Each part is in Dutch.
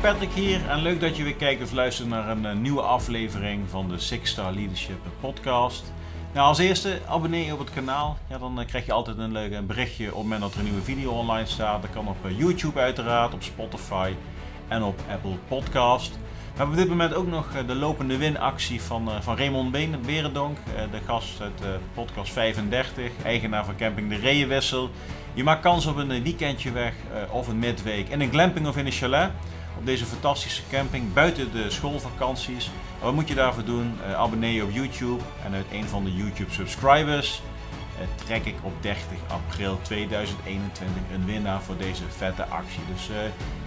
Patrick hier en leuk dat je weer kijkt of luistert naar een, eh, nieuwe aflevering van de Six Star Leadership Podcast. Nou, als eerste abonneer je op het kanaal. Ja, dan eh, krijg je altijd een leuk berichtje op het moment dat er een nieuwe video online staat. Dat kan op eh, YouTube uiteraard, op Spotify en op Apple Podcast. We hebben op dit moment ook nog de lopende winactie van, van Raymond Berendonk, de gast uit podcast 35, eigenaar van camping De Reeënwissel. Je maakt kans op een weekendje weg of een midweek in een glamping of in een chalet op deze fantastische camping buiten de schoolvakanties. Wat moet je daarvoor doen? Uh, abonneer je op YouTube en uit een van de YouTube subscribers uh, trek ik op 30 april 2021 een winnaar voor deze vette actie. Dus uh,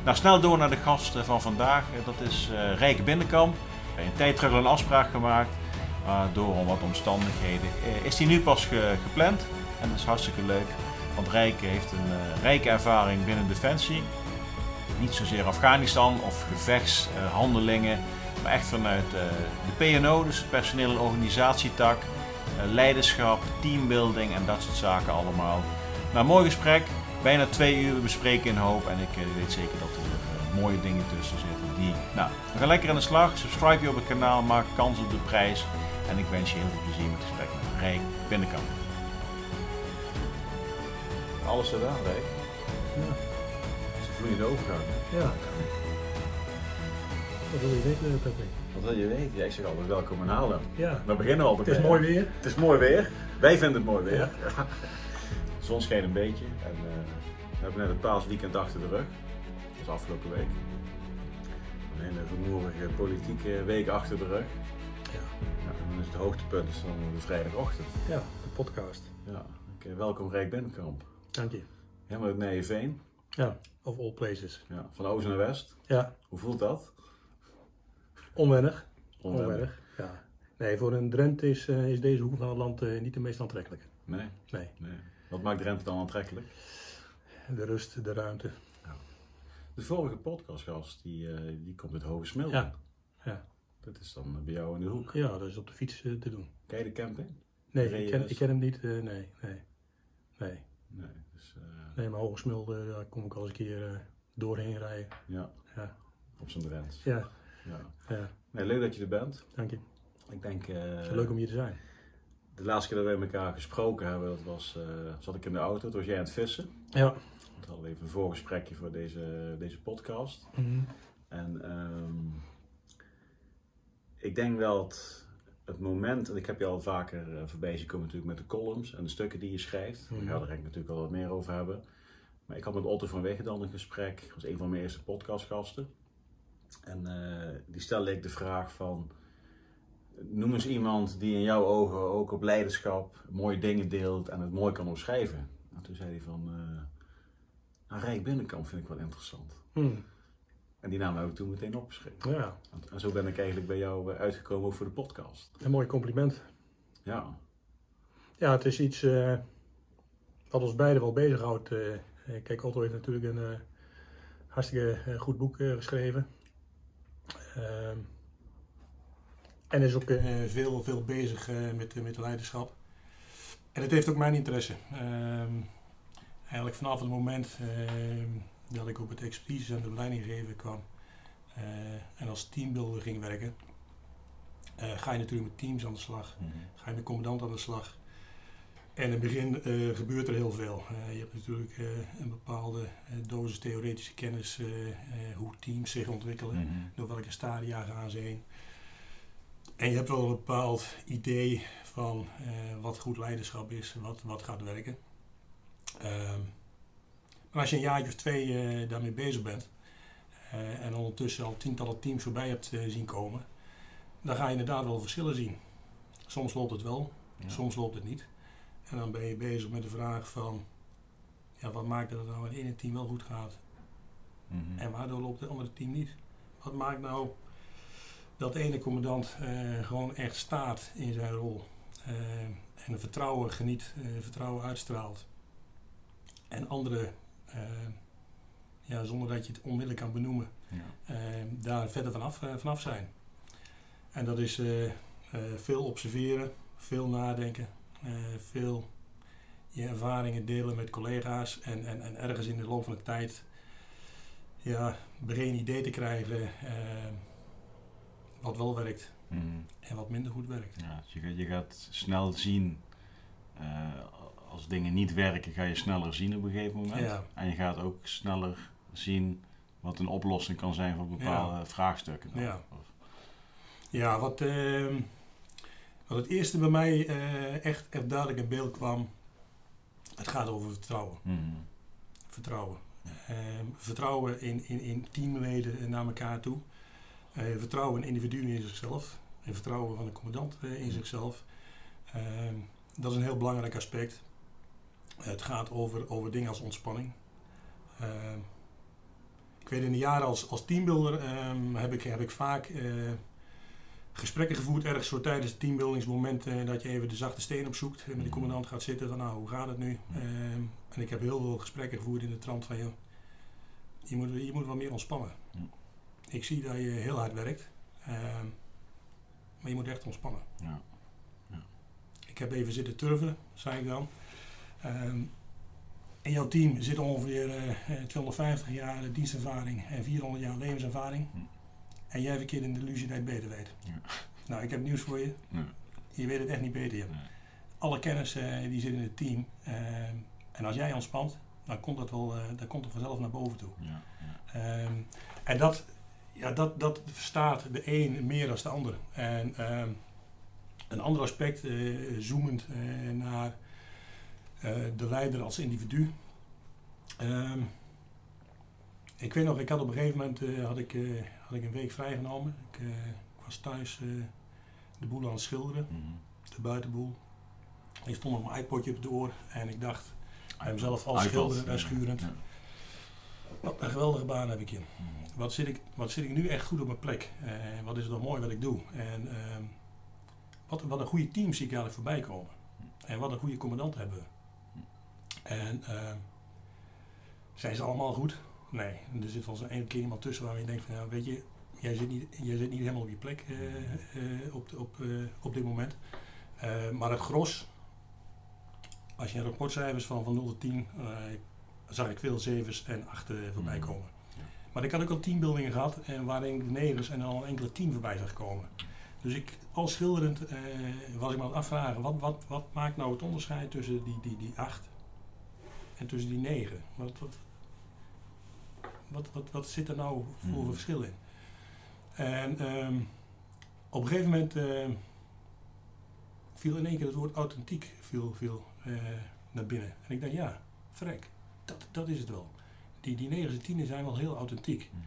nou, snel door naar de gast van vandaag. dat is Rijke Binnenkamp. een tijd terug een afspraak gemaakt. Maar door wat omstandigheden is die nu pas gepland. En dat is hartstikke leuk. Want Rijke heeft een rijke ervaring binnen Defensie niet zozeer Afghanistan of gevechtshandelingen, maar echt vanuit eh, de PNO, dus personeel- en organisatietak, eh, leiderschap, teambuilding en dat soort zaken allemaal. Nou, mooi gesprek, bijna twee uur, we bespreken een hoop en ik eh, weet zeker dat er mooie dingen tussen zitten. Die, nou, we gaan lekker aan de slag, subscribe je op het kanaal, maak kans op de prijs en ik wens je heel veel plezier met het gesprek met Rijk Binnenkamp. Alles gedaan, Rijk. Ja vloeiende overgang. Ja. Wat wil je weten, Patrick? Wat wil je weten? Ja, ik zeg altijd welkom in Haarlem. Ja. We beginnen altijd Het is mooi weer. Het is mooi weer. Wij vinden het mooi weer. Ja. De zon scheen een beetje en uh, we hebben net het paasweekend achter de rug. Dat was afgelopen week. Een hele rumoerige politieke week achter de rug. Ja. ja en dan is het hoogtepunt is dan de vrijdagochtend. Ja, de podcast. Ja, okay. welkom Rijk Benkamp. Dank je. Helemaal uit Nijeveen. Ja, of all places. Ja, van oost naar west. Ja. Hoe voelt dat? Onwennig. Onwennig. Ja. Nee, voor een Drent is, uh, is deze hoek van het land uh, niet de meest aantrekkelijke. Nee. nee. nee. Wat maakt Drenthe dan aantrekkelijk? De rust, de ruimte. Ja. De vorige podcastgast, die, uh, die komt uit Hoge Ja. ja. Dat is dan bij jou in de hoek. Ja, dat is op de fiets te doen. Ken je de camping? Nee, ik ken, ik ken, hem niet. nee, nee. Nee. Nee, nee maar Hogesmilde, daar kom ik al eens een keer uh, doorheen rijden. Ja. ja. Op zijn Drents. Ja. ja. ja. Nee, leuk dat je er bent. Dank je. Ik denk... Uh, leuk om hier te zijn. De laatste keer dat we met elkaar gesproken hebben, dat was, zat ik in de auto, toen was jij aan het vissen. Ja. We hadden even een voorgesprekje voor deze, deze podcast. Mm -hmm. En um, ik denk dat het moment, en ik heb je al vaker uh, voorbij zien komen natuurlijk met de columns en de stukken die je schrijft. Mm. Daar ga er natuurlijk al wat meer over hebben. Maar ik had met Otto van dan een gesprek, dat was een van mijn eerste podcastgasten. En uh, die stelde ik de vraag van, noem eens iemand die in jouw ogen ook op leiderschap mooie dingen deelt en het mooi kan omschrijven. En toen zei hij van, uh, nou, Rijk Binnenkamp vind ik wel interessant. Mm. En die naam heb ik toen meteen opgeschreven. Ja. En zo ben ik eigenlijk bij jou uitgekomen voor de podcast. Een mooi compliment. Ja. Ja, het is iets uh, wat ons beiden wel bezighoudt. Uh, kijk, Otto heeft natuurlijk een uh, hartstikke goed boek geschreven. Ehm, en is ook veel, veel bezig met, met leiderschap. En het heeft ook mijn interesse. Ehm, eigenlijk vanaf het moment ehm, dat ik op het expertise en de leidinggeven kwam uh, en als teambuilder ging werken, uh, ga je natuurlijk met teams aan de slag. Mm -hmm. Ga je met commandant aan de slag. En in het begin uh, gebeurt er heel veel. je hebt natuurlijk een bepaalde dosis theoretische kennis hoe teams zich ontwikkelen, mm -hmm. door welke stadia gaan ze heen. En je hebt wel een bepaald idee van wat goed leiderschap is, wat, wat gaat werken. Ehm, maar als je een jaartje of twee uh, daarmee bezig bent uh, en ondertussen al tientallen teams voorbij hebt uh, zien komen, dan ga je inderdaad wel verschillen zien. Soms loopt het wel, ja. soms loopt het niet. En dan ben je bezig met de vraag van, ja, wat maakt dat het nou het ene team wel goed gaat mm -hmm. en waardoor loopt het andere team niet? Wat maakt nou dat de ene commandant gewoon echt staat in zijn rol en vertrouwen geniet, vertrouwen uitstraalt en andere ja, zonder dat je het onmiddellijk kan benoemen, ja. uh, daar verder vanaf, uh, vanaf zijn. En dat is veel observeren, veel nadenken, veel je ervaringen delen met collega's en, en, en ergens in de loop van de tijd ja, een idee te krijgen eh, wat wel werkt Mm. en wat minder goed werkt. Ja, dus je, gaat, je gaat snel zien, eh, als dingen niet werken, ga je sneller zien op een gegeven moment. Ja. En je gaat ook sneller zien wat een oplossing kan zijn voor bepaalde vraagstukken. dan. Ja. Ja, wat, ehm, wat het eerste bij mij eh, echt, echt duidelijk in beeld kwam, het gaat over vertrouwen. Mm. Vertrouwen. Ehm, vertrouwen in, in, in teamleden naar elkaar toe. Eh, vertrouwen in individuen in zichzelf. En vertrouwen van de commandant eh, in zichzelf. Ehm, dat is een heel belangrijk aspect. Het gaat over, over dingen als ontspanning. Ehm, ik weet in de jaren als, als teambuilder ehm, heb, ik, heb ik vaak eh, gesprekken gevoerd ergens zo tijdens het teambuildingsmoment eh, dat je even de zachte steen opzoekt en met de commandant gaat zitten van nou hoe gaat het nu? Ehm, en ik heb heel veel gesprekken gevoerd in de trant van joh, je moet, je moet wat meer ontspannen. Ja. Ik zie dat je heel hard werkt, maar je moet echt ontspannen. Ja. Ik heb even zitten turven, zei ik dan. Ehm, in jouw team zit ongeveer eh, eh, 250 jaar dienstervaring en 400 jaar levenservaring. Hm. En jij verkeert in de illusie dat je het beter weet. Ja. Nou, ik heb nieuws voor je. Ja. Je weet het echt niet beter. Nee. Alle kennis eh, die zit in het team. Ehm, en als jij ontspant, dan komt dat wel eh, dan komt het vanzelf naar boven toe. Ja. Ja. Ehm, en dat, ja, dat, dat verstaat de een meer dan de ander. En een ander aspect, eh, zoomend eh, naar eh, de leider als individu. Ehm, ik weet nog, ik had op een gegeven moment eh, had ik, eh, had ik een week vrijgenomen. Ik, eh, ik was thuis eh, de boel aan het schilderen, Mhm. de buitenboel. Ik stond met mijn iPodje op het oor en ik dacht bij mezelf al iPod, schilderend en schurend. Ja. Wat een geweldige baan heb ik hier. Mhm. Wat zit ik, wat zit ik nu echt goed op mijn plek? Eh, wat is het wel mooi wat ik doe? En ehm, wat, wat een goede team zie ik eigenlijk voorbij komen. En wat een goede commandant hebben we. En ehm, zijn ze allemaal goed? Nee, er zit wel eens één keer iemand tussen waar je denkt van, ja, weet je, jij zit niet, jij zit niet helemaal op je plek eh, eh, op, op, eh, op dit moment. Eh, maar het gros, als je rapportcijfers van, van 0 tot 10, eh, zag ik veel zevens en achten voorbij Mhm. komen. Ja. Maar ik had ook al teambuildingen gehad en waarin ik de negers en dan een enkele tien voorbij zag komen. Dus ik, al schilderend, eh, was ik me aan het afvragen, wat, wat, wat maakt nou het onderscheid tussen die, die, die acht en tussen die negen? Wat, wat, wat, wat, wat zit er nou voor Mhm. verschil in? En ehm, op een gegeven moment eh, viel in één keer het woord authentiek viel, viel, eh, naar binnen. En ik dacht, ja, vrek, dat, dat is het wel. Die, die negers en tienen zijn wel heel authentiek. Mhm.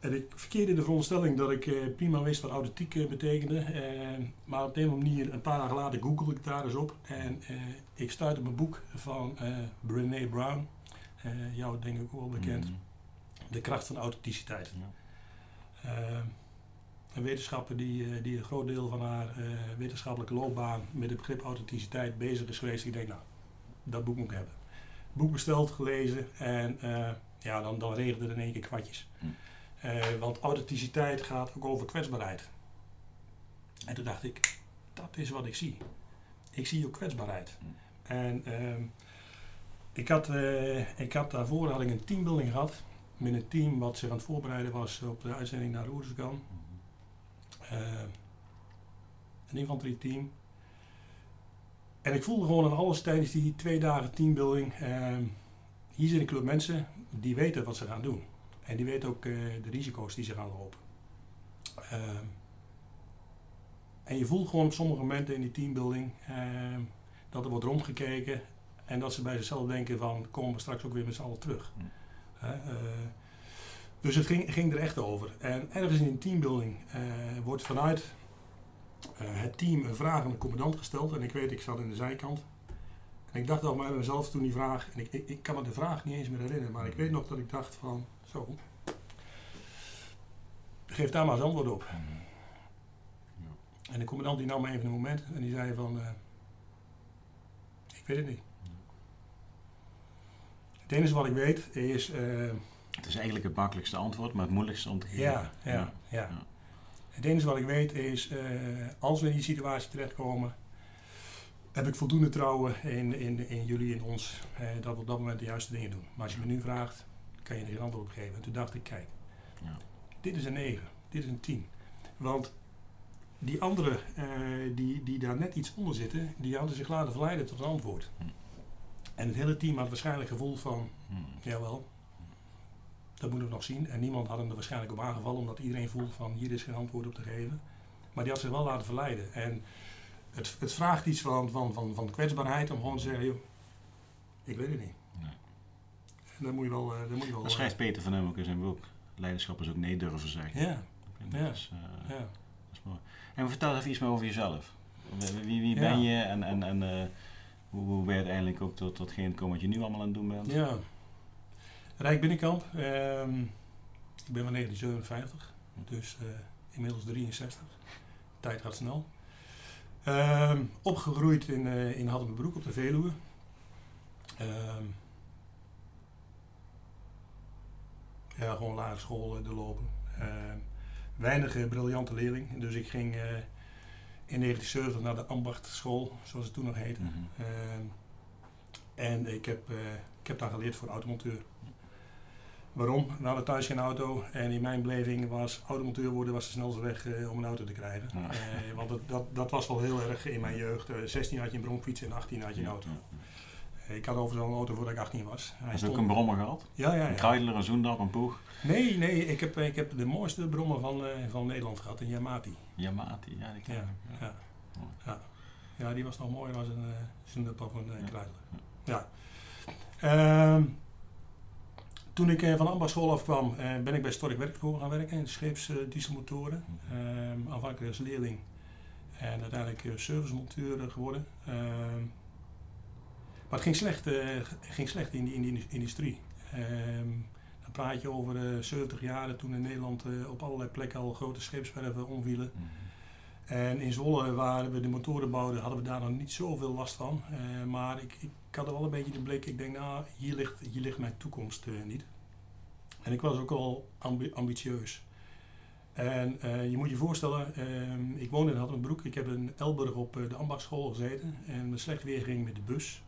En ik verkeerde in de veronderstelling dat ik eh, prima wist wat authentiek eh, betekende. Eh, maar op een of andere manier, een paar dagen later, googelde ik daar eens op. En eh, ik stuitte op een boek van eh Brené Brown. Eh, jou denk ik ook wel bekend. Mhm. De kracht van authenticiteit. Ja. Een wetenschapper die, die een groot deel van haar wetenschappelijke loopbaan met het begrip authenticiteit bezig is geweest. Ik denk, nou, dat boek moet ik hebben. Boek besteld, gelezen en ja, dan, dan regende er in één keer kwartjes. Hm. Eh, want authenticiteit gaat ook over kwetsbaarheid. En toen dacht ik, dat is wat ik zie. Ik zie ook kwetsbaarheid. Hm. En ehm, ik, had, eh, ik had daarvoor had ik een teambuilding gehad. Met een team wat zich aan het voorbereiden was op de uitzending naar Oeruzgan. Mhm. Eh, een infanterieteam. En ik voelde gewoon aan alles tijdens die twee dagen teambuilding. ehm, hier zit een club mensen die weten wat ze gaan doen. En die weten ook eh, de risico's die ze gaan lopen. Ehm, en je voelt gewoon op sommige momenten in die teambuilding ehm, dat er wordt rondgekeken. En dat ze bij zichzelf denken van komen we straks ook weer met z'n allen terug. Hè, eh, dus het ging, ging er echt over. En ergens in een teambuilding eh, wordt vanuit het team een vraag aan de commandant gesteld. En ik weet, ik zat in de zijkant. En ik dacht al bij mezelf toen die vraag, en ik, ik, ik kan me de vraag niet eens meer herinneren, maar ik weet nog dat ik dacht van, zo, geef daar maar eens antwoord op. Mhm. En de commandant die nam me even een moment en die zei van, eh, ik weet het niet. Het enige wat ik weet is, eh, Het is eigenlijk het makkelijkste antwoord, maar het moeilijkste om te geven. Ja, ja, ja. Ja. Het enige wat ik weet is, eh, als we in die situatie terechtkomen, heb ik voldoende trouwen in, in, in jullie, in ons, eh, dat we op dat moment de juiste dingen doen. Maar als je me nu vraagt, kan je er geen antwoord op geven. En toen dacht ik, kijk, Ja. dit is een 9, dit is een 10. Want die anderen eh, die, die daar net iets onder zitten, die hadden zich laten verleiden tot een antwoord. Hm. En het hele team had waarschijnlijk het gevoel van, Hmm. jawel, dat moeten we nog zien. En niemand had hem er waarschijnlijk op aangevallen, omdat iedereen voelde van, hier is geen antwoord op te geven. Maar die had zich wel laten verleiden. En het, het vraagt iets van, van, van, van kwetsbaarheid om gewoon te zeggen, joh, ik weet het niet. Dan moet je wel... eh, dan moet je wel Dat schrijft Peter van Hem ook in zijn boek. Leiderschap is ook nee durven zeggen. Ja, Dat Ja. is, eh, ja. dat is mooi. En vertel even iets meer over jezelf. Wie, wie, Ja. ben je en, en, en eh, hoe, hoe ben je uiteindelijk ook tot datgene gekomen wat je nu allemaal aan het doen bent? Ja. Rijk Binnenkamp. ehm, ik ben van 1957, dus eh, inmiddels 63. Tijd gaat snel. Ehm, opgegroeid in, eh in Haddenbroek op de Veluwe. Ehm, ja, gewoon lagere school eh, doorlopen. Ehm, weinig eh, briljante leerling, dus ik ging eh, in 1970 naar de ambachtschool, zoals het toen nog heette. Mhm. Ehm, en ik heb, ik heb daar geleerd voor automonteur. Waarom? We hadden thuis geen auto en in mijn beleving was automonteur worden was de snelste weg om een auto te krijgen. Ja. Want dat, dat, dat was wel heel erg in mijn jeugd. Eh, 16 had je een bromfiets en 18 had je een auto. ja. Ik had overigens al een auto voordat ik 18 was. Hij Heb je ook een brommer gehad? Ja, ja, Een ja. Kreidler, een Zoendap, een Poeg? Nee, nee, ik heb, ik heb de mooiste brommer van, eh, van Nederland gehad, een Yamati. Yamati, ja, die ken Ja, ik. Ja. ja. Ja. die was nog mooier als een uh, Zundap of een uh, Ja. Ehm, toen ik eh, van de ambachtsschool afkwam, eh, ben ik bij Stork Werkspoor gaan werken in scheepsdieselmotoren. Ehm aanvankelijk als leerling en uiteindelijk eh, servicemonteur eh, geworden. Maar het ging slecht, eh, ging slecht in, die, in die industrie. Ehm, dan praat je over eh 70 jaar toen in Nederland eh, op allerlei plekken al grote scheepswerven omvielen. Mhm. En in Zwolle, waar we de motoren bouwden, hadden we daar nog niet zoveel last van. Eh, maar ik, ik had er wel een beetje de blik. Ik denk, nou, hier ligt, hier ligt mijn toekomst eh, niet. En ik was ook al ambi- ambitieus. En eh, je moet je voorstellen, ehm, ik woonde in Haddenbroek. Ik heb in Elburg op eh, de ambachtschool gezeten. En met slecht weer ging met de bus.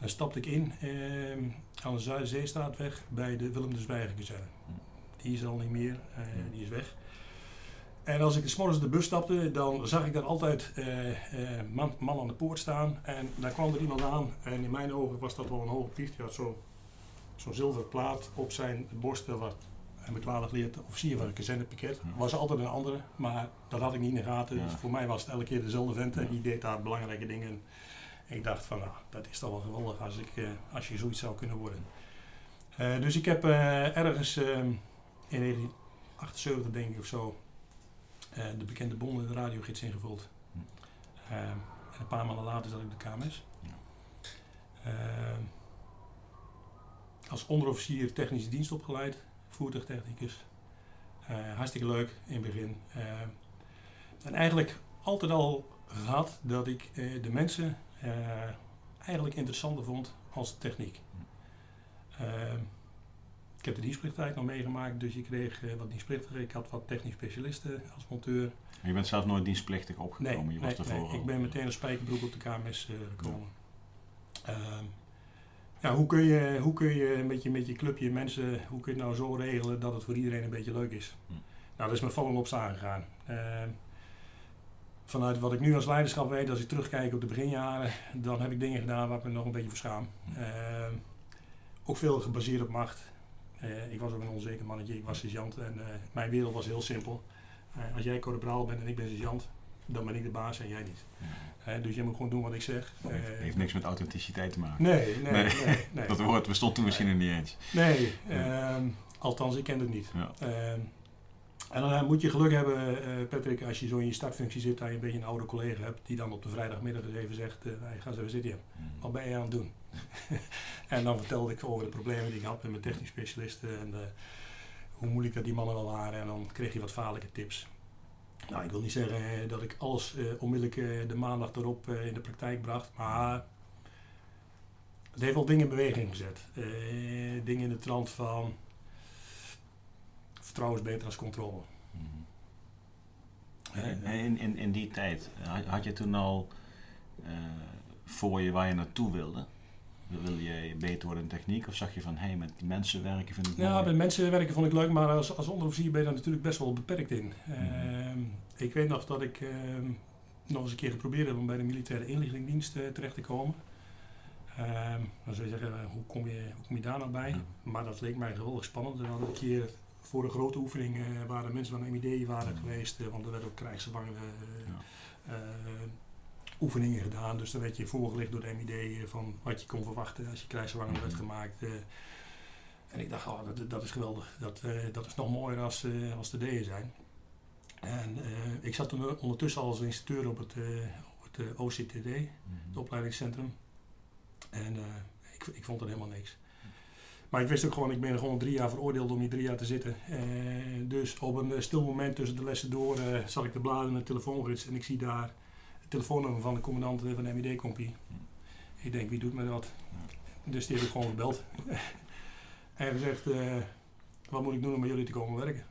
Dan stapte ik in ehm, aan de Zuiderzeestraatweg bij de Willem de Zwijger kazerne. Die is al niet meer, eh, die is weg. En als ik s morgens de bus stapte, dan zag ik daar altijd eh eh, man, man aan de poort staan. En daar kwam er iemand aan. En in mijn ogen was dat wel een hoge pief. Die had zo- zo'n zilveren plaat op zijn borsten. Wat een bekwaardig geleerd officier van een kazernepiket. Was altijd een andere, maar dat had ik niet in de gaten. Ja. Dus voor mij was het elke keer dezelfde vent. En die deed daar belangrijke dingen. Ik dacht van, nou, dat is toch wel geweldig als, ik, eh, als je zoiets zou kunnen worden. Eh, dus ik heb eh, ergens eh, in 1978 denk ik of zo de bekende bonden de radiogids ingevuld. Hm. Eh, en een paar maanden later zat ik op de KMS. Ja. Eh, als onderofficier technische dienst opgeleid, voertuigtechnicus. Eh, hartstikke leuk in het begin. En eigenlijk altijd al gehad dat ik de mensen eh, eigenlijk interessanter vond als de techniek. Eh, ik heb de dienstplichttijd nog meegemaakt, dus je kreeg eh, wat dienstplichtigen. Ik had wat technisch specialisten als monteur. Maar Je bent zelf nooit dienstplichtig Nee, opgekomen. je nee, was ervoor nee, ik ben meteen als spijkerbroek op de KMS eh, gekomen. Ehm, ja, hoe kun je, hoe kun je met, je met je clubje mensen, hoe kun je het nou zo regelen dat het voor iedereen een beetje leuk is? Hm. Nou, dat is me vallen op staan gegaan. Ehm, vanuit wat ik nu als leiderschap weet, als ik terugkijk op de beginjaren, dan heb ik dingen gedaan waar ik me nog een beetje voor schaam. Hm. Ehm, ook veel gebaseerd op macht. Eh, ik was ook een onzeker mannetje, ik was sergeant en eh, mijn wereld was heel simpel. Eh, als jij corporaal bent en ik ben sergeant, dan ben ik de baas en jij niet. Dus jij moet gewoon doen wat ik zeg. Heeft, heeft niks met authenticiteit te maken. nee, nee, nee. Nee. nee. Dat woord bestond toen misschien nog niet eens. Nee, ehm, althans, ik ken het niet. Ja. En dan eh, moet je geluk hebben, eh, Patrick, als je zo in je startfunctie zit, dat je een beetje een oude collega hebt, die dan op de vrijdagmiddag eens even zegt, eh hey, ga eens even zitten, Mhm. wat ben je aan het doen? en dan vertelde ik over de problemen die ik had met mijn technisch specialisten en hoe moeilijk dat die mannen wel waren. En dan kreeg je wat vaarlijke tips. Nou, ik wil niet zeggen dat ik alles eh, onmiddellijk de maandag erop in de praktijk bracht, maar het heeft wel dingen in beweging gezet. Dingen in de trant van vertrouwen is beter als controle. Mhm. Eh, En in, in, in die tijd, had, je toen al eh, voor je waar je naartoe wilde? Wil je beter worden in techniek? Of zag je van, hé, hey, met die mensen werken vind ik Ja, mooi? met mensen werken vond ik leuk, maar als, als onderofficier ben je daar natuurlijk best wel beperkt in. Ehm, ik weet nog dat ik ehm, nog eens een keer geprobeerd heb om bij de militaire inlichtingendienst eh, terecht te komen. Ehm, dan zou je zeggen, eh, hoe kom je, hoe kom je daar nou bij? Ja. Maar dat leek mij geweldig spannend. We hadden een keer voor een grote oefening eh, waren mensen van de MID waren geweest, eh, want er werden ook krijgsgevangenen eh, eh, oefeningen gedaan. Dus dan werd je voorgelegd door de MID van wat je kon verwachten als je krijgsgevangen werd Mhm. gemaakt. en ik dacht, oh, dat, dat is geweldig. Dat, dat is nog mooier als, eh, als de D'en zijn. En ik zat ondertussen al als instructeur op het, op het OCTD, Mhm. het opleidingscentrum. En ik, ik vond er helemaal niks. Maar ik wist ook gewoon, ik ben gewoon drie jaar veroordeeld om hier drie jaar te zitten. Eh, dus op een eh, stil moment tussen de lessen door eh, zat ik te bladeren in de telefoongids en ik zie daar het telefoonnummer van de commandant van de MID-compie. Ik denk, wie doet me dat? Dus die heb ik gewoon gebeld. en gezegd, wat moet ik doen om bij jullie te komen werken?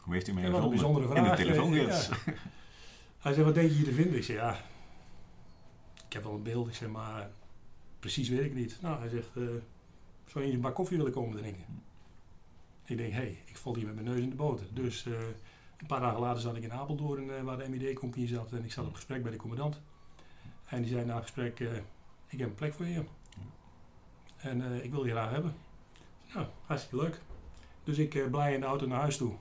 Hoe heeft u mij een bijzondere In de vraag. telefoongids. ja. Hij zei, wat denk je hier te vinden? Ik zei, ja, ik heb wel een beeld. Ik zei, maar precies weet ik niet. Nou, hij zegt, zou je een bak koffie willen komen drinken? Ik denk, hé, hey, ik val hier met mijn neus in de boter. Dus eh, een paar dagen later zat ik in Apeldoorn, eh, waar de MID-compagnie zat. En ik zat op gesprek bij de commandant. En die zei na het gesprek, eh, ik heb een plek voor je. En ik wil je graag hebben. Nou, hartstikke leuk. Dus ik blij in de auto naar huis toe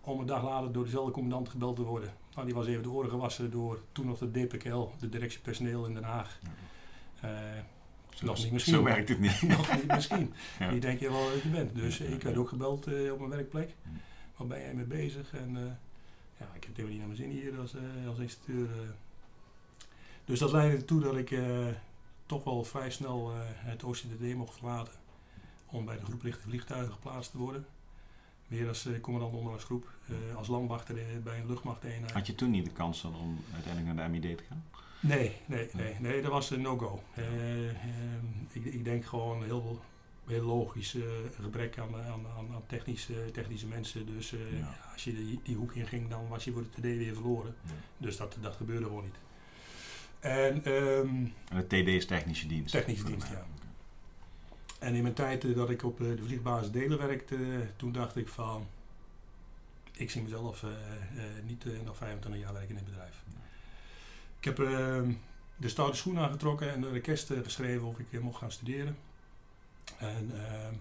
om een dag later door dezelfde commandant gebeld te worden. Nou, die was even de oren gewassen door toen nog de DPKL, de directie personeel in Den Haag. Zo, Nog niet misschien. zo werkt het niet. nog niet misschien. Ja. Die denk je wel dat je bent. Dus ik werd ook gebeld eh, op mijn werkplek. Waar ben jij mee bezig? En eh, ja, ik heb helemaal niet naar mijn zin hier als, eh, als instructeur. Dus dat leidde ertoe dat ik toch wel vrij snel het OCDD mocht verlaten. Om bij de groep lichte vliegtuigen geplaatst te worden. Weer als commandant onder als landwachter bij een luchtmachteenheid. Had je toen niet de kans dan om uiteindelijk naar de MID te gaan? Nee, nee, nee, nee, dat was een no-go. Eh, ehm, ik, ik denk gewoon heel, heel logisch eh, gebrek aan, aan, aan, technische, technische mensen. Dus eh, Ja. als je die, die hoek in ging, dan was je voor de TD weer verloren. Dus dat, dat gebeurde gewoon niet. En, ehm, En de TD is technische dienst? Technische dienst, ja. en in mijn tijd dat ik op de vliegbasis Delen werkte, toen dacht ik van... Ik zie mezelf niet nog 25 jaar werken in het bedrijf. Ik heb ehm, de stoute schoen aangetrokken en een request eh, geschreven of ik eh, mocht gaan studeren. En ehm,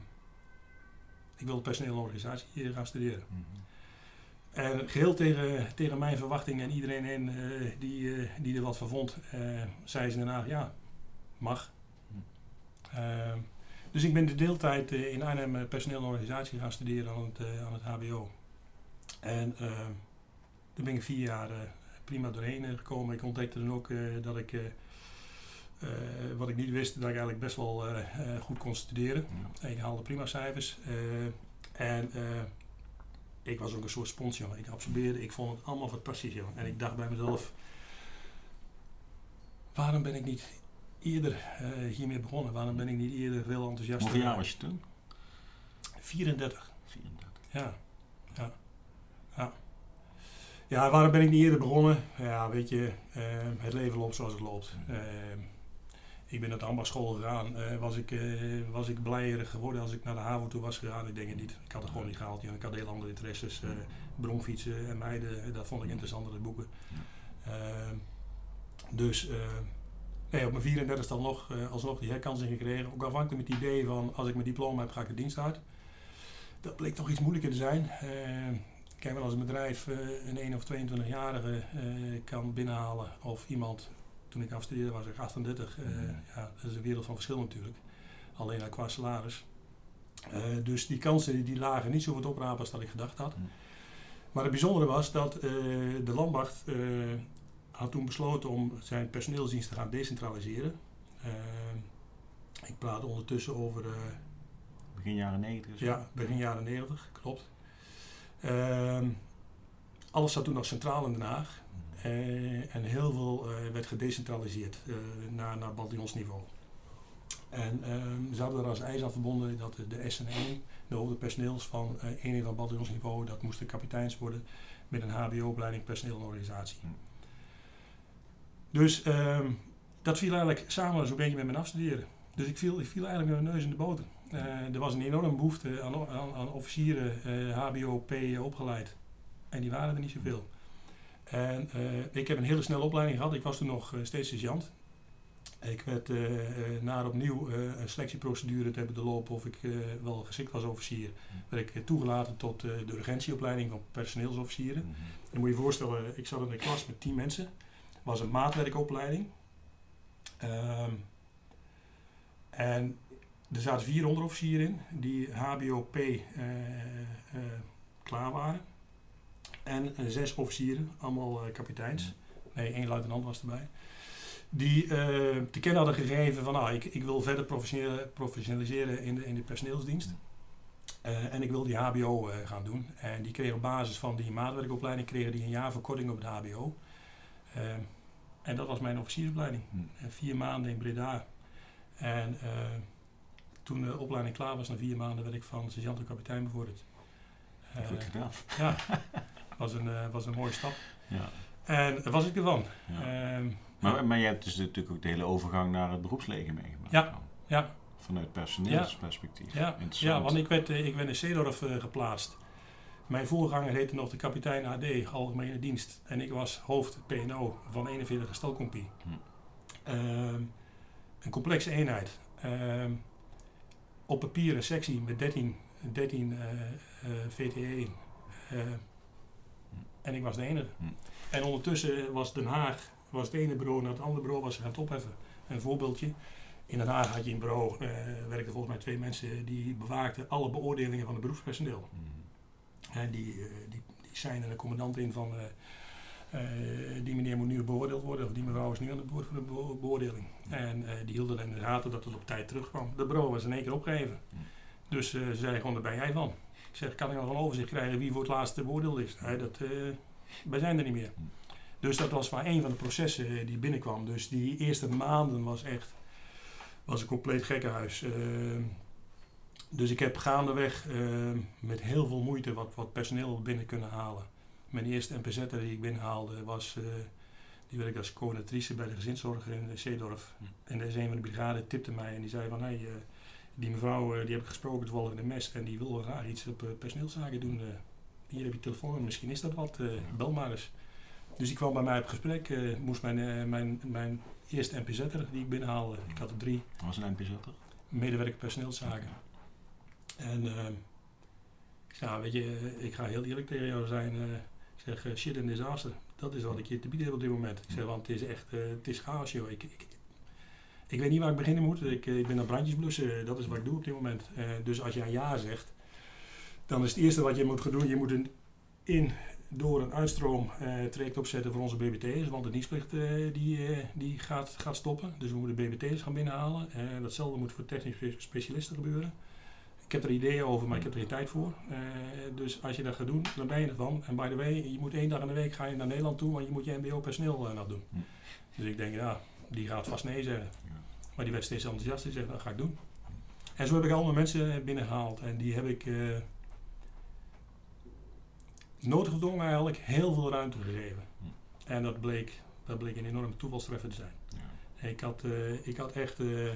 ik wilde personeel en organisatie hier gaan studeren. Mhm. En geheel tegen, tegen mijn verwachtingen en iedereen in, eh, die, eh, die er wat van vond, eh, zei ze daarna, ja, mag. Ehm, dus ik ben de deeltijd eh, in Arnhem eh, personeel en organisatie gaan studeren aan het, eh, aan het HBO. En daar ben ik vier jaar eh, prima doorheen eh, gekomen. Ik ontdekte dan ook eh, dat ik, eh, wat ik niet wist, dat ik eigenlijk best wel goed kon studeren. Ja. Ik haalde prima cijfers. en ik was ook een soort spons, jongen. Ik absorbeerde, ik vond het allemaal fantastisch, jongen. En ik dacht bij mezelf, waarom ben ik niet eerder hiermee begonnen? Waarom ben ik niet eerder veel enthousiaster? Hoeveel jaar was je toen? 34, 34. ja. Ja. Ja. Ja, waarom ben ik niet eerder begonnen? Ja, weet je, eh, het leven loopt zoals het loopt. Eh, ik ben naar de ambachtsschool gegaan. Eh, was, ik, eh, was ik blijer geworden als ik naar de HAVO toe was gegaan? Ik denk het niet. Ik had het gewoon niet gehaald. Ik had heel andere interesses. eh bromfietsen en meiden, dat vond ik interessantere boeken. Eh, dus nee, op mijn 34 dan nog, alsnog die herkansing gekregen. Ook afhankelijk met het idee van als ik mijn diploma heb, ga ik de dienst uit. Dat bleek toch iets moeilijker te zijn. Kijk, wel als een bedrijf eh, een 1 of 22-jarige eh, kan binnenhalen of iemand toen ik afstudeerde was ik 38. eh, Mhm. ja, dat is een wereld van verschil natuurlijk. Alleen al qua salaris. Dus die kansen die, lagen niet zo wat oprapen als dat ik gedacht had. Mhm. Maar het bijzondere was dat de landmacht eh, had toen besloten om zijn personeelsdienst te gaan decentraliseren. Ik praat ondertussen over Begin jaren 90. zo? ja, begin jaren 90, klopt. Ehm, alles zat toen nog centraal in Den Haag. Mhm. Eh, en heel veel eh, werd gedecentraliseerd eh, naar, naar bataljonsniveau. En ehm, ze hadden er als eis aan verbonden dat de, de SN1, de hoofdpersoneels van eh eenheid van bataljonsniveau, dat moesten kapiteins worden met een HBO-opleiding personeel en organisatie. Hm. Dus ehm, dat viel eigenlijk samen zo'n beetje met mijn afstuderen. dus ik viel, ik viel eigenlijk met mijn neus in de boter. Eh, er was een enorme behoefte aan, aan, aan officieren, HBO, P opgeleid. En die waren er niet zoveel. En ik heb een hele snelle opleiding gehad. Ik was toen nog steeds sergeant. Ik werd uh, na opnieuw een selectieprocedure te hebben doorlopen of ik wel geschikt was officier, werd ik toegelaten tot de urgentieopleiding van personeelsofficieren. Mm Dan moet je je voorstellen, ik zat in een klas met 10 mensen. Was een maatwerkopleiding. Ehm, en er zaten vier onderofficieren in die HBOP uh, klaar waren. En zes officieren, allemaal kapiteins. Nee, één luitenant was erbij die te kennen hadden gegeven van nou, ik, ik wil verder professionaliseren in de, in de personeelsdienst. Uh, en ik wil die HBO uh, gaan doen. En die kregen op basis van die maatwerkopleiding kregen die een jaar verkorting op het HBO. en dat was mijn officiersopleiding. Hm. vier maanden in Breda. En toen de opleiding klaar was, na vier maanden, werd ik van sergeant tot kapitein bevorderd. Goed gedaan. Ja, was een, was een mooie stap. Ja. En daar was ik ervan. Ja. Ehm, maar, maar je hebt dus natuurlijk ook de hele overgang naar het beroepsleger meegemaakt. Ja, ja. Vanuit personeelsperspectief. Ja, ja want ik werd, eh, ik ben in Zeedorf uh, geplaatst. Mijn voorganger heette nog de kapitein AD, Algemene Dienst. En ik was hoofd PNO van 41 stelcompie. Hm. Ehm, een complexe eenheid. Ehm, op papier een sectie met 13, 13 uh, VTE. en ik was de enige. Hm. En ondertussen was Den Haag was het ene bureau naar het andere bureau was gaan opheffen. Een voorbeeldje. In Den Haag had je een bureau, uh, werkten volgens mij twee mensen die bewaakten alle beoordelingen van het beroepspersoneel. Mm. die, uh, die, die zijn er een commandant in van uh, die meneer moet nu beoordeeld worden of die mevrouw is nu aan de boord voor de beoordeling. En die hielden in de gaten dat het op tijd terugkwam. De bureau was in één keer opgegeven. Dus ze zeiden gewoon, daar ben jij van. Ik zeg, kan ik nog een overzicht krijgen wie voor het laatste beoordeeld is? Nee, dat, wij zijn er niet meer. Dus dat was maar één van de processen eh, die binnenkwam. Dus die eerste maanden was echt was een compleet gekkenhuis. Uh, dus ik heb gaandeweg uh, met heel veel moeite wat, wat personeel binnen kunnen halen. Mijn eerste NPZ'er die ik binnenhaalde was, uh, die werkte als coördinatrice bij de gezinszorg in Zeedorf. Hm. En deze een van de brigade tipte mij en die zei van, hé, hey, die mevrouw die heb ik gesproken toevallig in de mes en die wil graag iets op personeelszaken doen. hier heb je telefoon, misschien is dat wat, bel maar eens. Dus die kwam bij mij op gesprek. Uh, moest mijn, uh, mijn, mijn eerste NPZ'er die ik binnenhaalde. Ik had er drie. Wat was een NPZ'er? Medewerker personeelszaken. En uh, ik zei, nou, weet je, ik ga heel eerlijk tegen jou zijn. Zeg, shit and disaster. Dat is wat ik je te bieden heb op dit moment. Ik zeg, want het is echt, het is chaos joh. Ik, ik, ik weet niet waar ik beginnen moet. Ik, ik ben aan brandjes blussen. Dat is wat ik doe op dit moment. dus als jij ja zegt, dan is het eerste wat je moet gaan doen, je moet een in door een uitstroom uh, traject opzetten voor onze BBT's, want de dienstplicht uh, die, die gaat, gaat stoppen. Dus we moeten BBT's gaan binnenhalen. datzelfde moet voor technische specialisten gebeuren. Ik heb er ideeën over, maar ik heb er geen tijd voor. dus als je dat gaat doen, dan ben je ervan. En by the way, je moet één dag in de week ga je naar Nederland toe, want je moet je MBO-personeel nog doen. Hm. Dus ik denk, ja, die gaat vast nee zeggen. Maar die werd steeds enthousiast en zegt, dat ga ik doen. En zo heb ik allemaal mensen binnengehaald en die heb ik noodgedwongen eigenlijk heel veel ruimte gegeven. Hm. En dat bleek, dat bleek een enorme toevalstreffer te zijn. Ik, had, uh, ik had echt uh, uh,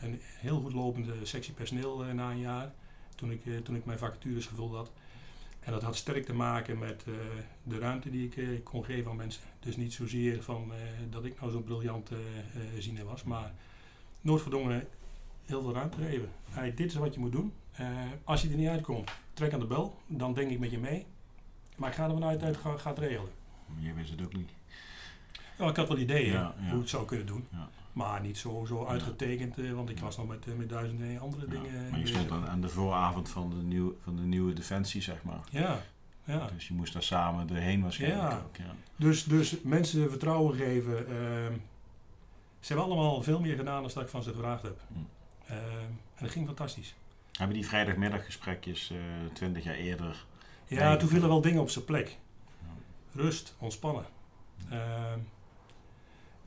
een heel goed lopende sectie personeel na een jaar, toen ik, toen ik mijn vacatures gevuld had. En dat had sterk te maken met de ruimte die ik kon geven aan mensen. Dus niet zozeer van dat ik nou zo'n briljante ziener was, maar noodgedwongen heel veel ruimte geven. Hey, dit is wat je moet doen. als je er niet uitkomt, trek aan de bel, dan denk ik met je mee. Maar ik ga er vanuit dat het gaat regelen. Je wist het ook niet. Ja, ik had wel ideeën hoe ik het zou kunnen doen. Ja. Maar niet zo, zo uitgetekend, eh, want ik was nog met, eh, met duizenden andere dingen. Maar je stond aan, aan de vooravond van de, nieuw, van de nieuwe defensie, zeg maar. Ja. Ja. Dus je moest daar samen doorheen waarschijnlijk ja. ook. Ja. Dus, dus mensen vertrouwen geven. Uh, ze hebben allemaal veel meer gedaan dan dat ik van ze gevraagd heb. Hm. Uh, en dat ging fantastisch. Hebben die vrijdagmiddaggesprekjes uh, twintig jaar eerder ja, toen vielen wel dingen op zijn plek. Rust, ontspannen. Uh,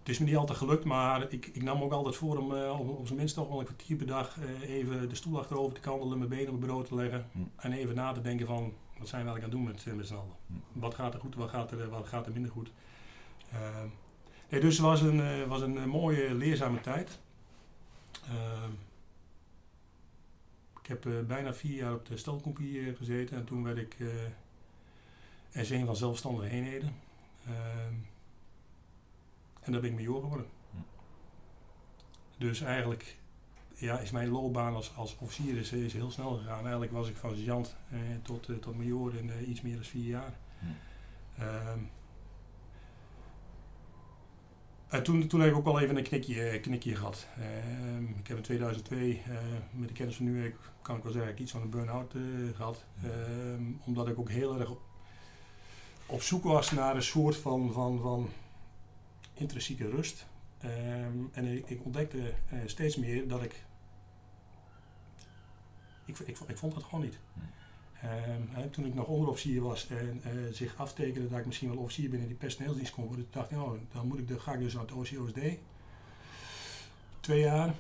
het is me niet altijd gelukt, maar ik, ik nam ook altijd voor om uh, op, zijn minst toch wel een kwartier per dag uh, even de stoel achterover te kandelen, mijn benen op het bureau te leggen hm. en even na te denken van wat zijn we eigenlijk aan het doen met, met z'n allen. Hm. Wat gaat er goed, wat gaat er, wat gaat er minder goed. Ehm, nee, dus het was een, was een mooie leerzame tijd. Ehm, ik heb eh, bijna vier jaar op de stelcompie eh, gezeten en toen werd ik uh, S1 van zelfstandige eenheden. En daar ben ik major geworden. Hm. Dus eigenlijk ja, is mijn loopbaan als, als officier is, is heel snel gegaan. Eigenlijk was ik van sergeant eh, tot, tot major in eh, iets meer dan vier jaar. Hm. Ehm, en toen, toen heb ik ook wel even een knikje, knikje gehad. Ehm, ik heb in 2002, eh, met de kennis van nu, kan ik wel zeggen, iets van een burn-out eh, gehad. Ehm, omdat ik ook heel erg op, op zoek was naar een soort van, van, van intrinsieke rust. Ehm, en ik, ik ontdekte eh, steeds meer dat ik, ik, ik. Ik vond het gewoon niet. Ehm, hè, toen ik nog onderofficier was en eh, zich aftekende dat ik misschien wel officier binnen die personeelsdienst kon worden, dacht ik, oh, dan moet ik, dan ga ik dus naar het OCOSD. Twee jaar.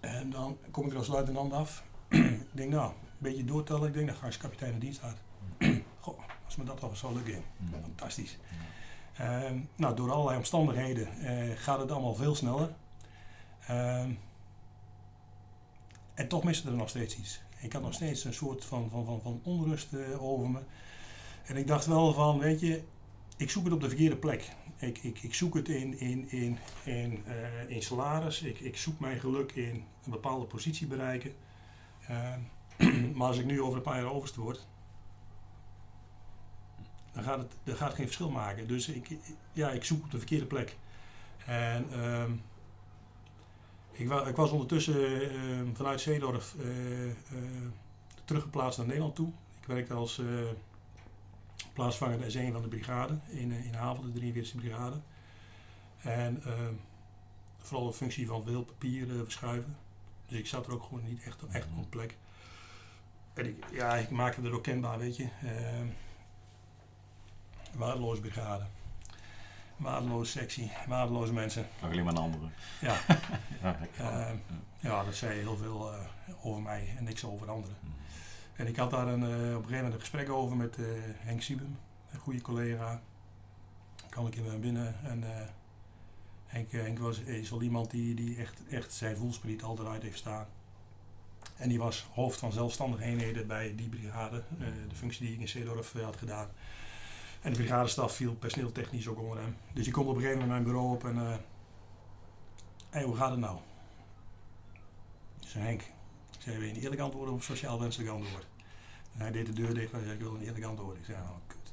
En dan kom ik er als luitenant af. ik denk, nou, een beetje doortellen. Ik denk, dan ga ik als kapitein in dienst uit. Goh, als me dat toch zo lukken. Fantastisch. Ehm, nou, door allerlei omstandigheden uh, gaat het allemaal veel sneller. Ehm, en toch miste er nog steeds iets. Ik had nog steeds een soort van, van, van, van onrust uh, over me. En ik dacht wel van, weet je, ik zoek het op de verkeerde plek. Ik, ik, ik zoek het in, in, in, in, uh, in salaris. Ik, ik zoek mijn geluk in een bepaalde positie bereiken. Uh, maar als ik nu over een paar jaar overste word, dan gaat het, dat gaat geen verschil maken. Dus ik, ja, ik zoek op de verkeerde plek. En uh, ik, ik, was ondertussen uh, vanuit Zeedorf uh, teruggeplaatst naar Nederland toe. Ik werkte als plaatsvanger S1 van de brigade in, in Havel, de 43e brigade. En ehm, vooral de functie van veel papier verschuiven. Dus ik zat er ook gewoon niet echt, echt op plek. En ik, ja, ik maakte er ook kenbaar, weet je. Ehm, waardeloze brigade. Waardeloze sectie, waardeloze mensen. Nog alleen maar een andere. Ja. ja, uh, ja, dat zei heel veel uh, over mij en niks over anderen. Mm. En ik had daar een, uh, op een gegeven moment een gesprek over met Henk Siebem, een goede collega. Kan ik hem binnen en Henk, Henk was, is wel iemand die, die echt, echt zijn voelspriet altijd uit heeft staan. En die was hoofd van zelfstandige eenheden bij die brigade, de functie die ik in Zeedorf had gedaan. En de brigadestaf viel personeeltechnisch ook onder hem. Dus die komt op een gegeven moment mijn bureau op en... Uh, hey, hoe gaat het nou? Ik zei, Henk, ik zei, wil je een eerlijk antwoord of een sociaal wenselijk antwoord? En hij deed de deur dicht en zei, ik wil een eerlijk antwoord. Ik zei, oh, kut.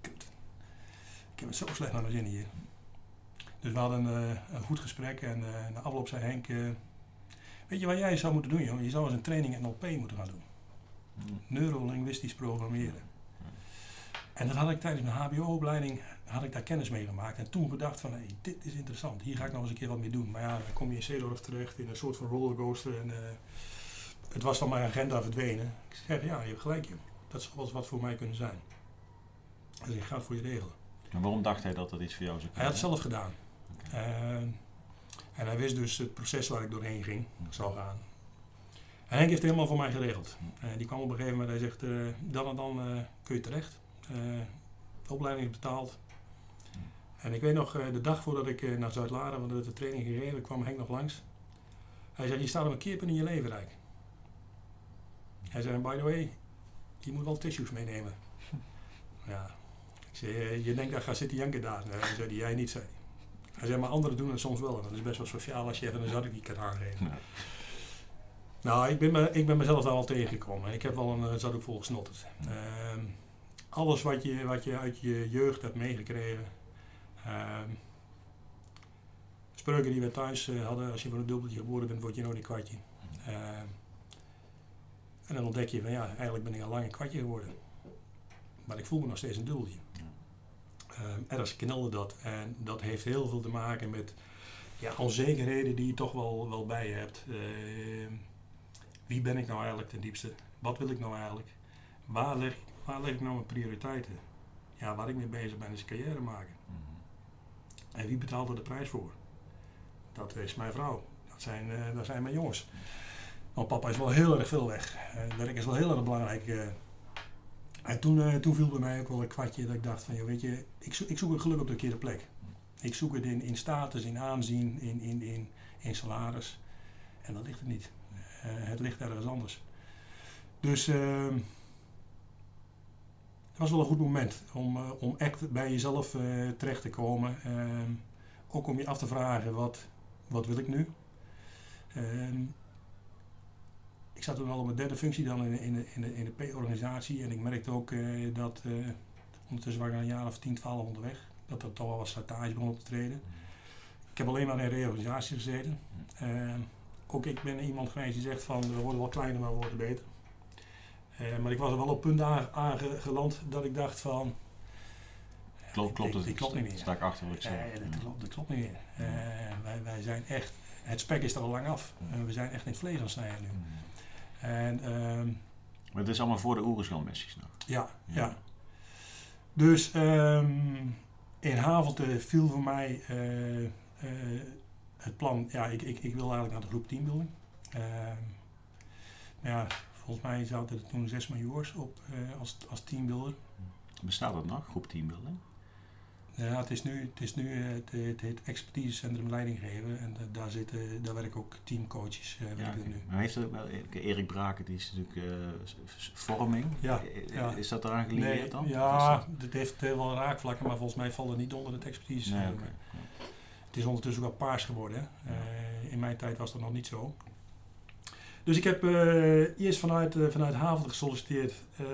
kut. Ik heb het zo slecht naar mijn zin hier. Dus we hadden uh, een goed gesprek en uh, na afloop zei Henk... weet je wat jij zou moeten doen, joh? Je zou eens een training NLP moeten gaan doen. Hmm. Neurolinguistisch programmeren. En dat had ik tijdens mijn HBO-opleiding had ik daar kennis mee gemaakt. En toen gedacht van, hey, dit is interessant, hier ga ik nog eens een keer wat mee doen. Maar ja, dan kom je in Zeedorf terecht in een soort van rollercoaster. En uh, het was van mijn agenda verdwenen. Ik zeg, ja, je hebt gelijk, joh. dat zou wel eens wat voor mij kunnen zijn. Dus ik ga het voor je regelen. En waarom dacht hij dat dat iets voor jou zou kunnen Hij had het zelf gedaan. Okay. Uh, en hij wist dus het proces waar ik doorheen ging, zou gaan. En Henk heeft het helemaal voor mij geregeld. Uh, die kwam op een gegeven moment, hij zegt, uh, dan en dan kun je terecht. Eh, de opleiding is betaald. En ik weet nog, eh, de dag voordat ik eh, naar Zuid-Laren, want de training gereden, kwam Henk nog langs. Hij zei, je staat op een keerpunt in je leven, Rijk. Hij zei, by the way, je moet wel tissues meenemen. ja. Ik zei, je denkt dat ga zitten janken daar. Nee, hij zei, jij niet, zei hij. zei, maar anderen doen het soms wel. En dat is best wel sociaal als je even een zakje kan aangeven. Ja. Nou, ik ben, me, ik ben mezelf daar al tegengekomen. Ik heb wel een zakdoek vol gesnotterd. Ja. Alles wat je, wat je uit je jeugd hebt meegekregen. Uh, spreuken die we thuis uh, hadden, als je voor een dubbeltje geboren bent, word je nooit een kwartje. Uh, en dan ontdek je van ja, eigenlijk ben ik al lang een kwartje geworden. Maar ik voel me nog steeds een dubbeltje. Ergens knelde dat. En dat heeft heel veel te maken met ja, onzekerheden die je toch wel, wel bij je hebt. Ehm, wie ben ik nou eigenlijk ten diepste? Wat wil ik nou eigenlijk? Waar leg ik waar leg ik nou mijn prioriteiten? Ja, waar ik mee bezig ben is carrière maken. En wie betaalt er de prijs voor? Dat is mijn vrouw. Dat zijn, uh, dat zijn mijn jongens. Want papa is wel heel erg veel weg. Uh, werk is wel heel erg belangrijk. Uh. En toen, toen viel bij mij ook wel een kwartje dat ik dacht van, joh, weet je, ik, zo ik zoek een geluk op de verkeerde plek. Ik zoek het in, in status, in aanzien, in, in, in, in salaris. En dat ligt het niet. Eh, het ligt ergens anders. Dus ehm, het was wel een goed moment om, eh, om echt bij jezelf eh, terecht te komen. Ehm, ook om je af te vragen, wat, wat wil ik nu? Ehm, ik zat toen al op mijn derde functie dan in, in, de, in de, in de P-organisatie. En ik merkte ook dat, ondertussen waren we een jaar of 10, 12 onderweg, dat er toch wel wat slijtage begon op te treden. Ik heb alleen maar in reorganisatie gezeten. ook ik ben iemand geweest die zegt van, we worden wel kleiner, maar we worden beter. Uh, maar ik was er wel op punt aangeland dat ik dacht van... Klopt, klopt klopt niet meer. Sta ik achter wat ik zei. Nee, dat, klopt, dat klopt niet meer. Uh, wij, wij zijn echt... Het spek is er al lang af. Uh, we zijn echt in het vlees aan het snijden nu. En, ehm, maar het is allemaal voor de Oerisgal-missies nog? Ja, ja. ja. Dus um, in Havelte viel voor mij het plan... Ja, ik, ik, ik wil eigenlijk naar de groep teambuilding. Ehm, ja, Volgens mij zaten er toen zes majoors op uh, als, als teambuilder. Bestaat dat nog, groep teambuilding? Ja, het is nu, het, is nu eh, het, het heet expertisecentrum leiding geven en daar, zitten, daar werken ook teamcoaches. Uh, ja, nu. Maar heeft er, Erik Braken, die is natuurlijk uh, vorming. Ja, Is dat eraan gelieerd nee, dan? Ja, het heeft wel raakvlakken, maar volgens mij valt het niet onder het expertise. Nee, okay. Het is ondertussen ook al paars geworden. in mijn tijd was dat nog niet zo. Dus ik heb uh, eerst vanuit, uh, vanuit gesolliciteerd. Uh,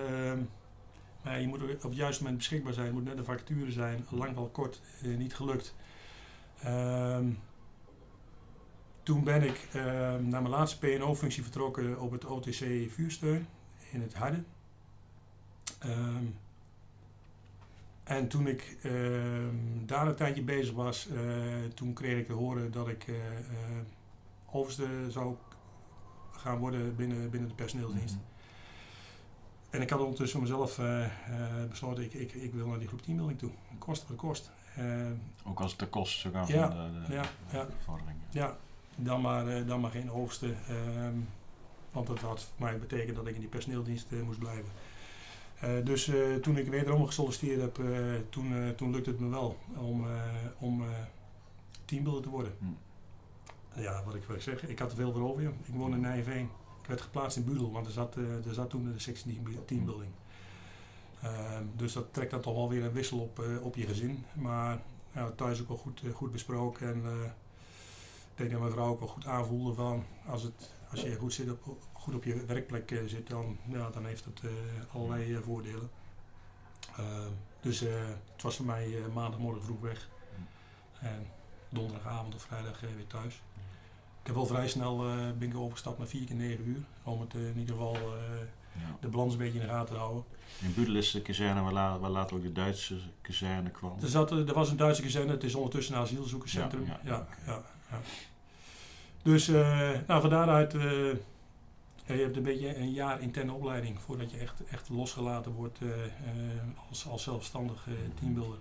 maar je moet op het juiste moment beschikbaar zijn. Moet net een vacature zijn. Lang wel kort, uh, niet gelukt. Ehm, toen ben ik ehm, naar mijn laatste PNO-functie vertrokken op het OTC vuursteun in het Harde. en toen ik daar een tijdje bezig was, toen kreeg ik te horen dat ik overste zou gaan worden binnen, binnen de personeelsdienst. Mhm. En ik had ondertussen mezelf uh, besloten, ik, ik, ik wil naar die groep teambuilding toe. Kost wat kost. Uh, Ook als het de kost zou gaan ja, van de, de, ja, ja. vordering. Ja, dan maar, dan maar geen hoogste. Ehm, want dat had voor mij betekend dat ik in die personeelsdienst moest blijven. dus toen ik wederom gesolliciteerd heb, toen, toen lukte het me wel om, om teambuilder te worden. Mhm ja, wat ik wil zeggen, ik had er veel over. Ik woon in Nijveen. Ik werd geplaatst in Budel, want er zat, uh, er zat toen de 16 teambuilding. Uh, dus dat trekt dan toch wel weer een wissel op, uh, op je gezin. Maar ja, thuis ook wel goed, uh, goed besproken. En ik denk dat mijn vrouw ook wel goed aanvoelde van als, het, als je goed, zit op, goed op je werkplek zit, dan, ja, dan heeft het allerlei voordelen. dus het was voor mij maandagmorgen vroeg weg. En donderdagavond of vrijdag weer thuis. Ik heb wel vrij snel uh, ben ik overgestapt naar 4 keer 9 uur. Om het uh, in ieder geval ja. de balans een beetje in de gaten te houden. In Budel is de kazerne waar, la waar, later ook de Duitse kazerne kwam. Er, zat, er was een Duitse kazerne, het is ondertussen een asielzoekerscentrum. Ja, ja, ja, ja Dus nou, van daaruit, je hebt een beetje een jaar interne opleiding voordat je echt, echt losgelaten wordt als, als zelfstandig teambuilder.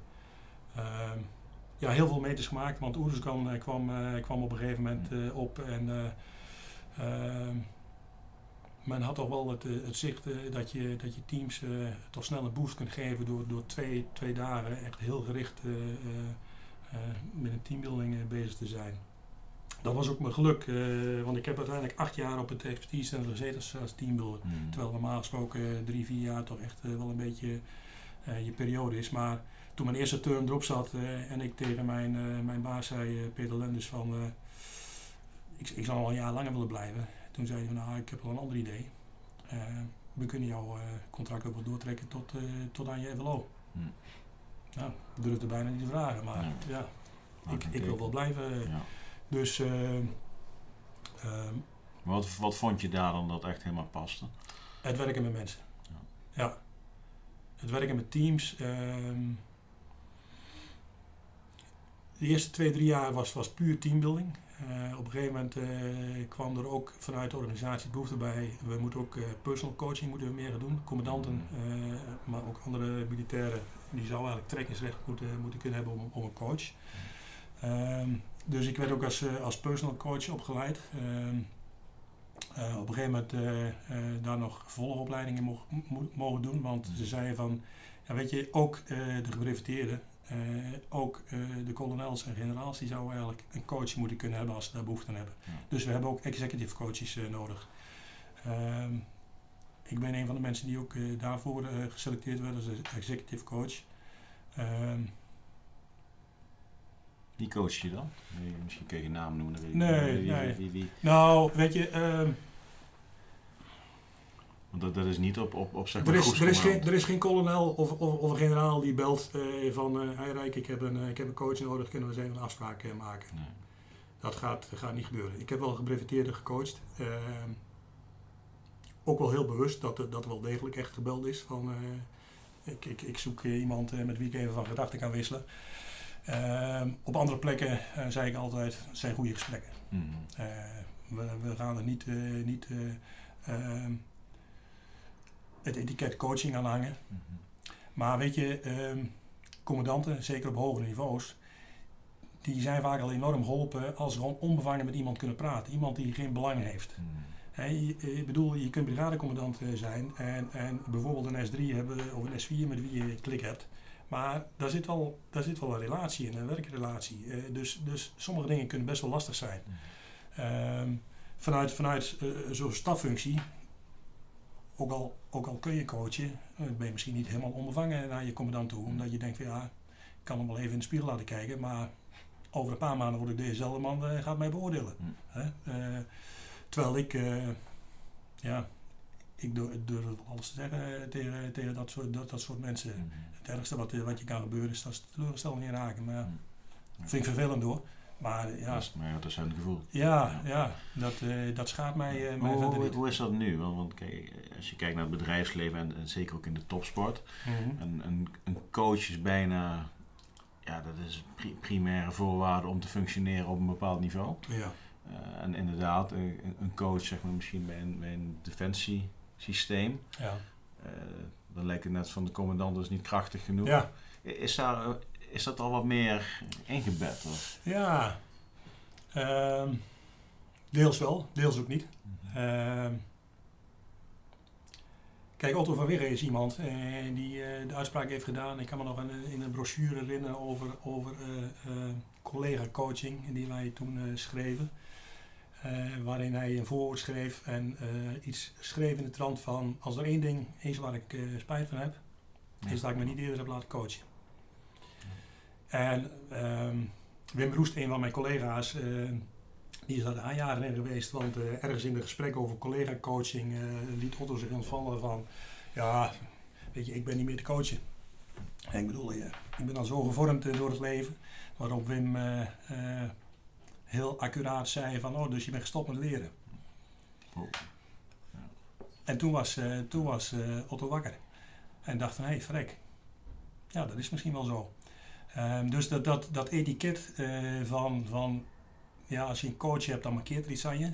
Ja, heel veel meters gemaakt, want Oeruzgan kwam, uh, kwam op een gegeven moment uh, op en ehm, men had toch wel het, het zicht dat, je, dat je teams toch snel een boost kunt geven door, door twee, twee dagen echt heel gericht met een teambuilding bezig te zijn. Dat was ook mijn geluk, want ik heb uiteindelijk acht jaar op het expertise gezeten als, als teambuilder. Mm. Terwijl normaal gesproken drie, vier jaar toch echt wel een beetje je periode is. Maar toen mijn eerste turn erop zat uh, en ik tegen mijn, uh, mijn baas zei, uh, Peter Lenders, van ik, ik zou al een jaar langer willen blijven. Toen zei hij van nou, ik heb wel een ander idee. we kunnen jouw contract ook wel doortrekken tot, tot aan je FLO. Hm. Nou, ik durfde bijna niet te vragen, maar ja, ik, ik wil wel blijven. Ja. Dus... Ehm, wat, wat vond je daar dan dat echt helemaal paste? Het werken met mensen. Ja. ja. Het werken met teams. Ehm, de eerste twee, drie jaar was, was puur teambuilding. Uh, op een gegeven moment uh, kwam er ook vanuit de organisatie behoefte bij. We moeten ook uh, personal coaching moeten we meer gaan doen. Commandanten, maar ook andere militairen, die zouden eigenlijk trekkingsrecht moeten, moeten kunnen hebben om, om een coach. Ehm, dus ik werd ook als, als personal coach opgeleid. Ehm, op een gegeven moment daar nog volgopleidingen mogen doen, want ze zeiden van, ja, weet je, ook de gebrefteerden Eh, ook eh, de kolonels en generaals die zouden eigenlijk een coach moeten kunnen hebben als ze daar behoefte aan hebben. Ja. Dus we hebben ook executive coaches eh, nodig. Ehm, ik ben een van de mensen die ook daarvoor geselecteerd werden als executive coach. Ehm, Wie coach je dan? Nee, Misschien kun je je naam noemen. dan weet ik Nee, wie, nee. Wie, wie, nou, weet je, ehm, Want dat, dat is niet op, op, op zeg er, is, er, is geen, er is geen kolonel of, of, of een generaal die belt eh, van eh hey Rijk, ik heb, een, eh, ik heb een coach nodig, kunnen we eens even een afspraak eh, maken. Nee. Dat gaat, gaat niet gebeuren. Ik heb wel gebreveteerden gecoacht. Ook wel heel bewust dat, er- dat wel degelijk echt gebeld is. Van, eh, ik, ik, ik zoek eh, iemand eh, met wie ik even van gedachten kan wisselen. Ehm, op andere plekken eh, zei ik altijd, het zijn goede gesprekken. Mhm. Eh, we, we gaan er niet, eh, niet eh, ehm, het etiket coaching aan hangen. Mhm. Maar weet je, ehm, commandanten, zeker op hogere niveaus, die zijn vaak al enorm geholpen als ze gewoon onbevangen met iemand kunnen praten. Iemand die geen belang heeft. Mhm. Je- ik bedoel, je kunt brigadecommandant eh, zijn en, en bijvoorbeeld een S3 hebben of een S4 met wie je klik hebt. Maar daar zit wel, daar zit wel een relatie in, een werkrelatie. Eh, dus, dus sommige dingen kunnen best wel lastig zijn. Ehm, vanuit vanuit eh, zo'n staffunctie, ook al, ook al kun je coachen, eh, ben je misschien niet helemaal onbevangen naar je commandant toe. Omdat je denkt van ja, ik kan hem wel even in de spiegel laten kijken, maar over een paar maanden word ik dezezelfde man, eh, gaat mij beoordelen. Mm. Hè? Eh, terwijl ik, ja, ik durf, alles te zeggen tegen, tegen dat, soort, dat, dat soort mensen. Mhm. Het ergste wat, wat je kan gebeuren is dat ze teleurstelling in raken. Maar ja, Mm. vind ik vervelend hoor. Maar ja, Dat is, maar ja, dat is een gevoel. ja, ja dat, eh, dat schaadt mij, eh, mij Hoe, verder hoe, hoe is dat nu? Want, want kijk, als je kijkt naar het bedrijfsleven en, en zeker ook in de topsport, Mhm. een, een, een coach is bijna, ja, dat is pri- primaire voorwaarde om te functioneren op een bepaald niveau. Ja. Eh, en inderdaad, een, een coach, zeg maar, misschien bij een, bij een defensiesysteem, Ja. dan lijkt het net van de commandant is niet krachtig genoeg. Ja. Is, daar, is dat al wat meer ingebed? Of? ja. Ehm, deels wel, deels ook niet. Ehm, kijk, Otto van Wigge is iemand eh, die eh, de uitspraak heeft gedaan. Ik kan me nog in, in een brochure herinneren over, over eh, collega-coaching die wij toen schreven. Waarin hij een voorwoord schreef en iets schreef in de trant van... als er één ding is waar ik spijt van heb, is dat ik me niet eerder heb laten coachen. En ehm, Wim Roest, een van mijn collega's, eh, die is daar aanjaren in geweest. Want eh, ergens in de gesprek over collega-coaching eh, liet Otto zich ontvallen van... Ja, weet je, ik ben niet meer te coachen. En ik bedoel, ja, ik ben dan zo gevormd door het leven. Waarop Wim heel accuraat zei van... Oh, dus je bent gestopt met leren. Oh. En toen was, toen was Otto wakker. En dacht van, hé, hey. Ja, dat is misschien wel zo. Ehm, dus dat, dat, dat etiket eh, van, van, ja, als je een coach hebt, dan markeert er iets aan je.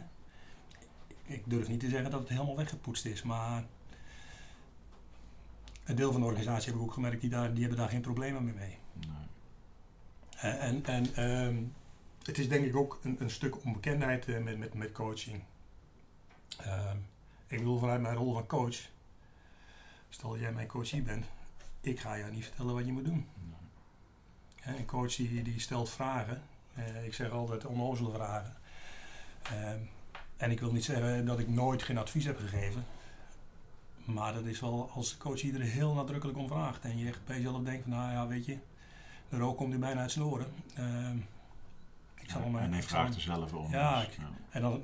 Ik durf niet te zeggen dat het helemaal weggepoetst is, maar een deel van de organisatie heb ik ook gemerkt, die, daar, die hebben daar geen problemen meer mee. Nee. Eh, En, en ehm, het is denk ik ook een, een stuk onbekendheid eh, met, met, met coaching. Ehm, ik bedoel, vanuit mijn rol van coach, stel dat jij mijn coachie bent, ik ga jou niet vertellen wat je moet doen. Een coach die, die stelt vragen, Eh, ik zeg altijd onnozele vragen. Ehm, en ik wil niet zeggen dat ik nooit geen advies heb gegeven. Maar dat is wel als de coach iedereen heel nadrukkelijk om vraagt. En je echt bij jezelf denkt van, nou ja, weet je, de rook komt nu bijna uit zijn oren. Ehm, ik zal Ja, en hij ik zal- vraagt er zelf om. Ja, dus, ik- En dan,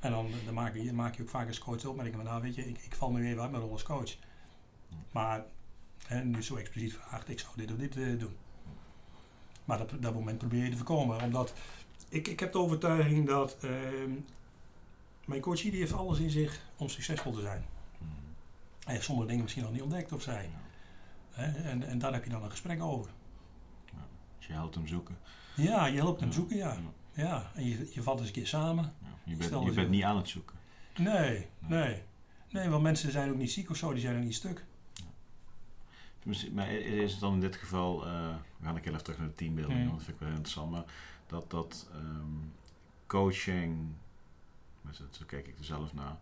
en dan, dan maak, je, maak je ook vaak als coach de opmerking van, nou weet je, ik, ik val nu even uit mijn rol als coach. Maar hè, nu zo expliciet vraagt, ik zou dit of dit eh, doen. Maar dat, dat moment probeer je te voorkomen. Omdat ik, ik heb de overtuiging dat ehm, mijn coachie die heeft alles in zich om succesvol te zijn. Mhm. Hij heeft sommige dingen misschien nog niet ontdekt of zij. Hè, en, en daar heb je dan een gesprek over. Dus je helpt hem zoeken. Ja, je helpt hem Ja. zoeken, ja. Ja, en je, je valt eens een keer samen. Ja. Je bent, je bent niet aan het zoeken. Nee, nee. Nee, want mensen zijn ook niet ziek of zo, die zijn ook niet stuk. Maar is het dan in dit geval, eh, we gaan een keer even terug naar de teambuilding, Mm. want dat vind ik wel interessant, maar dat, dat ehm, coaching, maar zo kijk ik er zelf naar,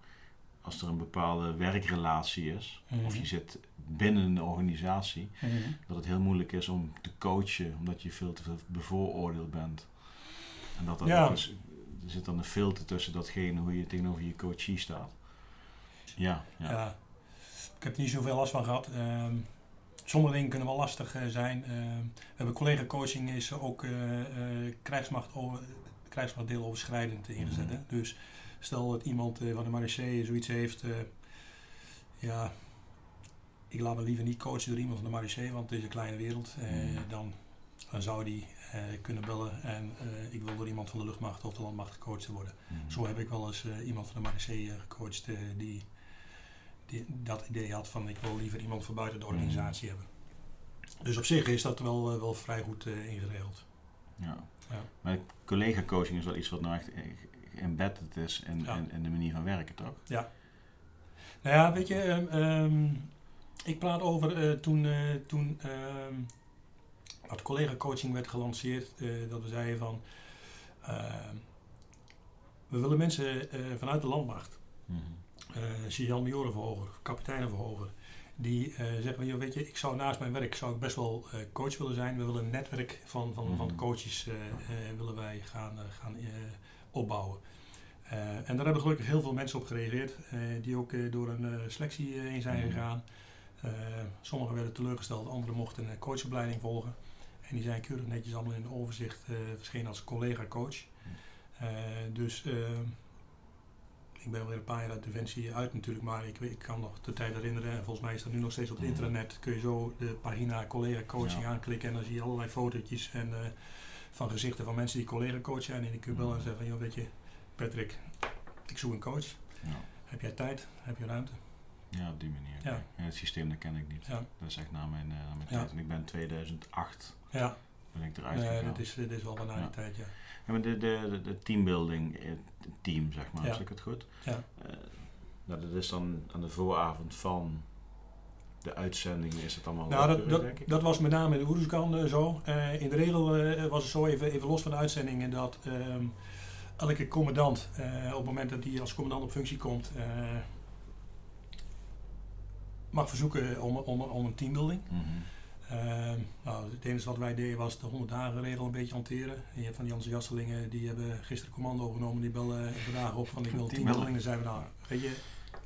als er een bepaalde werkrelatie is, of je zit binnen een organisatie, dat het heel moeilijk is om te coachen omdat je veel te veel bevooroordeeld bent. En dat er, Ja. er zit dan een filter tussen datgene hoe je tegenover je coachie staat. Ja, ja. Ja. Ik heb er niet zoveel last van gehad. Ehm, sommige dingen kunnen wel lastig eh, zijn. Ehm, we hebben collega-coaching is ook eh, eh, krijgsmacht, over, krijgsmachtdeel overschrijdend ingezet. Mhm. hè. Dus stel dat iemand eh, van de Marechaussee zoiets heeft. eh, ja, ik laat me liever niet coachen door iemand van de Marechaussee, want het is een kleine wereld. Eh, Mhm. dan, dan zou die eh, kunnen bellen en eh, ik wil door iemand van de luchtmacht of de landmacht gecoacht worden. Mhm. Zo heb ik wel eens eh, iemand van de Marseille eh, gecoacht eh, die, die dat idee had van ik wil liever iemand van buiten de organisatie hebben. Dus op zich is dat wel, eh, wel vrij goed eh, ingeregeld. Ja. Ja. Maar collega-coaching is wel iets wat nou echt embedded is in, Ja. in, in de manier van werken, toch? Nou ja, weet je, ehm, ehm, ik praat over eh, toen, eh, toen ehm, dat collega-coaching werd gelanceerd, eh, dat we zeiden van we willen mensen eh, vanuit de landmacht Mhm. eh sergeant-majoren verhogen, kapiteinen verhogen. Die eh, zeggen, van, joh, weet je, ik zou naast mijn werk zou ik best wel eh, coach willen zijn. We willen een netwerk van, van, van Mhm. coaches eh, eh, willen wij gaan, eh, gaan eh, opbouwen. Eh, en daar hebben gelukkig heel veel mensen op gereageerd, eh, die ook eh, door een eh, selectie eh, heen zijn Mhm. gegaan. Eh, sommigen werden teleurgesteld, anderen mochten een coachopleiding volgen. En die zijn keurig netjes allemaal in overzicht eh, verschenen als collega-coach. Eh, dus eh, ik ben alweer een paar jaar uit Defensie uit natuurlijk, maar ik, ik kan nog de tijd herinneren. En volgens mij is dat nu nog steeds op het Mhm. intranet. Kun je zo de pagina collega coaching Ja. aanklikken en dan zie je allerlei fotootjes en, eh, van gezichten van mensen die collega coach zijn. En die kun je bellen en zeggen van, joh, weet je, Patrick, ik zoek een coach. Ja. Heb jij tijd? Heb je ruimte? ja, op die manier. Ja. het systeem dat ken ik niet. Ja. Dat is echt na mijn, eh, na mijn Ja. tijd. En ik ben in 2008 Ja, ben ik eruit nee, gegaan. dat is, dit is wel bijna die tijd, ja. Ja, maar de, de, de, teambuilding, eh, het team zeg maar, Ja. zeg ik het goed? Ja. Eh, nou, dat is dan aan de vooravond van de uitzending is het allemaal Nou, dat, dat, was met name in de Oeruzkan eh, zo. In de regel was het zo, even, even los van de uitzendingen, dat ehm, elke commandant, op het moment dat hij als commandant op functie komt, mag verzoeken om, om, om een teambuilding. Ehm, nou, het enige wat wij deden was de 100 dagen regel een beetje hanteren. En je hebt van die enthousiastelingen, die hebben gisteren commando genomen, die bellen vandaag op van ik wil een teambuilding. Dan zijn we nou, weet je,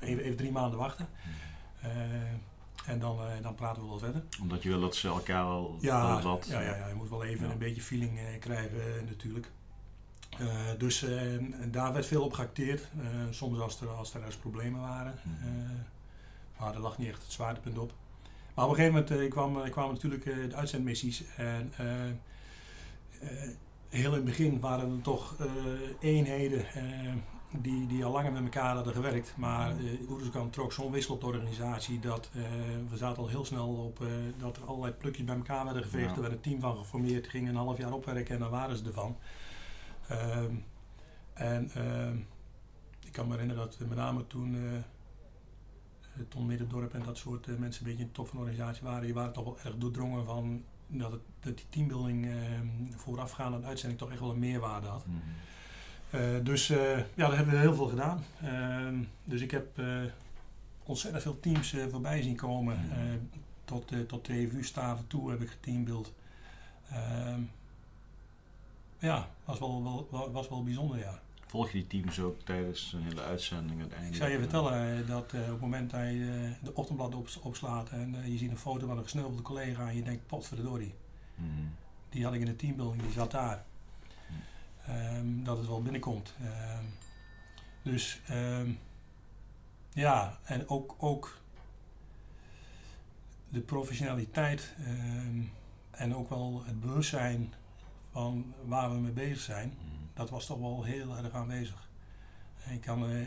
even, even drie maanden wachten. Mhm. Eh, en dan, eh, dan praten we wel verder. Omdat je wil dat ze elkaar al Ja, wat... ja, ja, ja, je moet wel even Ja. een beetje feeling eh, krijgen eh, natuurlijk. Dus eh, en- en daar werd veel op geacteerd. Soms als er, als er ergens problemen waren. Eh, maar daar lag niet echt het zwaartepunt op. Maar op een gegeven moment eh, kwam, eh, kwamen natuurlijk eh, de uitzendmissies. En heel in het begin waren er toch eenheden die, die al langer met elkaar hadden gewerkt. Maar uh, Oeruzkan trok zo'n wissel op de organisatie dat we zaten al heel snel op dat er allerlei plukjes bij elkaar werden geveegd. Ja. Er werd een team van geformeerd, ging een half jaar opwerken en dan waren ze ervan. Ehm, en ehm, ik kan me herinneren dat met name toen Ton Middendorp en dat soort eh, mensen een beetje in de top van de organisatie waren, die waren toch wel erg doordrongen van dat, het, dat die teambuilding ehm, voorafgaand aan uitzending toch echt wel een meerwaarde had. Mhm. Eh, dus eh, ja, daar hebben we heel veel gedaan. Ehm, dus ik heb ontzettend veel teams voorbij zien komen. Eh, tot, tot TVU-staven toe heb ik geteambuild. Ehm ja, was wel, wel, wel- was wel bijzonder, ja. Volg je die teams ook tijdens een hele uitzending uiteindelijk? Ik zou je vertellen eh, dat eh, op het moment dat je eh, de ochtendblad ops- opslaat en je ziet een foto van een gesneuvelde collega en je denkt, potverdorie, Mhm. die had ik in de teambuilding, die zat daar. Ehm, dat het wel binnenkomt. Ehm, dus ehm, ja, en ook, ook de professionaliteit en ook wel het bewustzijn van waar we mee bezig zijn, Mhm. Dat was toch wel heel erg aanwezig. Ik kan eh,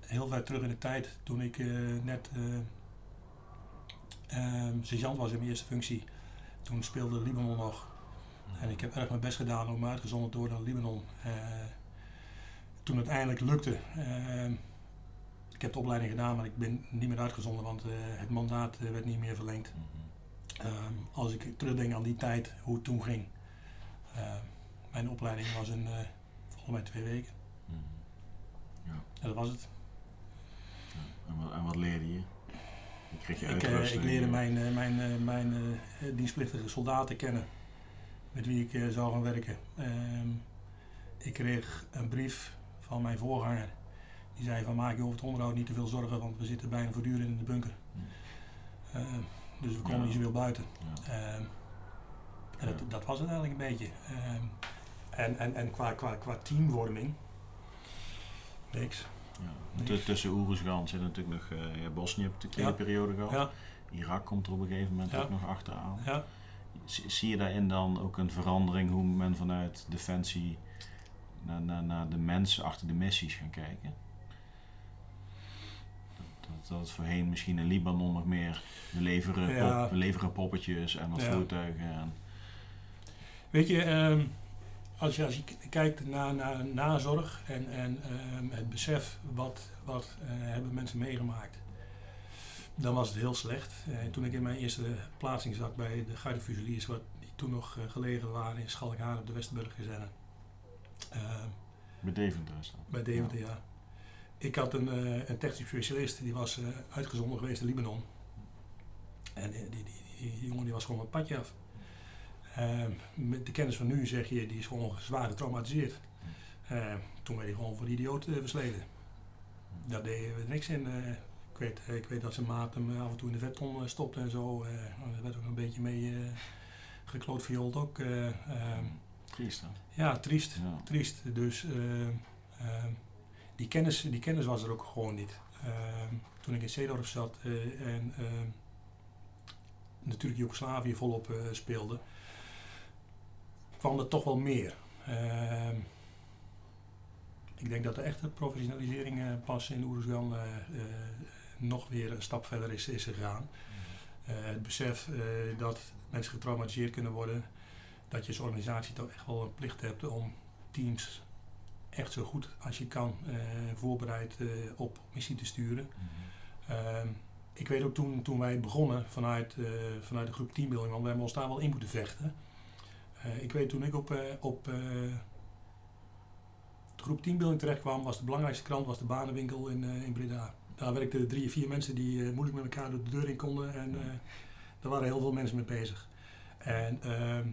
heel ver terug in de tijd, toen ik eh, net eh ehm, sergeant was in mijn eerste functie, toen speelde Libanon nog. En ik heb erg mijn best gedaan om uitgezonden te worden naar Libanon. Toen het eindelijk lukte. eh, ik heb de opleiding gedaan, maar ik ben niet meer uitgezonden, want het mandaat werd niet meer verlengd. Mhm. Ehm, als ik terugdenk aan die tijd, hoe het toen ging. Mijn opleiding was een, mij twee weken. Mhm. En dat was het. Ja. En, wat, en wat leerde je? Je kreeg je Ik, eh, ik leerde mijn, eh, mijn, eh, mijn dienstplichtige soldaten kennen met wie ik zou gaan werken. Ehm, ik kreeg een brief van mijn voorganger. Die zei van maak je over het onderhoud niet te veel zorgen, want we zitten bijna voortdurend in de bunker. Ehm, dus we komen Ja. niet zoveel buiten. Ja. Ehm, en dat, Ja. dat was het eigenlijk een beetje. En en, en qua, qua, qua teamvorming, niks. Ja. T- Tussen Oeruzgan zit natuurlijk nog eh ja, Bosnië, heb je natuurlijk Ja. periode gehad. Ja, Irak komt er op een gegeven moment ook nog achteraan. Zie je daarin dan ook een verandering hoe men vanuit Defensie naar, naar, naar de mensen achter de missies gaan kijken? Dat, dat, dat het voorheen misschien in Libanon nog meer we leveren, Ja. pop- we leveren poppetjes en wat voertuigen. En, Weet je, ehm, als je, als je kijkt naar, naar nazorg en, en ehm, het besef wat, wat eh, hebben mensen meegemaakt, dan was het heel slecht. Eh, toen ik in mijn eerste plaatsing zat bij de Garde wat die toen nog eh, gelegen waren in Schalkhaar op de Westerburgkazerne. Ehm bij Deventer is dat. bij Deventer, ja. Ik had een, eh, een technisch specialist, die was uitgezonden geweest in Libanon. En die, die, die, die jongen die was gewoon een padje af. Ehm, met de kennis van nu zeg je, die is gewoon zwaar getraumatiseerd. Ehm, toen werd hij gewoon voor idioot eh, versleten. Daar deden we niks in. eh. ik, weet, eh, ik weet dat zijn maat hem af en toe in de vetton stopte en zo. eh, daar werd ook een beetje mee gekloot viold ook. eh. Ehm, Triest hè? ja, triest Ja. triest. Dus die, kennis, die kennis was er ook gewoon niet. Toen ik in Zeedorf zat en natuurlijk Joegoslavië volop speelde, kwam er toch wel meer. Ehm, ik denk dat de echte professionalisering eh, pas in Oeruzgan eh, eh, nog weer een stap verder is, is gegaan. Eh, het besef dat mensen getraumatiseerd kunnen worden, dat je als organisatie toch echt wel een plicht hebt om teams echt zo goed als je kan voorbereid op missie te sturen. Ehm, ik weet ook toen, toen wij begonnen vanuit, vanuit de groep teambuilding, want wij hebben ons daar wel in moeten vechten. Eh, ik weet toen ik op, eh, op eh, de groep teambuilding terecht kwam, was de belangrijkste krant was de banenwinkel in, in Breda. Daar werkten drie of vier mensen die moeilijk met elkaar door de deur in konden en daar waren heel veel mensen mee bezig. En ehm,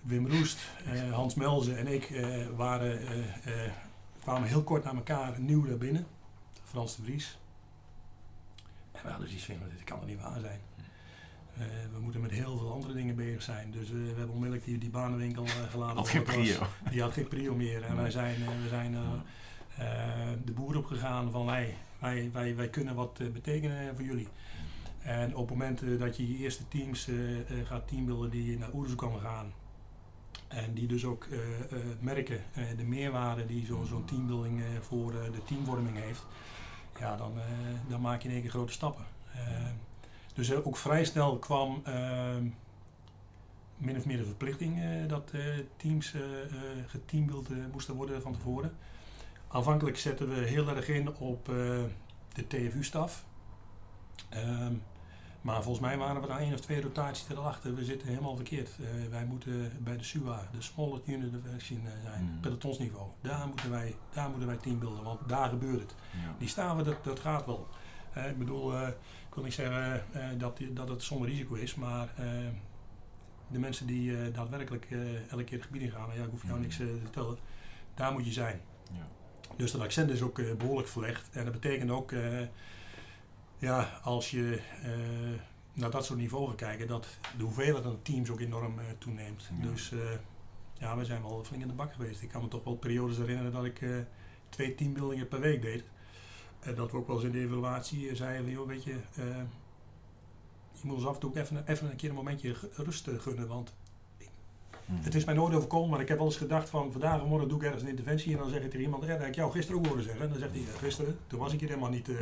Wim Roest, Hans Melzen en ik waren, kwamen heel kort na elkaar nieuw daar binnen. Frans de Vries. En we hadden zoiets van, dit kan er niet waar zijn. Eh, we moeten met heel veel andere dingen bezig zijn. Dus we hebben onmiddellijk die, die banenwinkel eh, gelaten. Had geen was. prio. Die had geen prio meer. En wij zijn, eh, we zijn de boer opgegaan van wij, wij, wij, wij kunnen wat betekenen voor jullie. En op het moment dat je je eerste teams gaat teambeelden die naar Oeruzkan gaan. En die dus ook eh, merken de meerwaarde die zo- zo'n teambuilding eh, voor de teamvorming heeft. Ja, dan, dan maak je in één keer grote stappen. Dus eh, ook vrij snel kwam ehm, min of meer de verplichting eh, dat eh, teams geteambeeld moesten worden van tevoren. Aanvankelijk zetten we heel erg in op de TFU-staf. Ehm, maar volgens mij waren we daar één of twee rotaties erachter. We zitten helemaal verkeerd. Wij moeten bij de SUA, de Smallest Unit of Action, zijn, Mm. pelotonsniveau. Daar moeten wij, daar moeten wij teambeelden, want daar gebeurt het. Ja. Die staven, dat, dat gaat wel. Ik bedoel, ik wil niet zeggen eh, dat, dat het zonder risico is, maar eh, de mensen die eh, daadwerkelijk elke keer het gebied in gaan, ja, ik hoef jou Mhm. niks te vertellen, daar moet je zijn. Ja. Dus dat accent is ook eh, behoorlijk verlegd. En dat betekent ook, ja, als je naar dat soort niveau gaat kijken, dat de hoeveelheid aan teams ook enorm toeneemt. Ja. Dus ja, we zijn wel flink in de bak geweest. Ik kan me toch wel periodes herinneren dat ik twee teambuildingen per week deed. En dat we ook wel eens in de evaluatie eh, zeiden van, joh, weet je, eh, je moet ons af en toe even, even een keer een momentje rust eh, gunnen, want Mm. het is mij nooit overkomen, maar ik heb wel eens gedacht van vandaag of morgen doe ik ergens een interventie en dan zeg ik tegen iemand, ja, dat heb ik jou gisteren ook horen zeggen. En dan zegt hij, "Ja, gisteren, toen was ik hier helemaal niet. Ja.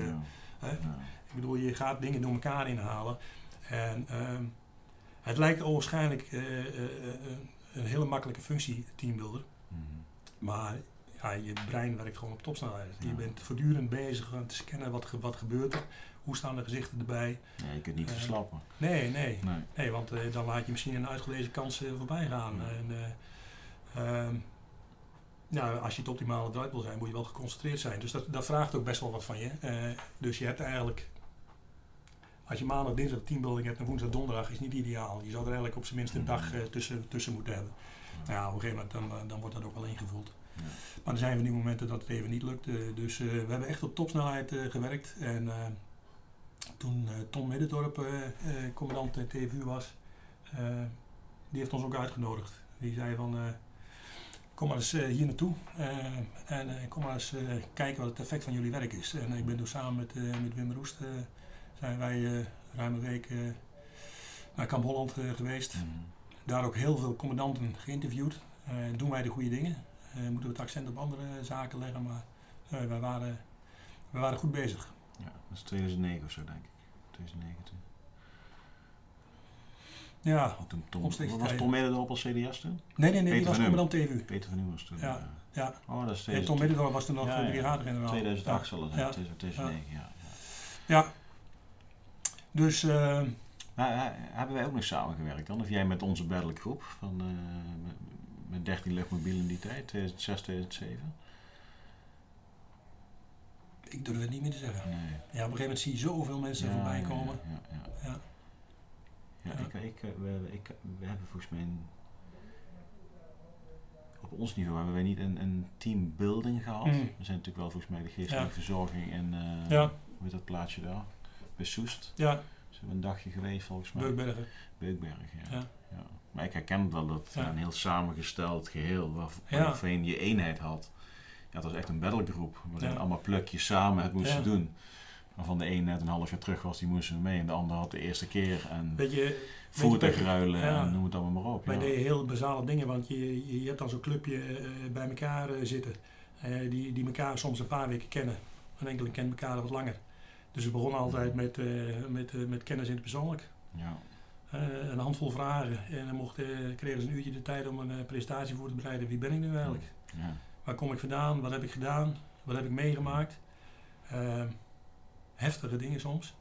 hè? Ja. Ik bedoel, je gaat dingen door elkaar inhalen. En ehm, het lijkt waarschijnlijk eh, eh, een hele makkelijke functie, teambuilder. Mhm. Maar ja, je brein werkt gewoon op topsnelheid. Je bent voortdurend bezig om te scannen wat, wat gebeurt er. Hoe staan de gezichten erbij? Ja, je kunt niet Eh, verslappen. Nee, nee. Nee. Nee, want eh, dan laat je misschien een uitgelezen kans eh, voorbij gaan. Ja. En, nou, als je het optimale eruit wil zijn, moet je wel geconcentreerd zijn. Dus dat, dat vraagt ook best wel wat van je. Dus je hebt eigenlijk als je maandag, dinsdag teambuilding hebt en woensdag, donderdag is niet ideaal. Je zou er eigenlijk op zijn minst een dag eh, tussen, tussen moeten hebben. Nou ja, op een gegeven moment dan, dan wordt dat ook wel ingevuld. Maar er zijn van die momenten dat het even niet lukt. eh, dus eh, we hebben echt op topsnelheid eh, gewerkt. En toen Tom Middendorp, commandant TVU was, die heeft ons ook uitgenodigd. Die zei van, kom maar eens hier naartoe en kom maar eens kijken wat het effect van jullie werk is. En ik ben toen samen met, met Wim Roest, zijn wij ruim een week naar Kamp Holland geweest. Mhm. Daar ook heel veel commandanten geïnterviewd. Doen wij de goede dingen? Eh, moeten we het accent op andere zaken leggen? Maar eh, wij, waren, wij waren goed bezig. Ja, dat is 2009 of zo, denk ik. 2009 toen. Ja, toen Tom, Omstreeks was. Tom Middendorp als CDS toen? nee, nee, nee, Peter die was van commandant TVU. Peter van Nieuw was toen. Ja, Ja, Oh, dat is en Tom 2000 Middendorp was toen nog Ja, ja. brigadegeneraal. 2008 Ja. zal het zijn, Ja. 2009, ja. ja. Ja. Dus, eh, hebben wij ook nog samengewerkt dan? Of jij met onze battlegroep van eh, met, met 13 luchtmobielen in die tijd, 2006, 2007? ik durf het niet meer te zeggen. Nee. Ja, op een gegeven moment zie je zoveel mensen Ja, voorbij komen. Ja, ja, ja. Ik, ik, eh, we, ik, we hebben volgens mij een- op ons niveau hebben wij niet een, een teambuilding gehad. Mm. We zijn natuurlijk wel volgens mij de geestelijke verzorging en eh, Ja, hoe dat plaatsje daar? Bij Soest. ja, Zijn we een dagje geweest volgens mij. Beukbergen. Beukberg, ja. Ja. Maar ik herken wel dat Ja. een heel samengesteld geheel waar, waarvan je eenheid had. Ja, het was echt een battlegroep waarin allemaal plukjes samen het moesten doen. Waarvan de een net een half jaar terug was, die moesten mee. En de ander had de eerste keer. En Weet je, voertuigruilen Ja. en noem het allemaal maar op. wij deden heel basale dingen, want je, je, hebt dan zo'n clubje eh, bij elkaar eh, zitten. eh, die, die elkaar soms een paar weken kennen. Een enkele kent elkaar wat langer. Dus we begonnen altijd met, eh, met, eh, met kennis in het persoonlijk. Ja. Eh, een handvol vragen. En dan mochten, kregen ze een uurtje de tijd om een eh, presentatie voor te bereiden. Wie ben ik nu eigenlijk? Ja. Waar kom ik vandaan? Wat heb ik gedaan? Wat heb ik meegemaakt? Heftige dingen soms.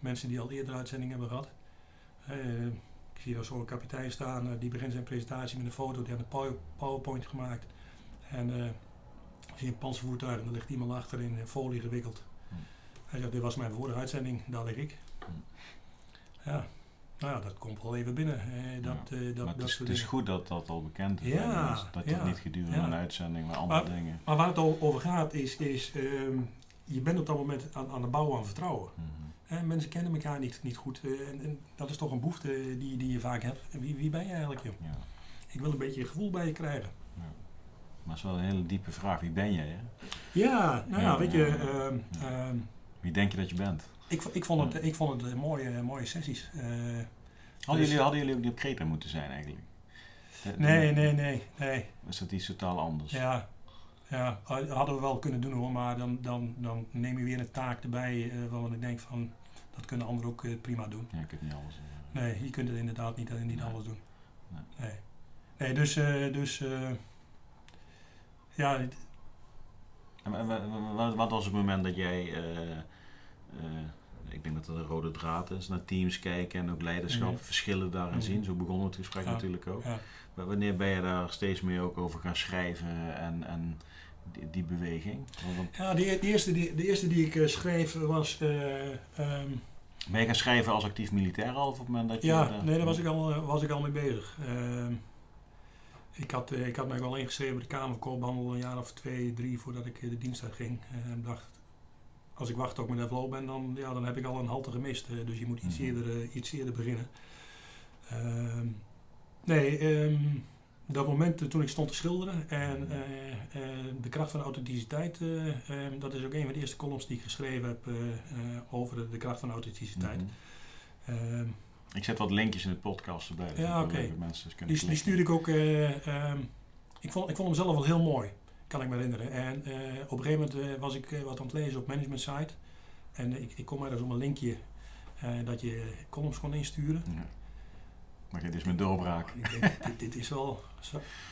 Mensen die al eerder uitzendingen hebben gehad. Eh, ik zie daar zo'n kapitein staan, die begint zijn presentatie met een foto, die had een power- PowerPoint gemaakt. En ik zie een panzervoertuig en er ligt iemand achter in folie gewikkeld. Hij zegt, dit was mijn vorige uitzending, daar lig ik. Ja, nou ja, dat komt wel even binnen. Eh, dat, eh, dat, maar het dat is, het is goed dat dat al bekend is. Ja, dat ja, dat niet gedurende een uitzending, maar andere Maar- dingen. Maar waar het over gaat is, is ehm, je bent op dat moment aan, aan de bouw aan vertrouwen. En mensen kennen elkaar niet, niet goed. eh, en, en dat is toch een behoefte die, die je vaak hebt. Wie, wie ben je eigenlijk, joh? Ja. Ik wil een beetje een gevoel bij je krijgen. Ja. Maar het is wel een hele diepe vraag. Wie ben jij? Hè? Ja, nou ja, weet je, ehm, ehm, Wie denk je dat je bent? Ik, ik vond het, ik vond het eh, mooie, mooie sessies. Eh, Hadden, Dus- jullie, hadden jullie ook niet op Kreta moeten zijn eigenlijk? Nee, nee, nee, nee. Is dat iets totaal anders? Ja, ja, hadden we wel kunnen doen hoor, maar dan, dan, dan neem je weer een taak erbij eh, waarvan ik denk van, dat kunnen anderen ook prima doen. Ja, ik heb niet alles. eh, Nee, je kunt het inderdaad niet, niet Nee. alles doen. Nee. Nee. Nee, dus, dus ja, En Wat, wat was het moment dat jij, ik denk dat dat een rode draad is, naar teams kijken en ook leiderschap, Mhm. verschillen daarin Mhm. zien? Zo begon het gesprek Ja. natuurlijk ook. ja. Maar wanneer ben je daar steeds meer ook over gaan schrijven en, en die, die beweging? Want- ja die, die eerste, die, de eerste die ik eh, schreef was, eh, ehm, Ben je gaan schrijven als actief militair al op het moment dat je... ja, eh, nee, daar was ik al, eh, was ik al mee bezig. Ehm, ik, had, eh, ik had mij wel ingeschreven bij de Kamer van Koophandel een jaar of twee, drie voordat ik eh, de dienst uitging. En dacht, als ik wacht tot ik met FLO ben, dan, ja, dan heb ik al een halte gemist. dus je moet iets, Mhm. eerder, eh, iets eerder beginnen. Ehm, nee, ehm, dat moment eh, toen ik stond te schilderen en eh, eh, de kracht van authenticiteit, eh, ehm, dat is ook een van de eerste columns die ik geschreven heb over de, de kracht van authenticiteit. Mhm. Ik zet wat linkjes in de podcast erbij. Ja, oké. die, die stuurde ik ook. ik, vond, ik vond hem zelf wel heel mooi, kan ik me herinneren. En eh, op een gegeven moment eh, was ik eh, wat aan het lezen op management site. En ik, ik kom ergens om een linkje dat je columns kon insturen. Ja. Maar dit is mijn doorbraak. Ik denk, dit, dit is wel.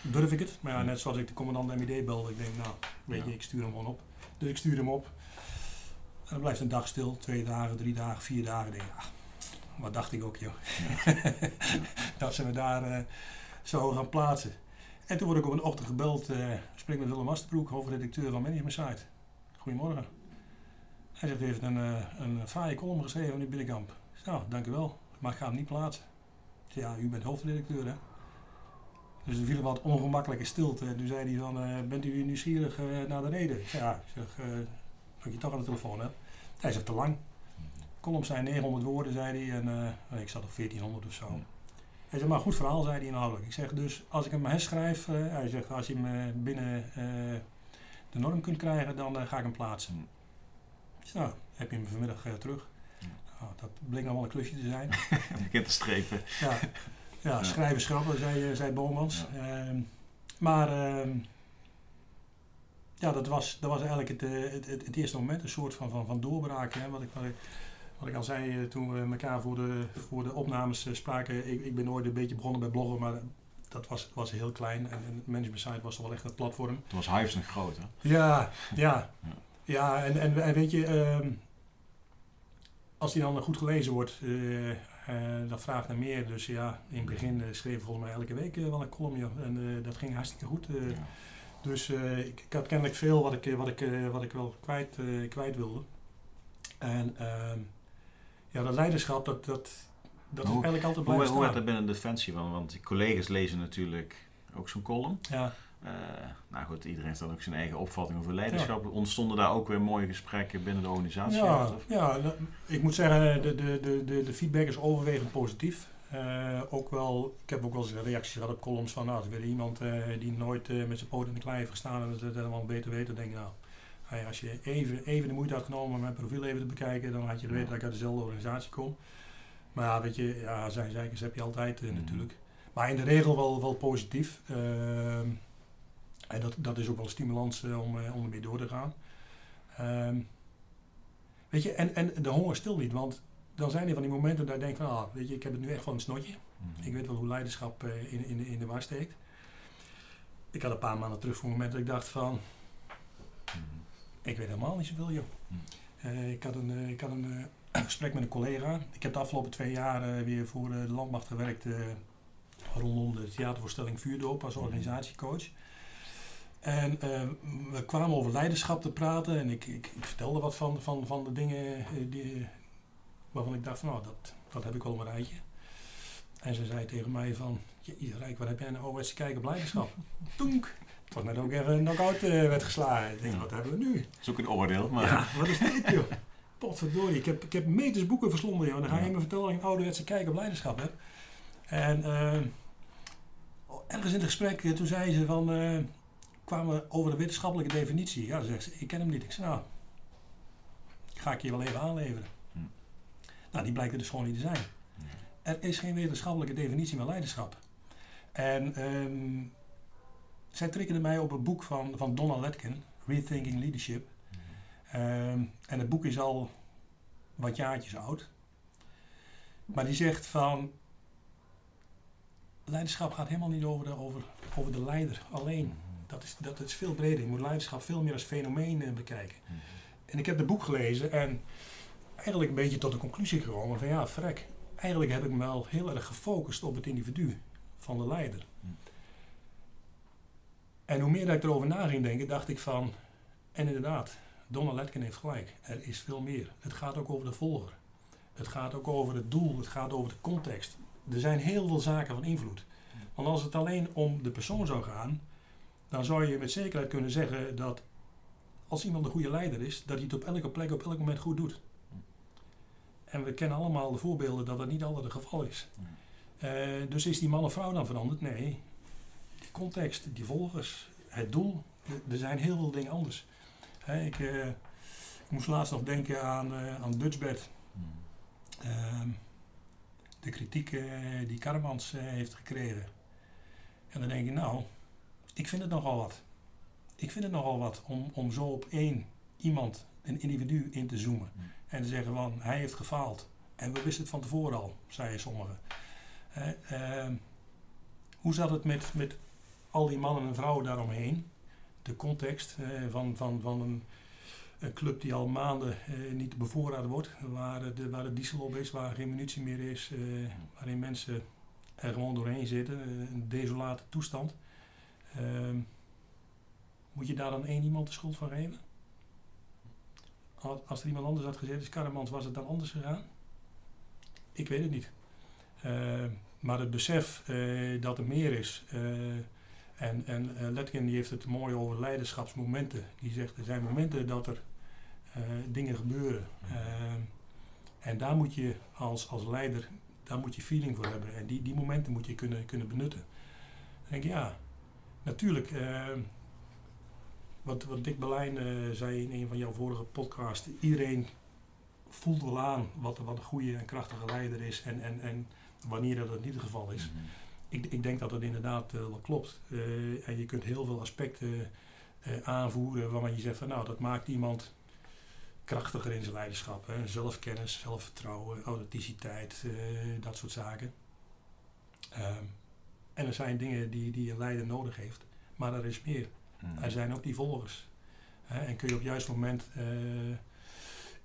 durf ik het? Maar ja, net zoals ik de commandant MID belde, ik denk, nou, weet je, Ja. ik stuur hem gewoon op. Dus ik stuur hem op. En dan blijft een dag stil, twee dagen, drie dagen, vier dagen. Ik denk, ah, wat dacht ik ook, joh. dat ze me daar eh, zo gaan plaatsen. En toen word ik op een ochtend gebeld, eh spreek met Willem Asterbroek, hoofdredacteur van Management Site. Goedemorgen. Hij zegt, u heeft een, uh, een fraaie column geschreven, meneer Binnenkamp. Nou, dank u wel, maar ik ga hem niet plaatsen. Ik zeg, ja, u bent hoofdredacteur, hè? Dus er viel wat ongemakkelijke stilte. En toen zei hij van, uh, bent u nieuwsgierig uh, naar de reden? Ja, ik zeg, dat je toch aan de telefoon hebt. Hij zegt, te lang. Column zijn 900 woorden, zei hij, en ik zat op 1400 of zo. Hij zegt, maar goed verhaal, zei hij inhoudelijk. Ik zeg, dus als ik hem herschrijf, hij zegt, als je hem binnen de norm kunt krijgen, dan ga ik hem plaatsen. Zo, heb je hem vanmiddag terug. Oh, dat bleek nog wel een klusje te zijn. Bekend te strepen. Ja, ja, schrijven, schrappen, zei, eh, zei Bomans. Ja. Uh, maar uh, ja, dat was, dat was eigenlijk het, eh, het, het, het, eerste moment, een soort van, van, van doorbraak. Hè, wat, ik, wat, ik, wat ik al zei toen we elkaar voor de, voor de opnames spraken. Ik, ik ben ooit een beetje begonnen bij bloggen, maar dat was, was heel klein. En, en Management Site was toch wel echt een platform. Toen was Hives nog groot, hè? Ja, ja. ja. En, en, en weet je, uh, als die dan goed gelezen wordt, uh, uh, dat vraagt naar meer. Dus ja, in het begin uh, schreef volgens mij elke week wel een column. En dat ging hartstikke goed. Ja. Dus ik, ik, had kennelijk veel wat ik, wat ik, wat ik wel kwijt, kwijt wilde. En ehm, ja, dat leiderschap, dat, dat, dat hoe, is eigenlijk altijd blijven hoe, Hoe werd dat binnen Defensie? Want, want collega's lezen natuurlijk ook zo'n column. Ja. Uh, nou goed, iedereen heeft dan ook zijn eigen opvatting over leiderschap. Ja. Ontstonden daar ook weer mooie gesprekken binnen de organisatie? Ja, ja ik moet zeggen, de, de, de, de feedback is overwegend positief. Uh, ook wel, ik heb ook wel eens reacties gehad op columns van, nou, als weer iemand uh, die nooit met zijn poot in de klei heeft gestaan en het helemaal beter weet, dan denk ik, nou, als je even, even de moeite had genomen om mijn profiel even te bekijken, dan had je geweten dat ik uit dezelfde organisatie kom. Maar ja, weet je, ja, zijn zeikers heb je altijd mm. natuurlijk. Maar in de regel wel, wel positief. Ehm, en dat, dat is ook wel een stimulans uh, om, uh, om ermee door te gaan. Um, weet je, en, en de honger stil niet, want dan zijn er van die momenten dat je denkt van, ah, weet je, ik heb het nu echt van een snotje. Mm-hmm. Ik weet wel hoe leiderschap uh, in, in, in de war steekt. Ik had een paar maanden terug voor een moment dat ik dacht van. Ik weet helemaal niet zoveel joh. Mm-hmm. ik had een, ik had een gesprek met een collega. Ik heb de afgelopen twee jaar weer voor de landmacht gewerkt rondom de theatervoorstelling Vuurdoop als organisatiecoach. En uh, we kwamen over leiderschap te praten en ik, ik, ik, vertelde wat van, van, van de dingen eh, die, waarvan ik dacht van nou, dat, dat heb ik wel een rijtje. En ze zei tegen mij van, Rijk, wat heb jij nou over kijken op leiderschap? Toenk! Was net ook even een knock-out uh, werd geslagen. Ik denk, wat hebben we nu? Dat is ook een oordeel, maar... Ja, wat is dit joh? Potverdorie, ik heb, ik heb meters boeken verslonden joh. En dan ga je me vertellen dat ik een ouderwetse kijk op leiderschap heb. En uh, ergens in het gesprek, toen zei ze van kwamen we over de wetenschappelijke definitie. Ja, zegt ze, ik ken hem niet. Ik zei, nou, ga ik je wel even aanleveren. Hm. Nou, die blijkt er dus gewoon niet te zijn. Hm. Er is geen wetenschappelijke definitie van leiderschap. En um, zij triggerde mij op een boek van, van Donna Letkin, Rethinking Leadership. Hm. Um, en het boek is al wat jaartjes oud. Maar die zegt van, leiderschap gaat helemaal niet over de, over, over de leider alleen dat is, dat is veel breder. Je moet leiderschap veel meer als fenomeen uh, bekijken. Mm -hmm. En ik heb het boek gelezen en eigenlijk een beetje tot de conclusie gekomen van ja, frek. Eigenlijk heb ik me wel heel erg gefocust op het individu van de leider. Mm. En hoe meer dat ik erover na ging denken, dacht ik van, en inderdaad, Donald Letkin heeft gelijk. Er is veel meer. Het gaat ook over de volger. Het gaat ook over het doel. Het gaat over de context. Er zijn heel veel zaken van invloed. Want als het alleen om de persoon zou gaan, dan zou je met zekerheid kunnen zeggen dat als iemand een goede leider is, dat hij het op elke plek op elk moment goed doet. En we kennen allemaal de voorbeelden dat dat niet altijd het geval is. Uh, dus is die man of vrouw dan veranderd? Nee. Context, die volgers, het doel, er zijn heel veel dingen anders. ik, uh, ik, moest laatst nog denken aan, uh, aan Dutchbed. Ehm, de kritiek die Karmans heeft gekregen. En dan denk ik, nou, ik vind het nogal wat. Ik vind het nogal wat om, om zo op één iemand, een individu, in te zoomen. Hmm. En te zeggen van, hij heeft gefaald. En we wisten het van tevoren al, zeiden sommigen. Uh, hoe zat het met, met al die mannen en vrouwen daaromheen? De context uh, van, van, van een, club die al maanden uh, niet bevoorraad wordt. Waar de, waar de diesel op is, waar geen munitie meer is. Hmm. waarin mensen er gewoon doorheen zitten. een desolate toestand. Um, moet je daar dan één iemand de schuld van geven? Als, er iemand anders had gezeten, Karremans, was het dan anders gegaan? Ik weet het niet. Eh, maar het besef eh, dat er meer is. eh, en en eh, Letkin die heeft het mooi over leiderschapsmomenten. Die zegt er zijn momenten dat er eh, dingen gebeuren. Eh, en daar moet je als, als leider daar moet je feeling voor hebben. En die, die momenten moet je kunnen, kunnen benutten. Dan denk ik, ja, natuurlijk. wat, wat Dick Berlijn zei in een van jouw vorige podcasts. Iedereen voelt wel aan wat, wat een goede en krachtige leider is. En, en, en wanneer dat niet het geval is. Mhm. Ik, ik denk dat dat inderdaad eh, wel klopt. Eh, en je kunt heel veel aspecten eh, aanvoeren waarvan je zegt van nou, dat maakt iemand krachtiger in zijn leiderschap. Hè? Zelfkennis, zelfvertrouwen, authenticiteit, dat soort zaken. Ehm, en er zijn dingen die, die een leider nodig heeft, maar er is meer. Mhm. Er zijn ook die volgers. Hè? En kun je op het juiste moment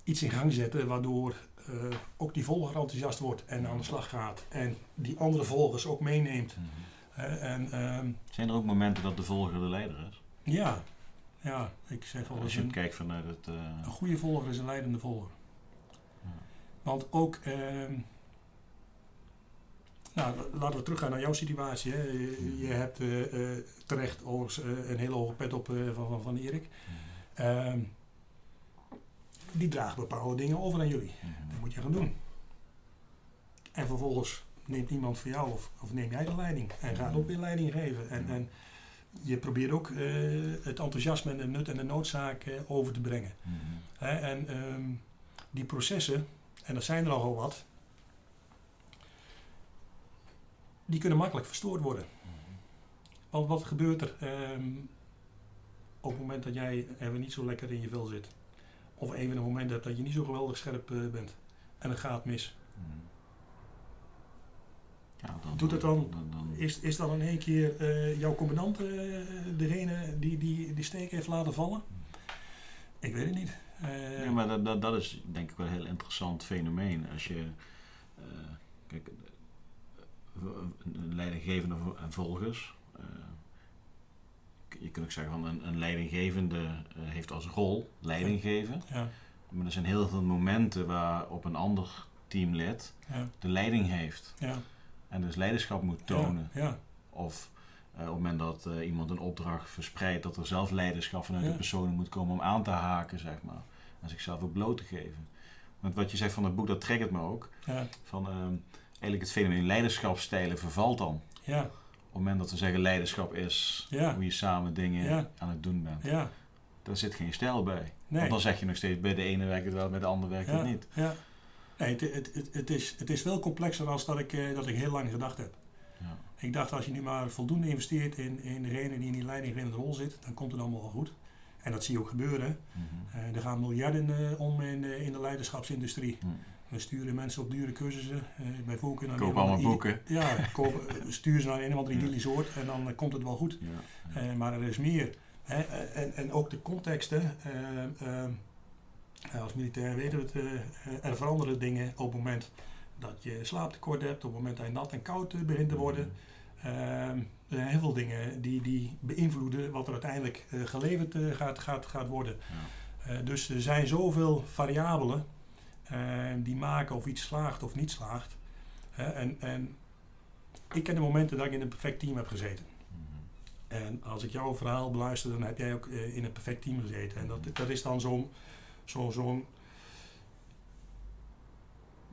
iets in gang zetten waardoor eh, ook die volger enthousiast wordt en aan de slag gaat. En die andere volgers ook meeneemt. Mhm. Hè? En ehm, Zijn er ook momenten dat de volger de leider is? ja, ja, ik zeg wel Als eens je een, kijkt vanuit het... eh, een goede volger is een leidende volger. Ja. Want ook, ehm, nou, laten we teruggaan naar jouw situatie. Hè. Je, je hebt eh, eh, terecht overigens eh, een hele hoge pet op eh, van, van, van Erik. Ehm, die draagt bepaalde dingen over aan jullie. Mhm. Dat moet je gaan doen. En vervolgens neemt iemand voor jou of, of neem jij de leiding en gaat ook weer leiding geven. En, en je probeert ook eh, het enthousiasme en de nut en de noodzaak eh, over te brengen. Mhm. Hè, en ehm, die processen, en dat zijn er nogal wat, die kunnen makkelijk verstoord worden. Want wat gebeurt er ehm, op het moment dat jij even niet zo lekker in je vel zit? Of even een moment hebt dat je niet zo geweldig scherp eh, bent en het gaat mis. Mhm. Ja, dan, Doet het dan- dan, dan- Is, is dan in één keer eh, jouw commandant eh, degene die, die die steek heeft laten vallen? Ik weet het niet. Eh, Ja, maar dat, dat, dat is denk ik wel een heel interessant fenomeen. Als je, eh, kijk, eh, leidinggevende en volgers. Je kunt ook zeggen van een, een leidinggevende eh, heeft als rol leiding geven. ja, Maar er zijn heel veel momenten waarop een ander teamlid ja, de leiding heeft. ja. En dus leiderschap moet tonen. Ja, Of eh, op het moment dat eh, iemand een opdracht verspreidt, dat er zelf leiderschap vanuit de personen moet komen om aan te haken, zeg maar. En zichzelf ook bloot te geven. Want wat je zegt van het boek, dat triggert me ook. ja, Van, ehm, eigenlijk het fenomeen leiderschapsstijlen vervalt dan. ja, het moment dat we zeggen leiderschap is Ja. hoe je samen dingen Ja. aan het doen bent. ja. Daar zit geen stijl bij. Nee. Want dan zeg je nog steeds, bij de ene werkt het wel, bij de andere werkt het niet. Ja. Nee, het, het, het, het, is, het is veel complexer dan dat ik, eh, dat ik heel lang gedacht heb. Ja. Ik dacht, als je nu maar voldoende investeert in, in degene die in die leidinggevende rol zit, dan komt het allemaal wel goed. En dat zie je ook gebeuren. Mhm. Eh, er gaan miljarden eh, om in, in de leiderschapsindustrie. Mhm. We sturen mensen op dure cursussen. eh bij Vulcan naar Koop allemaal boeken. Ja, koop, eh, stuur ze naar een of andere Ja. idyllisch oord en dan eh, komt het wel goed. Maar er is meer. Hè? En, en ook de contexten. eh, eh, eh, als militair weten we het. eh, er veranderen dingen op het moment dat je slaaptekort hebt. Op het moment dat je nat en koud begint te worden. Ehm, er zijn heel veel dingen die, die beïnvloeden wat er uiteindelijk geleverd gaat, gaat, gaat worden. Ja. Dus er zijn zoveel variabelen die maken of iets slaagt of niet slaagt. Hè, en, en ik ken de momenten dat ik in een perfect team heb gezeten. Mhm. En als ik jouw verhaal beluister, dan heb jij ook eh, in een perfect team gezeten. En dat, dat is dan zo'n zo,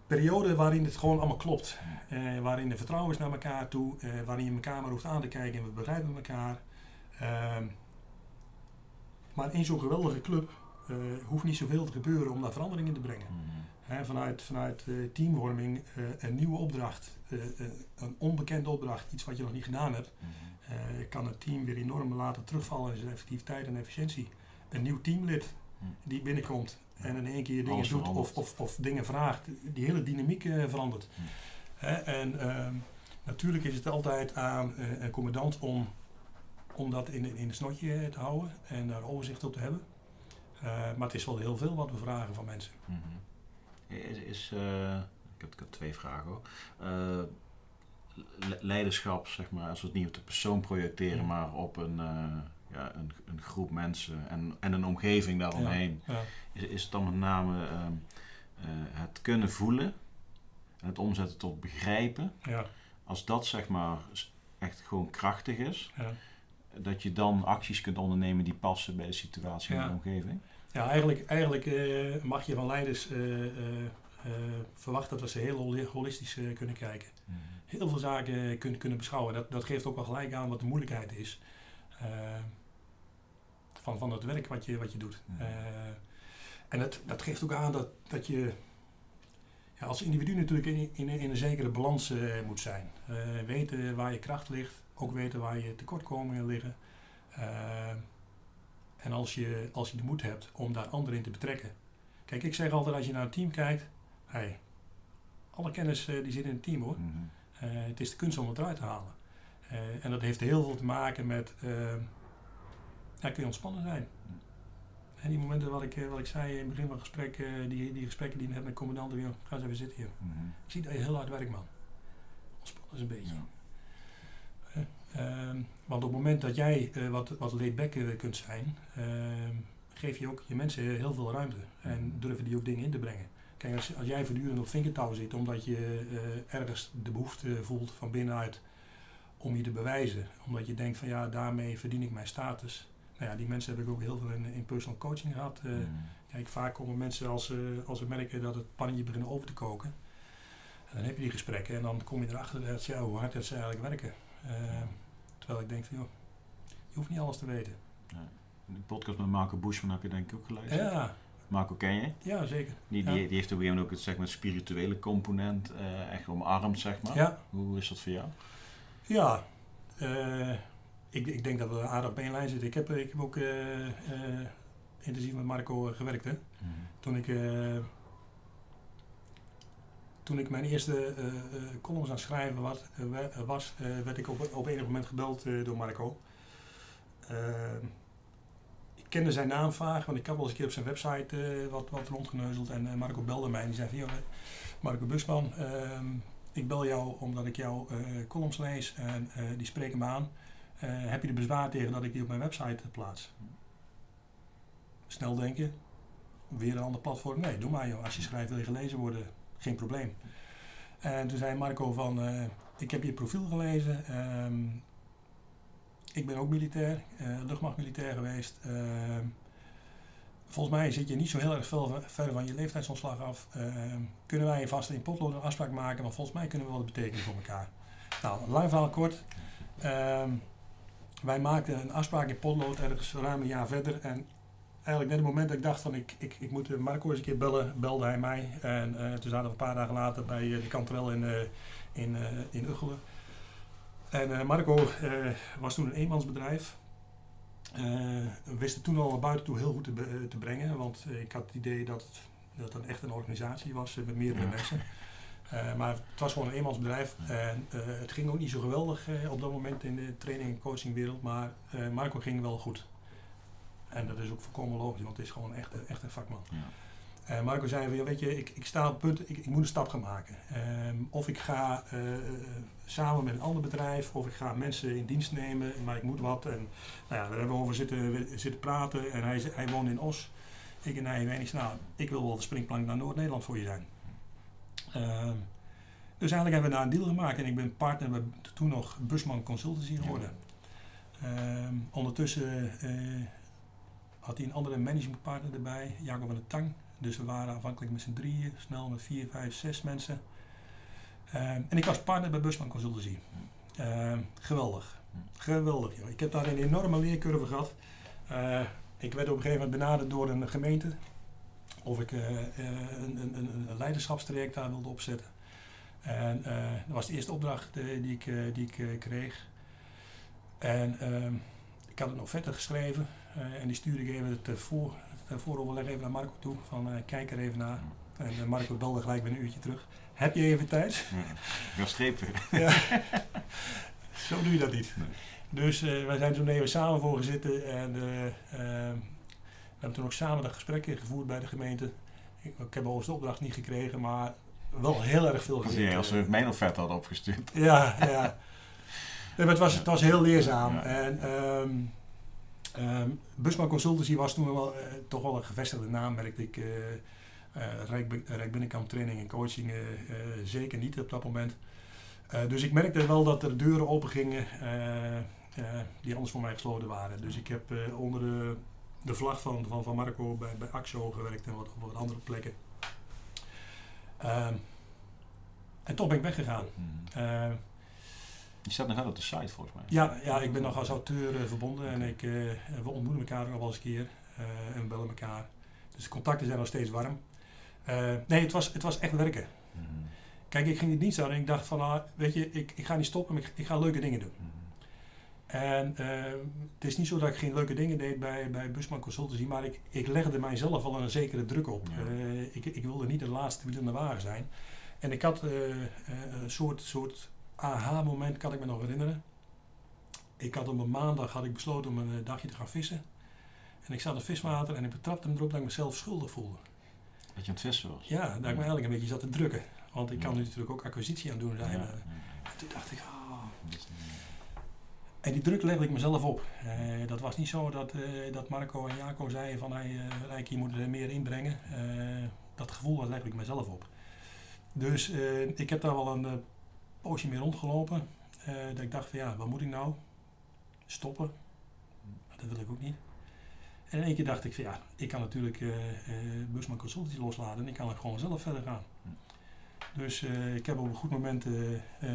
periode waarin het gewoon allemaal klopt. Eh, waarin er vertrouwen is naar elkaar toe, eh, waarin je elkaar maar hoeft aan te kijken en we begrijpen elkaar. Ehm, maar in zo'n geweldige club eh, hoeft niet zoveel te gebeuren om daar verandering in te brengen. Mhm. Vanuit vanuit eh, teamvorming, eh, een nieuwe opdracht, een onbekende opdracht, iets wat je nog niet gedaan hebt, Mhm. kan het team weer enorm laten terugvallen in zijn effectiviteit en efficiëntie. Een nieuw teamlid Hm. die binnenkomt en in één keer dingen Alles doet of, of, of dingen vraagt, die hele dynamiek verandert. En ehm, natuurlijk is het altijd aan een commandant om, om dat in, in het snotje te houden en daar overzicht op te hebben. Eh, maar het is wel heel veel wat we vragen van mensen. Mhm. Is, is, eh, ik, heb, ik heb twee vragen hoor. Eh, le- leiderschap, zeg maar, als we het niet op de persoon projecteren, maar op een, ja, een, een groep mensen en, en een omgeving daaromheen, Ja. is, is het dan met name ehm, eh, het kunnen voelen en het omzetten tot begrijpen. Ja. Als dat zeg maar echt gewoon krachtig is, Ja. Dat je dan acties kunt ondernemen die passen bij de situatie en Ja. de omgeving. Ja, eigenlijk, eigenlijk eh, mag je van leiders eh, eh, verwachten dat ze heel holi- holistisch kunnen kijken. Heel veel zaken kunnen, kunnen beschouwen. Dat, dat geeft ook wel gelijk aan wat de moeilijkheid is van, van het werk wat je, wat je doet. Mhm. En dat, dat geeft ook aan dat, dat je ja, als individu natuurlijk in, in, in een zekere balans moet zijn. Weten waar je kracht ligt, ook weten waar je tekortkomingen liggen. Eh, en als je, als je de moed hebt om daar anderen in te betrekken. Kijk, ik zeg altijd als je naar een team kijkt, hey, alle kennis eh, die zit in het team hoor. Mhm. Eh, het is de kunst om het eruit te halen. En dat heeft heel veel te maken met, ja, kun je ontspannen zijn. En die momenten wat ik, wat ik zei in het begin van het gesprek, die, die gesprekken die je hebt met commandanten, ga eens even zitten hier. Mhm. Ik zie dat je heel hard werkt man. Ontspannen eens een beetje. Ja. Ehm, want op het moment dat jij eh, wat, wat laid back kunt zijn, ehm, geef je ook je mensen heel veel ruimte. En durven die ook dingen in te brengen. Kijk, als, als jij voortdurend op vinkertouw zit omdat je eh, ergens de behoefte voelt van binnenuit om je te bewijzen. Omdat je denkt van ja, daarmee verdien ik mijn status. Nou ja, die mensen heb ik ook heel veel in, in personal coaching gehad. Eh, Mhm. Kijk, vaak komen mensen als ze, als ze merken dat het pannetje begint over te koken. En dan heb je die gesprekken en dan kom je erachter dat, ja, hoe hard dat ze eigenlijk werken. Eh, terwijl ik denk van, joh, je hoeft niet alles te weten. De podcast met Marco Bushman heb je denk ik ook geluisterd. Ja, Marco ken je? ja zeker. Die, Ja. die, die heeft op een gegeven moment ook het zeg maar, spirituele component eh, echt omarmd, zeg maar. Ja, Hoe is dat voor jou? ja. Eh, ik, ik denk dat we aardig op één lijn zitten. Ik heb, ik heb ook eh, intensief met Marco gewerkt. Hè? Toen ik, toen ik mijn eerste eh, eh, columns aan schrijven was, eh, was werd ik op, op enig moment gebeld door Marco. Ik kende zijn naam vaag, want ik had wel eens een keer op zijn website wat, wat rondgeneuzeld. En Marco belde mij en die zei van, Marco Busman, ehm, ik bel jou omdat ik jouw columns lees en die spreken me aan. Heb je er bezwaar tegen dat ik die op mijn website plaats? Snel denken, weer een ander platform. Nee, doe maar joh. Als je schrijft wil je gelezen worden, geen probleem. En toen zei Marco van, eh, ik heb je profiel gelezen. ehm, ik ben ook militair, eh luchtmachtmilitair geweest. ehm, volgens mij zit je niet zo heel erg ver van je leeftijdsomslag af. Ehm, kunnen wij vast in potlood een afspraak maken, want volgens mij kunnen we wel wat betekenen voor elkaar. Nou, lang verhaal kort. Wij maakten een afspraak in potlood ergens ruim een jaar verder. En eigenlijk net het moment dat ik dacht van ik, ik, ik moet eh, Marco eens een keer bellen, belde hij mij. En eh, toen zaten we een paar dagen later bij eh, de kanterel in, eh in, eh in Uggelen. En Marco was toen een eenmansbedrijf. We wisten toen al naar buiten toe heel goed te, te brengen. Want ik had het idee dat het, dat het echt een organisatie was met meerdere Ja. mensen. Maar het was gewoon een eenmansbedrijf. En het ging ook niet zo geweldig op dat moment in de training- en coachingwereld. Maar Marco ging wel goed. En dat is ook volkomen logisch, want het is gewoon echt, echt een vakman. Ja. Eh, Marco zei van, ja, weet je, ik, ik sta op punt, ik, ik moet een stap gaan maken. Ehm, of ik ga eh, eh, samen met een ander bedrijf, of ik ga mensen in dienst nemen, maar ik moet wat. En nou ja, daar hebben we over zitten, zitten praten. En hij, hij woont in Os. Ik en hij, en ik nou, ik wil wel de springplank naar Noord-Nederland voor je zijn. Ehm, dus eigenlijk hebben we daar een deal gemaakt en ik ben partner bij toen nog Busman Consultancy geworden. Ehm, ondertussen had hij een andere managementpartner erbij, Jacob van de Tang. Dus we waren aanvankelijk met z'n drieën, snel met vier, vijf, zes mensen. Ehm, en ik was partner bij Busman Consultancy. Ehm, geweldig. Geweldig, joh. Ik heb daar een enorme leercurve gehad. Eh, ik werd op een gegeven moment benaderd door een gemeente. Of ik eh, eh, een, een, een, leiderschapstraject daar wilde opzetten. En eh, dat was de eerste opdracht die ik, die ik kreeg. En ehm, ik had een offerte geschreven. Eh, en die stuurde ik even ter, voor, ter vooroverleg even naar Marco toe. Van eh, kijk er even naar. En eh, Marco belde gelijk binnen een uurtje terug. Heb je even tijd? Ja. Ga strepen. Ja. Zo doe je dat niet. Nee. Dus eh, wij zijn toen even samen voor gaan zitten en eh, eh, we hebben toen ook samen dat gesprek gevoerd bij de gemeente. Ik, ik heb overigens de opdracht niet gekregen, maar wel heel erg veel geleerd. je als ze mijn offerte hadden opgestuurd. Ja, ja. Nee, maar het, was, het was heel leerzaam. Ja. En ehm, Um, Busman Consultancy was toen wel, toch wel een gevestigde naam, merkte ik. Rijk, Rijk Binnenkamp training en coaching zeker niet op dat moment. dus ik merkte wel dat er deuren open gingen die anders voor mij gesloten waren. Dus ik heb onder de, de vlag van, van, van Marco bij, bij Axo gewerkt en wat, op wat andere plekken. Um, en toch ben ik weggegaan. Mm. Uh, je staat nog wel op de site volgens mij. Ja, ja ik ben nog als auteur uh, verbonden en ik, uh, we ontmoeten elkaar nog wel eens een keer en we bellen elkaar. Dus de contacten zijn nog steeds warm. nee, het was, het was echt werken. Mm. Kijk, ik ging het niet zo en ik dacht van, ah, weet je, ik, ik ga niet stoppen, ik, ik ga leuke dingen doen. Mm. En het is niet zo dat ik geen leuke dingen deed bij, bij Busman Consultancy, maar ik, ik legde mijzelf al een zekere druk op. Ja. ik, ik wilde niet de laatste wiel in de wagen zijn. En ik had uh, een soort, soort aha-moment, kan ik me nog herinneren. Ik had op een maandag had ik besloten om een dagje te gaan vissen. En ik zat in het viswater en ik betrapte hem erop dat ik mezelf schuldig voelde. Dat je aan het vissen was? Ja, dat ik me eigenlijk een beetje zat te drukken. Want ik kan nu natuurlijk ook acquisitie aan doen zijn. Ja, En toen dacht ik, oh. En die druk legde ik mezelf op. Uh, dat was niet zo dat, uh, dat Marco en Jaco zeiden van hey, uh, Rijk, je moet er meer inbrengen. dat gevoel dat legde ik mezelf op. Dus ik heb daar wel een poosje mee rondgelopen. Uh, dat ik dacht van ja, wat moet ik nou? Stoppen? Maar dat wil ik ook niet. En in één keer dacht ik van ja, ik kan natuurlijk uh, Busman Consultancy loslaten en ik kan er gewoon zelf verder gaan. Dus ik heb op een goed moment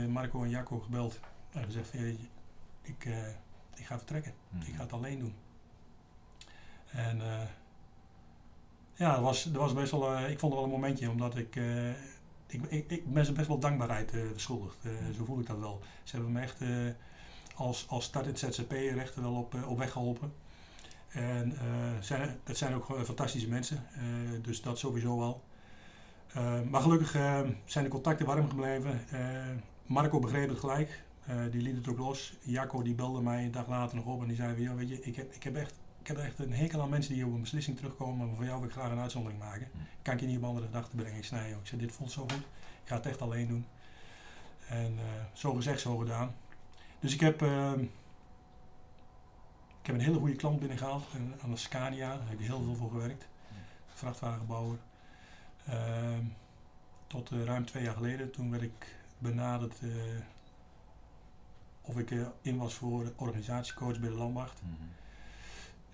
Marco en Jacco gebeld en gezegd van ja, ik, ik ga vertrekken. Ik ga het alleen doen. En ja, dat was, dat was best wel, ik vond het wel een momentje omdat ik ik, ik, ik, ben ze best wel dankbaarheid uh, verschuldigd. Uh, zo voel ik dat wel. Ze hebben me echt uh, als, als start in het ZZP-rechten wel op, op weg geholpen. En zijn, dat zijn ook fantastische mensen, dus dat sowieso wel. maar gelukkig zijn de contacten warm gebleven. Marco begreep het gelijk, die liet het ook los. Jacco die belde mij een dag later nog op en die zei: ja, weet je, ik heb, ik heb echt heb echt een hekel aan mensen die op een beslissing terugkomen, maar voor jou wil ik graag een uitzondering maken. Hm. Kan ik je niet op andere gedachten brengen? Ik snij ook. Ik zei, dit voelt zo goed. Ik ga het echt alleen doen. En uh, zo gezegd, zo gedaan. Dus ik heb, uh, ik heb een hele goede klant binnengehaald aan de Scania. Daar heb ik heel veel voor gewerkt. Vrachtwagenbouwer. Uh, tot uh, ruim twee jaar geleden. Toen werd ik benaderd of ik in was voor organisatiecoach bij de Landmacht. Mm -hmm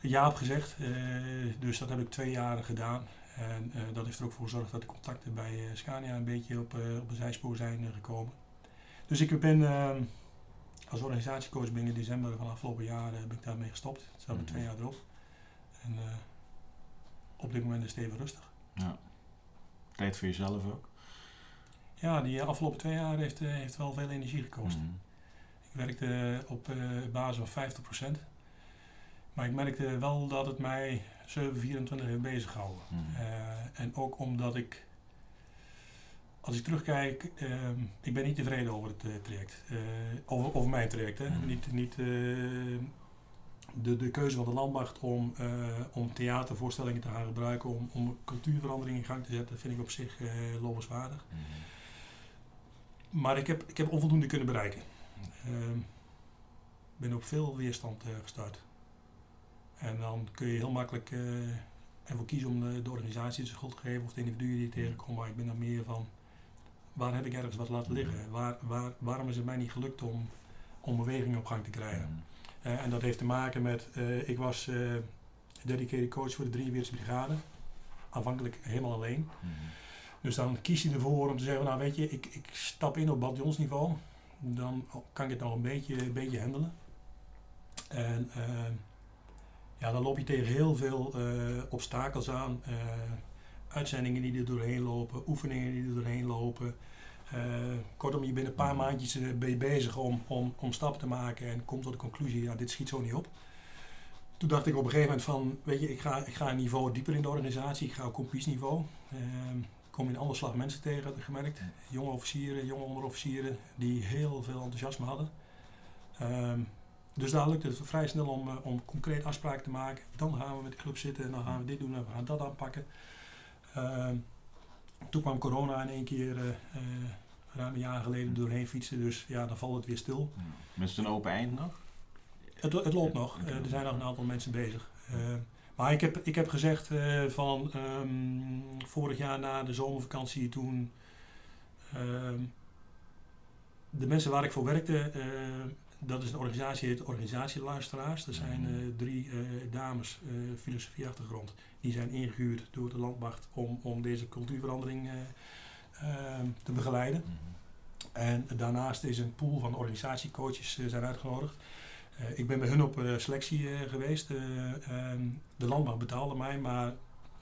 ja op gezegd. Uh, dus dat heb ik twee jaren gedaan. En uh, dat heeft er ook voor gezorgd dat de contacten bij uh, Scania een beetje op, op een zijspoor zijn gekomen. Dus ik ben ehm, als organisatiecoach ben in december van afgelopen jaar ben ik daarmee gestopt. Het staat mm twee jaar erop. En op dit moment is het even rustig. Ja. Tijd voor jezelf ook? Ja, die afgelopen twee jaar heeft, heeft wel veel energie gekost. Mm Ik werkte op basis van 50%. Maar ik merkte wel dat het mij 724 heeft bezig gehouden. Hmm. Uh, en ook omdat ik, als ik terugkijk, uh, ik ben niet tevreden over het uh, traject. Eh, over, over mijn traject. Hè. Hmm. Niet, niet de, de keuze van de landmacht om, om theatervoorstellingen te gaan gebruiken, om, om cultuurverandering in gang te zetten, vind ik op zich lovenswaardig. Hmm. Maar ik heb, ik heb onvoldoende kunnen bereiken. Ik ben op veel weerstand gestart. En dan kun je heel makkelijk uh, ervoor kiezen om de, de, organisatie de schuld te geven of de individuen die tegenkomen. Maar ik ben dan meer van, waar heb ik ergens wat laten liggen? Waar, waar, waarom is het mij niet gelukt om, om beweging op gang te krijgen? Uh, en dat heeft te maken met, uh, ik was dedicated coach voor de 43 brigade. Aanvankelijk helemaal alleen. Dus dan kies je ervoor om te zeggen, nou weet je, ik, ik stap in op bataljonsniveau. Dan kan ik het nog een beetje, een beetje handelen. En ja, dan loop je tegen heel veel uh, obstakels aan. Uh, uitzendingen die er doorheen lopen, oefeningen die er doorheen lopen. Uh, kortom, je bent een paar maandjes ben je bezig om, om, om stappen te maken en komt tot de conclusie, ja, dit schiet zo niet op. Toen dacht ik op een gegeven moment van, weet je, ik ga, ik ga een niveau dieper in de organisatie, ik ga op niveau. ik kom in een ander slag mensen tegen, heb ik gemerkt. Jonge officieren, jonge onderofficieren die heel veel enthousiasme hadden. Ehm, dus daar lukt het vrij snel om, uh, om concreet afspraken te maken. Dan gaan we met de club zitten en dan gaan we dit doen en we gaan dat aanpakken. Uh, toen kwam corona in één keer uh, ruim een jaar geleden doorheen fietsen. Dus ja, dan valt het weer stil. Ja. Is het een open eind nog? het, het loopt nog. Eh, er zijn nog een aantal mensen bezig. Eh, maar ik heb, ik heb gezegd eh, van ehm, vorig jaar na de zomervakantie toen ehm, de mensen waar ik voor werkte, eh, dat is een organisatie, heet Organisatieluisteraars. Er zijn Mhm. eh, drie eh, dames, eh filosofieachtergrond, die zijn ingehuurd door de landmacht om, om deze cultuurverandering eh, ehm, te begeleiden. Mhm. En daarnaast is een pool van organisatiecoaches zijn uitgenodigd. Ik ben bij hun op selectie geweest. Eh, ehm, de landmacht betaalde mij, maar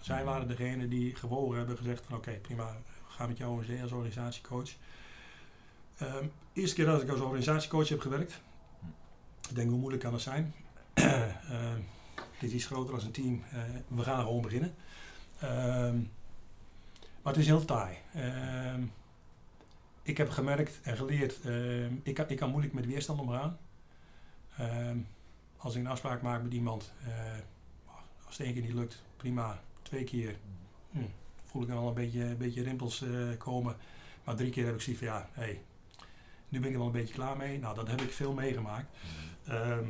zij waren degene die gewogen hebben gezegd van oké, prima, we gaan met jou als organisatiecoach. Ehm eerste keer dat ik als organisatiecoach heb gewerkt. Ik denk hoe moeilijk kan het zijn. Ehm, het is iets groter als een team. Eh, we gaan gewoon beginnen. Ehm, maar het is heel taai. Ik heb gemerkt en geleerd, ik, kan, ik kan moeilijk met weerstand omgaan. Als ik een afspraak maak met iemand, eh, als het één keer niet lukt, prima. Twee keer hm, voel ik dan al een beetje, beetje rimpels eh, komen. Maar drie keer heb ik zoiets van ja, hey, nu ben ik er wel een beetje klaar mee. Nou, dat heb ik veel meegemaakt. Ehm,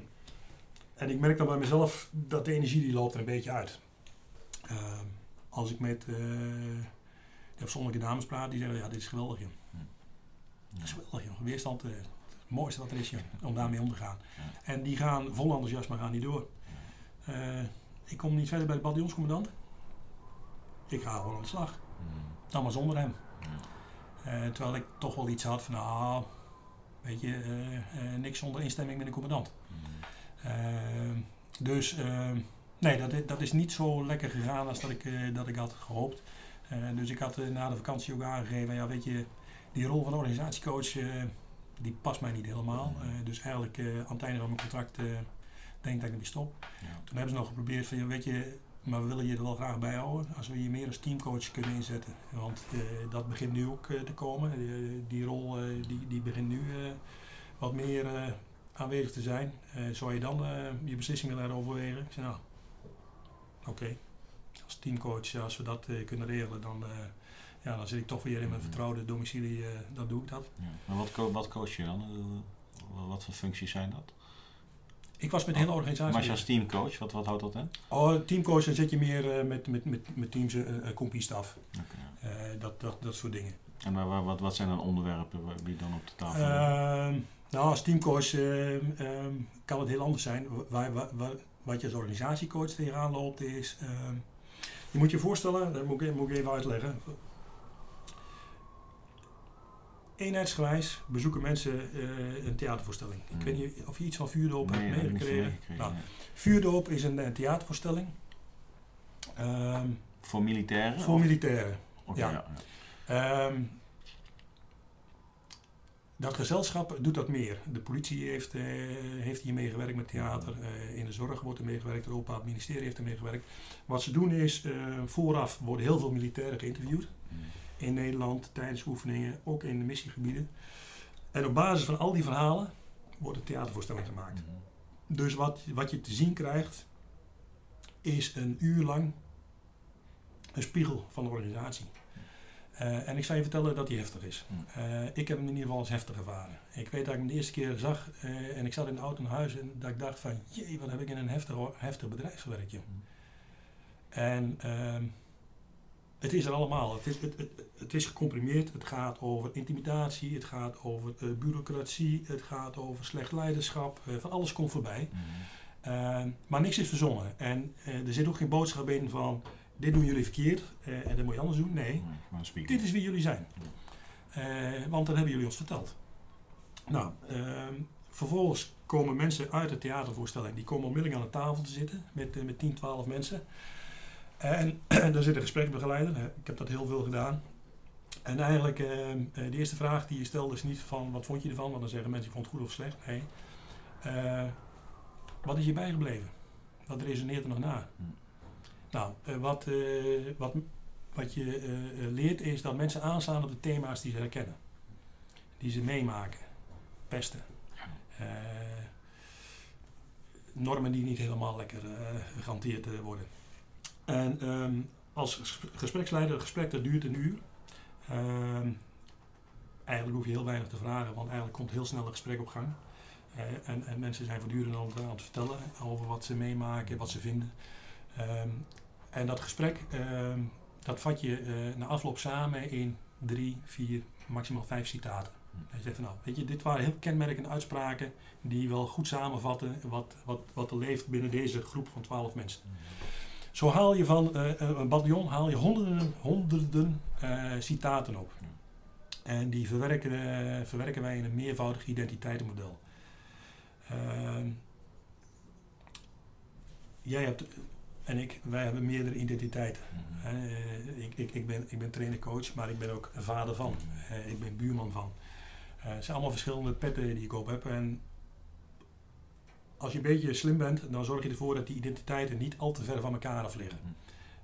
en ik merk dan bij mezelf dat de energie die loopt er een beetje uit. Ehm, als ik met eh de afzonderlijke dames praat, die zeggen ja, dit is geweldig joh. Dat is geweldig joh. Weerstand, eh, het mooiste wat er is joh, om daarmee om te gaan. Ja. En die gaan vol enthousiasme gaan die door. Eh, ik kom niet verder bij de bataljonscommandant. Ik ga gewoon aan de slag. Mhm. Dan maar zonder hem. Eh, terwijl ik toch wel iets had van, nou, weet je, eh, eh, niks zonder instemming met de commandant. Mhm. Ehm, dus ehm, nee, dat, dat is niet zo lekker gegaan als dat ik, eh, dat ik had gehoopt. Eh, dus ik had na de vakantie ook aangegeven, ja, weet je, die rol van organisatiecoach, die past mij niet helemaal. Eh, dus eigenlijk aan het einde van mijn contract denk ik dat ik ermee stop. Ja. Toen hebben ze nog geprobeerd van, ja, weet je, maar we willen je er wel graag bij houden als we je meer als teamcoach kunnen inzetten. Want eh, dat begint nu ook eh, te komen. Eh, die rol die, die begint nu wat meer aanwezig te zijn. Zou je dan je beslissing willen heroverwegen? Ik zei nou, oké. Als teamcoach, als we dat kunnen regelen, dan, ja, dan zit ik toch weer in mijn Mhm. vertrouwde domicilie. dan doe ik dat. Ja. Maar wat, co- wat coach je dan? Wat voor functies zijn dat? Ik was met de hele Maar organisatie. je als teamcoach, wat, wat houdt dat in? Oh, teamcoach, dan zit je meer eh, met, met, met, met teams, uh, staf. Oké, ja. Eh, dat, dat, dat soort dingen. En waar- waar- wat, wat zijn dan onderwerpen die dan op de tafel liggen? Ehm, nou, als teamcoach ehm, ehm, kan het heel anders zijn. Waar, waar, waar- wat je als organisatiecoach tegenaan loopt is... je moet je voorstellen, dat moet ik, moet ik even uitleggen. Eenheidsgewijs bezoeken mensen eh, een theatervoorstelling. Ik weet niet of je iets van Vuurdoop Nee, hebt meegekregen. Nou. Vuurdoop is een, eh, theatervoorstelling. Ehm, Voor militairen? voor of- militairen. Ja. Ehm, dat gezelschap doet dat meer. De politie heeft, eh, heeft hier meegewerkt met theater. Eh, in de zorg wordt er meegewerkt. Het Openbaar Ministerie heeft er meegewerkt. Wat ze doen is, vooraf worden heel veel militairen geïnterviewd. Mhm. In Nederland, tijdens oefeningen, ook in de missiegebieden. En op basis van al die verhalen wordt een theatervoorstelling gemaakt. Mhm. Dus wat, wat je te zien krijgt, is een uur lang een spiegel van de organisatie. Eh, en ik zal je vertellen dat die heftig is. Mm. Eh, ik heb hem in ieder geval als heftig ervaren. Ik weet dat ik hem de eerste keer zag eh, en ik zat in de auto naar huis en dat ik dacht van, jee, wat heb ik in een heftig, heftig bedrijf gewerkt, joh. Mm. En ehm, het is er allemaal. Het is, het, het, het is gecomprimeerd. Het gaat over intimidatie, het gaat over eh, bureaucratie, het gaat over slecht leiderschap. eh, van alles komt voorbij. Mhm. Ehm, maar niks is verzonnen. En eh, er zit ook geen boodschap in van dit doen jullie verkeerd en dat moet je anders doen. Nee, dit is wie jullie zijn. Want dat hebben jullie ons verteld. Nou, ehm, vervolgens komen mensen uit de theatervoorstelling. Die komen onmiddellijk aan de tafel te zitten met, met 10, 12 mensen. En daar zit een gespreksbegeleider. Eh, Ik heb dat heel veel gedaan. En eigenlijk, ehm, eh, de eerste vraag die je stelt is niet van wat vond je ervan? Want dan zeggen mensen, ik vond het goed of slecht. Nee. Eh, wat is je bijgebleven? Wat resoneert er nog na? Hm. Nou, eh, wat, eh, wat, wat je eh, eh, leert is dat mensen aanslaan op de thema's die ze herkennen. Die ze meemaken. Pesten. Eh, normen die niet helemaal lekker eh, gehanteerd eh, worden. En ehm, als ges- gespreksleider, gesprek dat duurt een uur. Ehm, eigenlijk hoef je heel weinig te vragen, want eigenlijk komt heel snel een gesprek op gang. en, en mensen zijn voortdurend aan het, vertellen over wat ze meemaken, wat ze vinden. Ehm, en dat gesprek, dat vat je uh, na afloop samen in drie, vier, maximaal vijf citaten. Hij zegt van nou, weet je, dit waren heel kenmerkende uitspraken die wel goed samenvatten wat, wat, wat er leeft binnen deze groep van twaalf mensen. Zo haal je van uh, een bataljon haal je honderden, honderden uh, citaten op. En die verwerken, uh, verwerken wij in een meervoudig identiteitenmodel. Ehm, jij hebt en ik, wij hebben meerdere identiteiten. Mm ik, ik, ik, ben, ik ben trainer-coach, maar ik ben ook vader van. Uh, ik ben buurman van. Het zijn allemaal verschillende petten die ik op heb. En als je een beetje slim bent, dan zorg je ervoor dat die identiteiten niet al te ver van elkaar af liggen.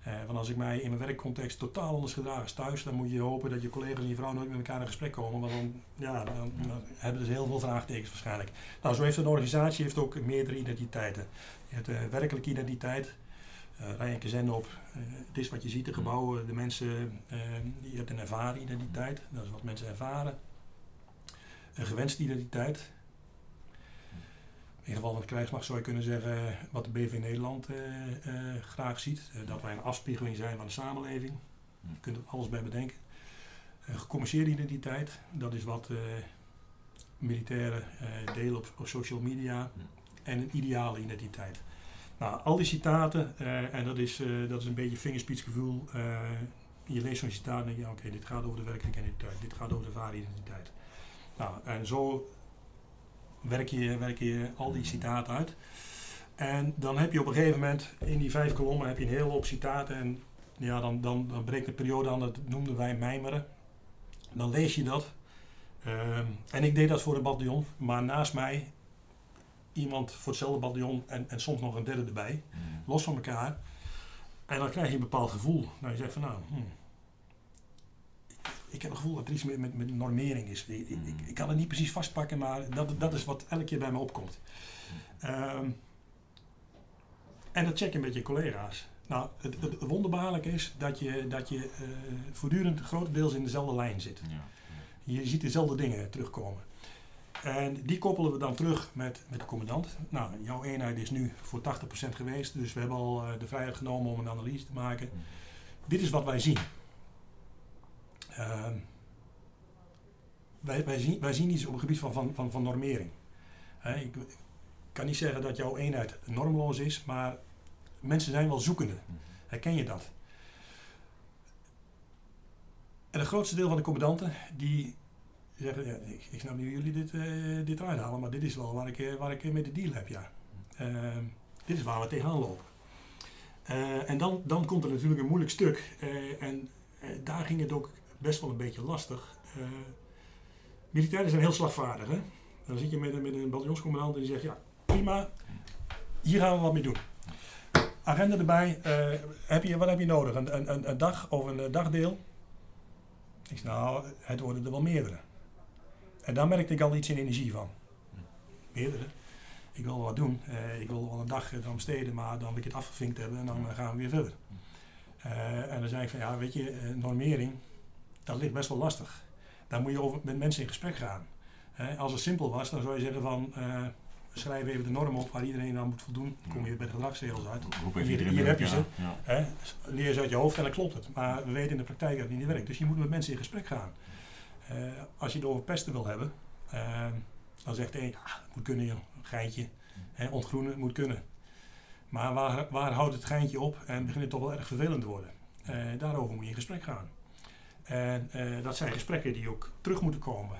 Uh, want als ik mij in mijn werkcontext totaal anders gedrag als thuis, dan moet je hopen dat je collega's en je vrouw nooit met elkaar in gesprek komen. Want dan, ja, dan, dan hebben ze heel veel vraagtekens waarschijnlijk. Nou, zo heeft een organisatie heeft ook meerdere identiteiten. Je hebt de werkelijke identiteit, uh, rij een zenden op. Uh, het is wat je ziet, de gebouwen, de mensen. Je hebt een ervaren identiteit, dat is wat mensen ervaren. Een gewenste identiteit. In geval van de krijgsmacht zou je kunnen zeggen wat de BV Nederland graag ziet. dat wij een afspiegeling zijn van de samenleving. Je kunt er alles bij bedenken. Een gecommerceerde identiteit, dat is wat militairen delen op, op social media. En een ideale identiteit. Nou, al die citaten, uh, en dat is, uh, dat is een beetje vingerspitsgevoel. Uh, je leest zo'n citaat en denk je, oké, okay, dit gaat over de werkelijke identiteit, dit gaat over de ware identiteit. Nou, en zo werk je, werk je al die citaten uit. En dan heb je op een gegeven moment, in die vijf kolommen, heb je een hele hoop citaten. En ja, dan, dan, dan breekt de periode aan, dat noemden wij mijmeren. Dan lees je dat. Ehm, en ik deed dat voor een bataljon, maar naast mij iemand voor hetzelfde bataljon en, en soms nog een derde erbij, mm. los van elkaar. En dan krijg je een bepaald gevoel. Nou, je zegt van nou, hmm, ik heb het gevoel dat er iets met, met, met normering is. Ik, ik, ik, ik, kan het niet precies vastpakken, maar dat, dat is wat elke keer bij me opkomt. Um, en dat check je met je collega's. Nou, het, het, wonderbaarlijke is dat je, dat je uh, voortdurend grotendeels in dezelfde lijn zit. Ja, ja. Je ziet dezelfde dingen terugkomen. En die koppelen we dan terug met, met de commandant. Nou, jouw eenheid is nu voor 80% geweest, dus we hebben al uh, de vrijheid genomen om een analyse te maken. Mm. Dit is wat wij zien. Uh, wij, wij, zien wij zien iets op het gebied van, van, van, van normering. He, ik, ik kan niet zeggen dat jouw eenheid normloos is, maar mensen zijn wel zoekende. Herken je dat? En het grootste deel van de commandanten die zeggen, ja, ik, ik snap niet hoe jullie dit, uh, dit uithalen, maar dit is wel waar ik, uh, waar ik mee de deal heb, ja. Uh, dit is waar we tegenaan lopen. en dan, dan komt er natuurlijk een moeilijk stuk. en daar ging het ook best wel een beetje lastig. militairen zijn heel slagvaardig. Hè? Dan zit je met, met een bataljonscommandant en die zegt, ja, prima, hier gaan we wat mee doen. Agenda erbij, heb je, wat heb je nodig? Een, een, een dag of een dagdeel? Ik zeg, nou, het worden er wel meerdere. En daar merkte ik al iets in energie van. Meerdere. Ik wil wat doen. Uh, ik wil wel een dag dan besteden, maar dan wil ik het afgevinkt hebben en dan uh, gaan we weer verder. Uh, en dan zei ik van ja, weet je, normering, dat ligt best wel lastig. Daar moet je over, met mensen in gesprek gaan. als het simpel was, dan zou je zeggen van schrijf even de norm op waar iedereen aan moet voldoen. Dan kom je bij de gedragsregels uit. Hier, hier heb je ze. Ja. Leer ze uit je hoofd en dan klopt het. Maar we weten in de praktijk dat het niet werkt. Dus je moet met mensen in gesprek gaan. Uh, als je het over pesten wil hebben, uh, dan zegt één, ah, het moet kunnen, een geintje. Hè, ontgroenen, moet kunnen. Maar waar, waar houdt het geintje op en begint het toch wel erg vervelend te worden? Uh, daarover moet je in gesprek gaan. En dat zijn gesprekken die ook terug moeten komen.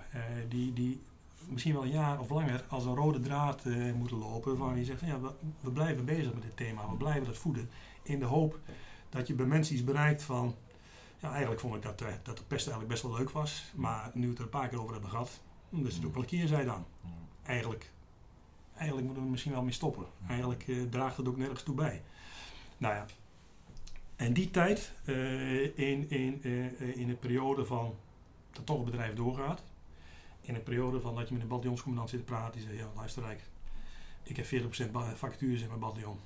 die, die misschien wel een jaar of langer als een rode draad moeten lopen. Waar je zegt, van, ja, we, blijven bezig met dit thema, we blijven dat voeden. In de hoop dat je bij mensen iets bereikt van ja, eigenlijk vond ik dat, dat de pest eigenlijk best wel leuk was. Maar nu we het er een paar keer over hebben gehad, is het ook wel een keerzij dan. Eigenlijk, eigenlijk moeten we er misschien wel mee stoppen. Eigenlijk draagt het ook nergens toe bij. Nou ja, en die tijd, uh, in, in, in een periode van dat toch het bedrijf doorgaat. In een periode van dat je met een bataljonscommandant zit te praten. Die zegt, ja luister Rijk, ik heb 40% vacatures in mijn bataljon.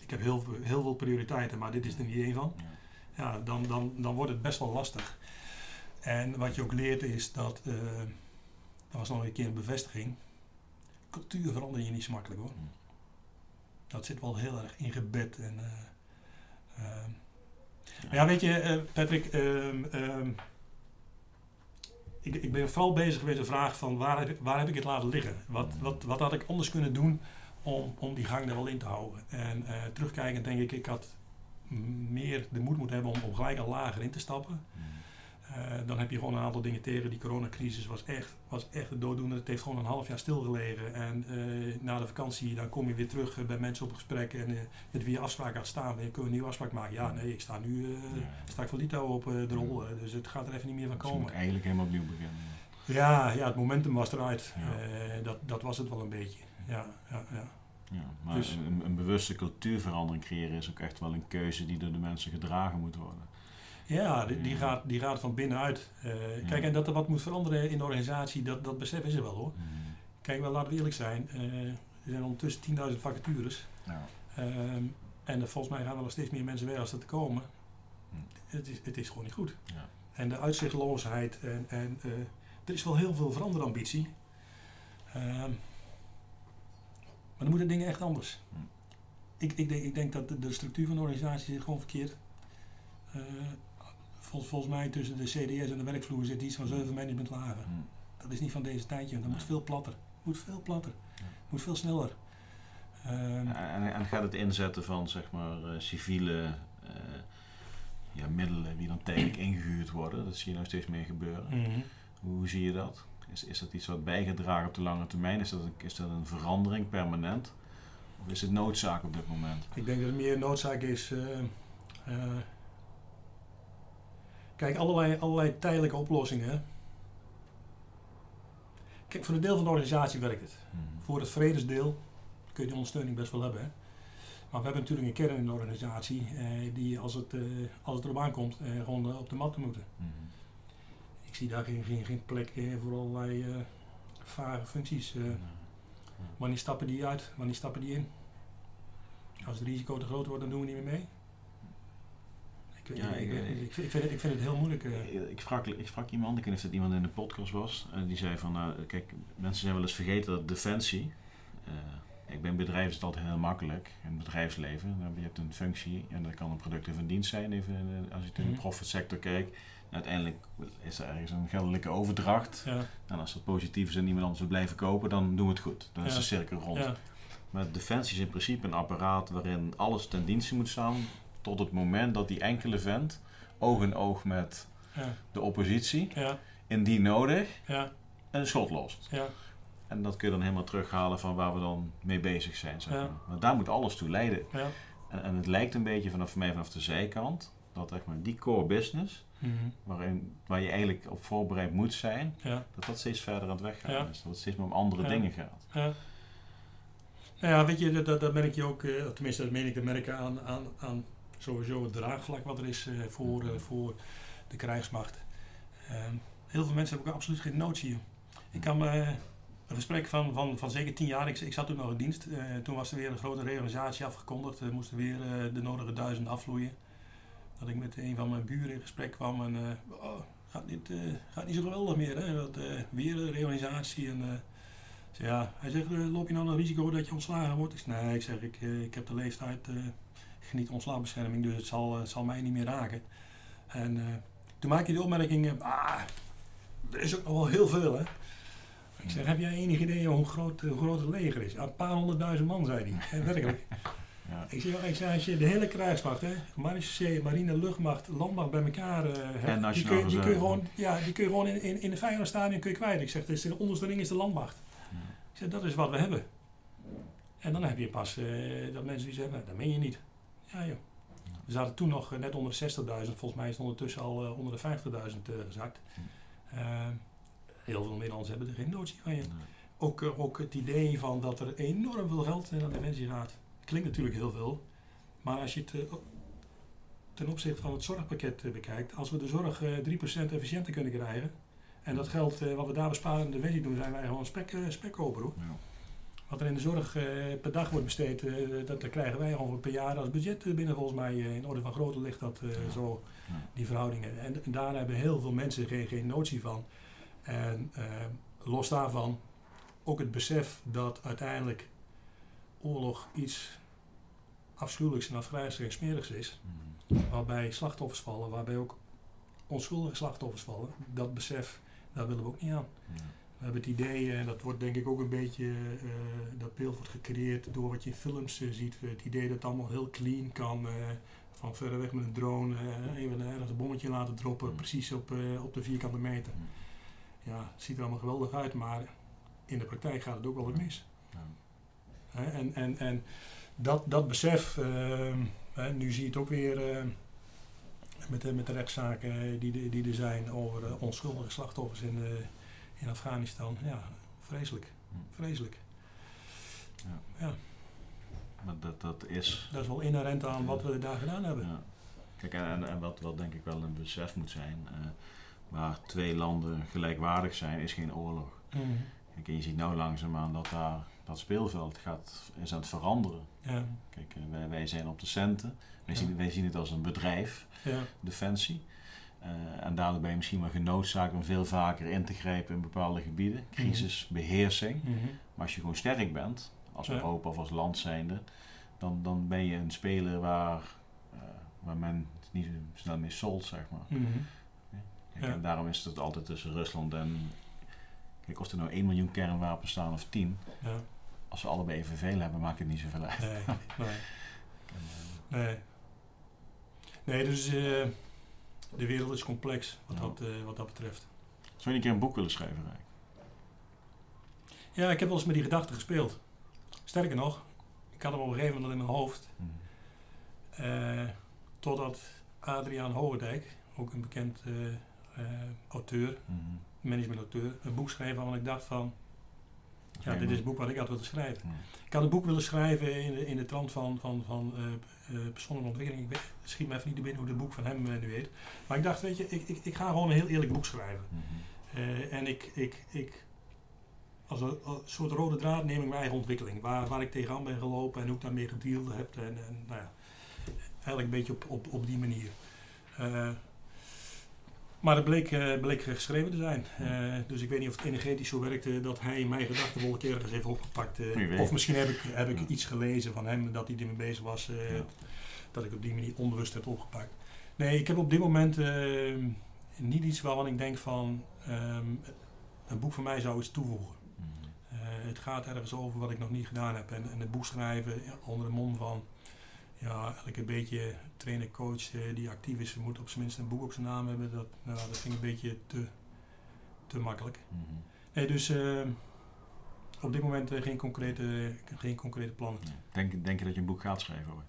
Ik heb heel, heel veel prioriteiten, maar dit is er niet één van. Ja dan, dan, dan wordt het best wel lastig. En wat je ook leert is dat, uh, dat was nog een keer een bevestiging, cultuur verander je niet zo makkelijk hoor. Dat zit wel heel erg ingebed. En, eh, ehm, maar ja, weet je, eh, Patrick, ehm, ehm, ik, ik ben vooral bezig met de vraag van waar heb, ik- waar heb ik het laten liggen? Wat, wat, wat had ik anders kunnen doen om, om die gang er wel in te houden? En eh, terugkijkend denk ik, ik had meer de moed moeten hebben om, om gelijk al lager in te stappen. Hmm. Eh, dan heb je gewoon een aantal dingen tegen. Die coronacrisis was echt, was echt dooddoener. Het heeft gewoon een half jaar stilgelegen. En eh, na de vakantie dan kom je weer terug eh, bij mensen op gesprek. En eh, met wie je afspraak had staan. En je kunt een nieuwe afspraak maken. Ja, nee, ik sta nu Ja. sta ik voor op de rol. dus het gaat er even niet meer van Dus je moet komen. eigenlijk helemaal opnieuw beginnen. Ja, ja, het momentum was eruit. Ja. Dat, dat was het wel een beetje. Ja, ja, ja. Ja, maar Dus- een, een bewuste cultuurverandering creëren is ook echt wel een keuze die door de mensen gedragen moet worden. Ja, die, die, gaat, die gaat van binnenuit. Eh, Kijk, en dat er wat moet veranderen in de organisatie, dat, dat besef is er wel hoor. Hmm. Kijk, wel, laten we eerlijk zijn. eh, er zijn ondertussen 10.000 vacatures. Ja. Ehm, en er- volgens mij gaan er nog steeds meer mensen weg als dat te komen. Hm. Het, is, het is gewoon niet goed. Ja. En de uitzichtloosheid en, en eh, er is wel heel veel veranderambitie. Ehm, maar dan moeten dingen echt anders. Hm. Ik, ik, denk, ik denk dat de, de structuur van de organisatie zit gewoon verkeerd. Eh, vol- volgens mij tussen de CDS en de werkvloer zit iets van zeven managementlagen. Hmm. Dat is niet van deze tijdje. Dat moet veel platter. moet veel platter. Ja. moet veel sneller. Ehm, En, en gaat het inzetten van zeg maar eh, civiele eh, ja, middelen die dan tijdelijk ingehuurd worden? Dat zie je nou steeds meer gebeuren. mhm. Hoe zie je dat? Is, is dat iets wat bijgedragen op de lange termijn? Is dat, een, is dat een verandering permanent? Of is het noodzaak op dit moment? Ik denk dat het meer noodzaak is. eh, eh, kijk, allerlei, allerlei tijdelijke oplossingen. Kijk, voor een deel van de organisatie werkt het. Hmm. Voor het vredesdeel kun je die ondersteuning best wel hebben. Hè? Maar we hebben natuurlijk een kern in de organisatie eh, die als het, eh, als het erop aankomt eh, gewoon eh, op de mat moeten. Hmm. Ik zie daar geen, geen, geen plek eh, voor allerlei eh, vage functies. eh. wanneer stappen die uit? Wanneer stappen die in? Als het risico te groot wordt, dan doen we niet meer mee. Ja, ik, ik- vind, ik, vind het, ik vind het heel moeilijk. eh. Ik, sprak, ik sprak iemand, ik weet niet of dat iemand in de podcast was, en die zei van, nou, kijk, mensen zijn wel eens vergeten dat defensie, eh, ik ben bedrijf is het altijd heel makkelijk, in het bedrijfsleven, je hebt een functie en dat kan een product of een dienst zijn, even eh, als je in de Mhm. profit sector kijkt. Uiteindelijk is er ergens een geldelijke overdracht. Ja, En als dat positief is en iemand anders wil blijven kopen, dan doen we het goed. Dan is de cirkel rond. ja, Maar defensie is in principe een apparaat waarin alles ten dienste moet staan tot het moment dat die enkele vent oog in oog met ja, de oppositie, ja, indien nodig, ja, een schot lost. ja, En dat kun je dan helemaal terughalen van waar we dan mee bezig zijn. Zeg maar. maar daar moet alles toe leiden. ja. En, en het lijkt een beetje vanaf mij vanaf de zijkant dat echt maar die core business, Mhm. waarin, waar je eigenlijk op voorbereid moet zijn, dat dat steeds verder aan het weggaan is. Dat het steeds meer om andere dingen gaat. Ja. Nou ja, weet je, dat- dat, dat merk je ook, eh, tenminste dat meen ik te merken aan, aan, aan sowieso het draagvlak wat er is eh, voor, eh, voor de krijgsmacht. Ehm, heel veel mensen hebben ook absoluut geen notie. Ik kan me een gesprek van, van, van zeker tien jaar, ik, ik zat toen nog in dienst, eh, toen was er weer een grote reorganisatie afgekondigd, er moesten weer eh, de nodige duizend afvloeien. Dat ik met een van mijn buren in gesprek kwam en eh, oh, gaat, niet, eh, gaat niet zo geweldig meer, hè? Dat, eh, weer een reorganisatie en... eh, ja, hij zegt, eh, loop je nou een risico dat je ontslagen wordt? Ik zeg, nee, ik zeg, ik, eh, ik heb de leeftijd, eh, geniet ontslagbescherming, dus het zal, eh, het zal mij niet meer raken. En eh, toen maak je de opmerking, eh, ah, er is ook nog wel heel veel, hè. Ik zeg, heb jij enig idee hoe groot, hoe groot het leger is? Een paar honderdduizend man, zei hij. Werkelijk. Ja. Ik zeg, ik zeg, als je de hele krijgsmacht, hè, marechaussee, marine, luchtmacht, landmacht bij elkaar hebt, die, nationaal kun, je- die kun je gewoon, ja, die kun je gewoon in, in, in de vijandstadion kun je kwijt. Ik zeg, dus de onderste ring is de landmacht. Ja. Ik zeg, dat is wat we hebben. En dan heb je pas dat mensen die zeggen, nou, dat meen je niet. Ja joh. We zaten toen nog eh, net onder de 60.000, volgens mij is het ondertussen al eh, onder de 50.000 eh, gezakt. Eh, heel veel Nederlanders hebben er geen notie van. Je. Ook, ook het idee van dat er enorm veel geld naar defensie gaat. Klinkt natuurlijk heel veel. Maar als je het ten opzichte van het zorgpakket bekijkt, als we de zorg eh 3% efficiënter kunnen krijgen. En dat geld eh, wat we daar besparen in de defensie doen, zijn wij gewoon spek, eh, spekkoper hoor. Ja. Wat er in de zorg eh, per dag wordt besteed, eh, dat, dat krijgen wij gewoon per jaar als budget eh, binnen volgens mij. in orde van grootte ligt dat Ja. zo, Ja. die verhoudingen. En, en daar hebben heel veel mensen geen, geen notie van. En los daarvan, ook het besef dat uiteindelijk oorlog iets afschuwelijks en afgrijzelijks en smerigs is. Mhm. Waarbij slachtoffers vallen, waarbij ook onschuldige slachtoffers vallen. Dat besef, daar willen we ook niet aan. Ja. We hebben het idee, en dat wordt denk ik ook een beetje, eh, dat beeld wordt gecreëerd door wat je in films eh, ziet. Het idee dat het allemaal heel clean kan, eh, van verre weg met een drone, eh, even ergens een bommetje laten droppen, Mm. precies op, eh, op de vierkante meter. Mm. Ja, het ziet er allemaal geweldig uit, maar in de praktijk gaat het ook wel wat mis. En en, en dat, dat besef, hè, nu zie je het ook weer eh, met, de, met de rechtszaken eh, die, de- die er zijn over eh, onschuldige slachtoffers in, eh, in Afghanistan. Ja, vreselijk. Mm. Vreselijk. Maar dat, dat is. Dat is wel inherent aan wat we daar gedaan hebben. Ja. Kijk, en, en, wat, wat denk ik wel een besef moet zijn, eh, waar twee landen gelijkwaardig zijn, is geen oorlog. Mhm. Kijk, en je ziet nou langzaamaan dat daar dat speelveld gaat, is aan het veranderen. Ja, Kijk, eh, wij, wij zijn op de centen. Wij, Ja. zien, wij zien het als een bedrijf, ja, defensie. Eh, en daardoor ben je misschien wel genoodzaakt om veel vaker in te grijpen in bepaalde gebieden. Crisisbeheersing. Mhm. Maar als je gewoon sterk bent, als Ja. Europa of als land zijnde, dan, dan ben je een speler waar, eh, waar men niet zo snel mee solt, zeg maar. Mhm. Ja. En daarom is het altijd tussen Rusland en... Kijk, of er nou 1 miljoen kernwapens staan of 10, ja, als we allebei evenveel hebben, maakt het niet zoveel uit. nee, nee. En, Nee. Nee, dus eh, de wereld is complex wat, Ja. dat, eh, wat dat betreft. Zou je een keer een boek willen schrijven, Rijk? Ja, ik heb wel eens met die gedachten gespeeld. Sterker nog, ik had hem op een gegeven moment in mijn hoofd. Hm. eh, totdat Adriaan Hogendijk, ook een bekend eh, auteur, Mhm. managementauteur, een boek schreef waarvan ik dacht van... Ja, dit is het boek wat ik had willen schrijven. Ja. Ik had een boek willen schrijven in de, in de trant van, van, van eh, eh, persoonlijke ontwikkeling. Ik weet, schiet me even niet binnen hoe het boek van hem eh, nu heet. Maar ik dacht, weet je, ik, ik, ik ga gewoon een heel eerlijk boek schrijven. Eh, en ik, ik, ik, als een, als een soort rode draad neem ik mijn eigen ontwikkeling. Waar, waar ik tegenaan ben gelopen en hoe ik daarmee gedeeld heb. En, en nou ja, eigenlijk een beetje op, op, op die manier. Eh, maar het bleek, eh, bleek geschreven te zijn. Eh, dus ik weet niet of het energetisch zo werkte dat hij mijn gedachtenwolk ergens heeft opgepakt. eh. Of misschien heb ik, heb ik Ja. iets gelezen van hem dat hij ermee bezig was. eh, Ja. Dat ik op die manier onbewust heb opgepakt. Nee, ik heb op dit moment eh, niet iets waarvan ik denk van ehm, een boek van mij zou iets toevoegen. Eh, het gaat ergens over wat ik nog niet gedaan heb. En, en het boek schrijven onder de mond van ja, eigenlijk een beetje trainer, coach eh, die actief is, moet op zijn minst een boek op zijn naam hebben. Dat, nou, dat vind ik een beetje te, te makkelijk. Mhm. Nee, dus eh, op dit moment eh, geen, concrete, geen concrete plannen. Denk, denk je dat je een boek gaat schrijven? Hoor?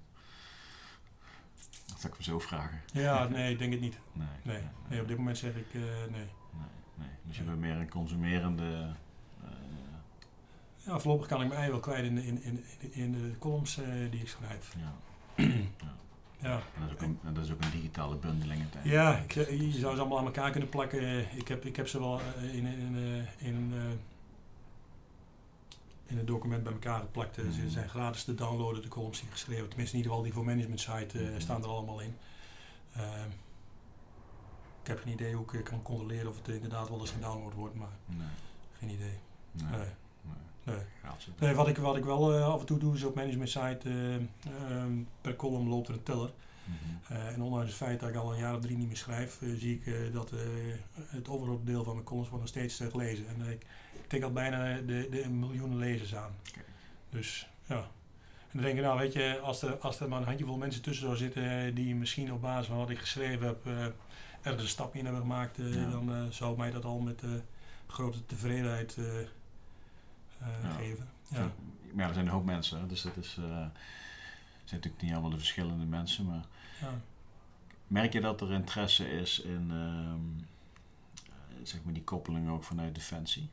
Dat zou ik me zo vragen. Ja, nee, ik denk het niet. Nee, Nee, nee op dit moment zeg ik nee. nee, nee. Dus je bent meer een consumerende. Ja, voorlopig kan ik mijn ei wel kwijt in de, in, in, in de columns die ik schrijf. ja. Ja, En dat, is ook een, en dat is ook een digitale bundeling ja ik, zeg, je zou ze allemaal aan elkaar kunnen plakken. Ik heb, ik heb ze wel eh, in, in, eh, in, eh, in een document bij elkaar geplakt. Eh, Ze Mhm. zijn gratis te downloaden, de columns die geschreven. Tenminste, in ieder geval die voor management site eh, Mhm. staan er allemaal in. Ik heb geen idee hoe ik eh, kan controleren of het inderdaad wel eens gedownload wordt, maar Nee, geen idee. nee. Nee. Nee. Wat ik, wat ik wel eh, af en toe doe is op management site, eh, ehm, per column loopt er een teller. Mhm. Eh, en ondanks het feit dat ik al een jaar of drie niet meer schrijf, zie ik dat het overgrote deel van mijn columns wordt nog steeds gelezen. En ik tik al bijna de, de miljoenen lezers aan. Dus ja. En dan denk ik, nou weet je, als er, als er maar een handjevol mensen tussen zou zitten die misschien op basis van wat ik geschreven heb eh, ergens een stapje in hebben gemaakt, Ja. dan zou mij dat al met grote tevredenheid Ja. geven. Ja. Ja. Maar ja, er zijn een hoop mensen, hè, dus dat is. eh, het zijn natuurlijk niet allemaal de verschillende mensen, maar Ja. merk je dat er interesse is in ehm, eh, zeg maar die koppeling ook vanuit Defensie?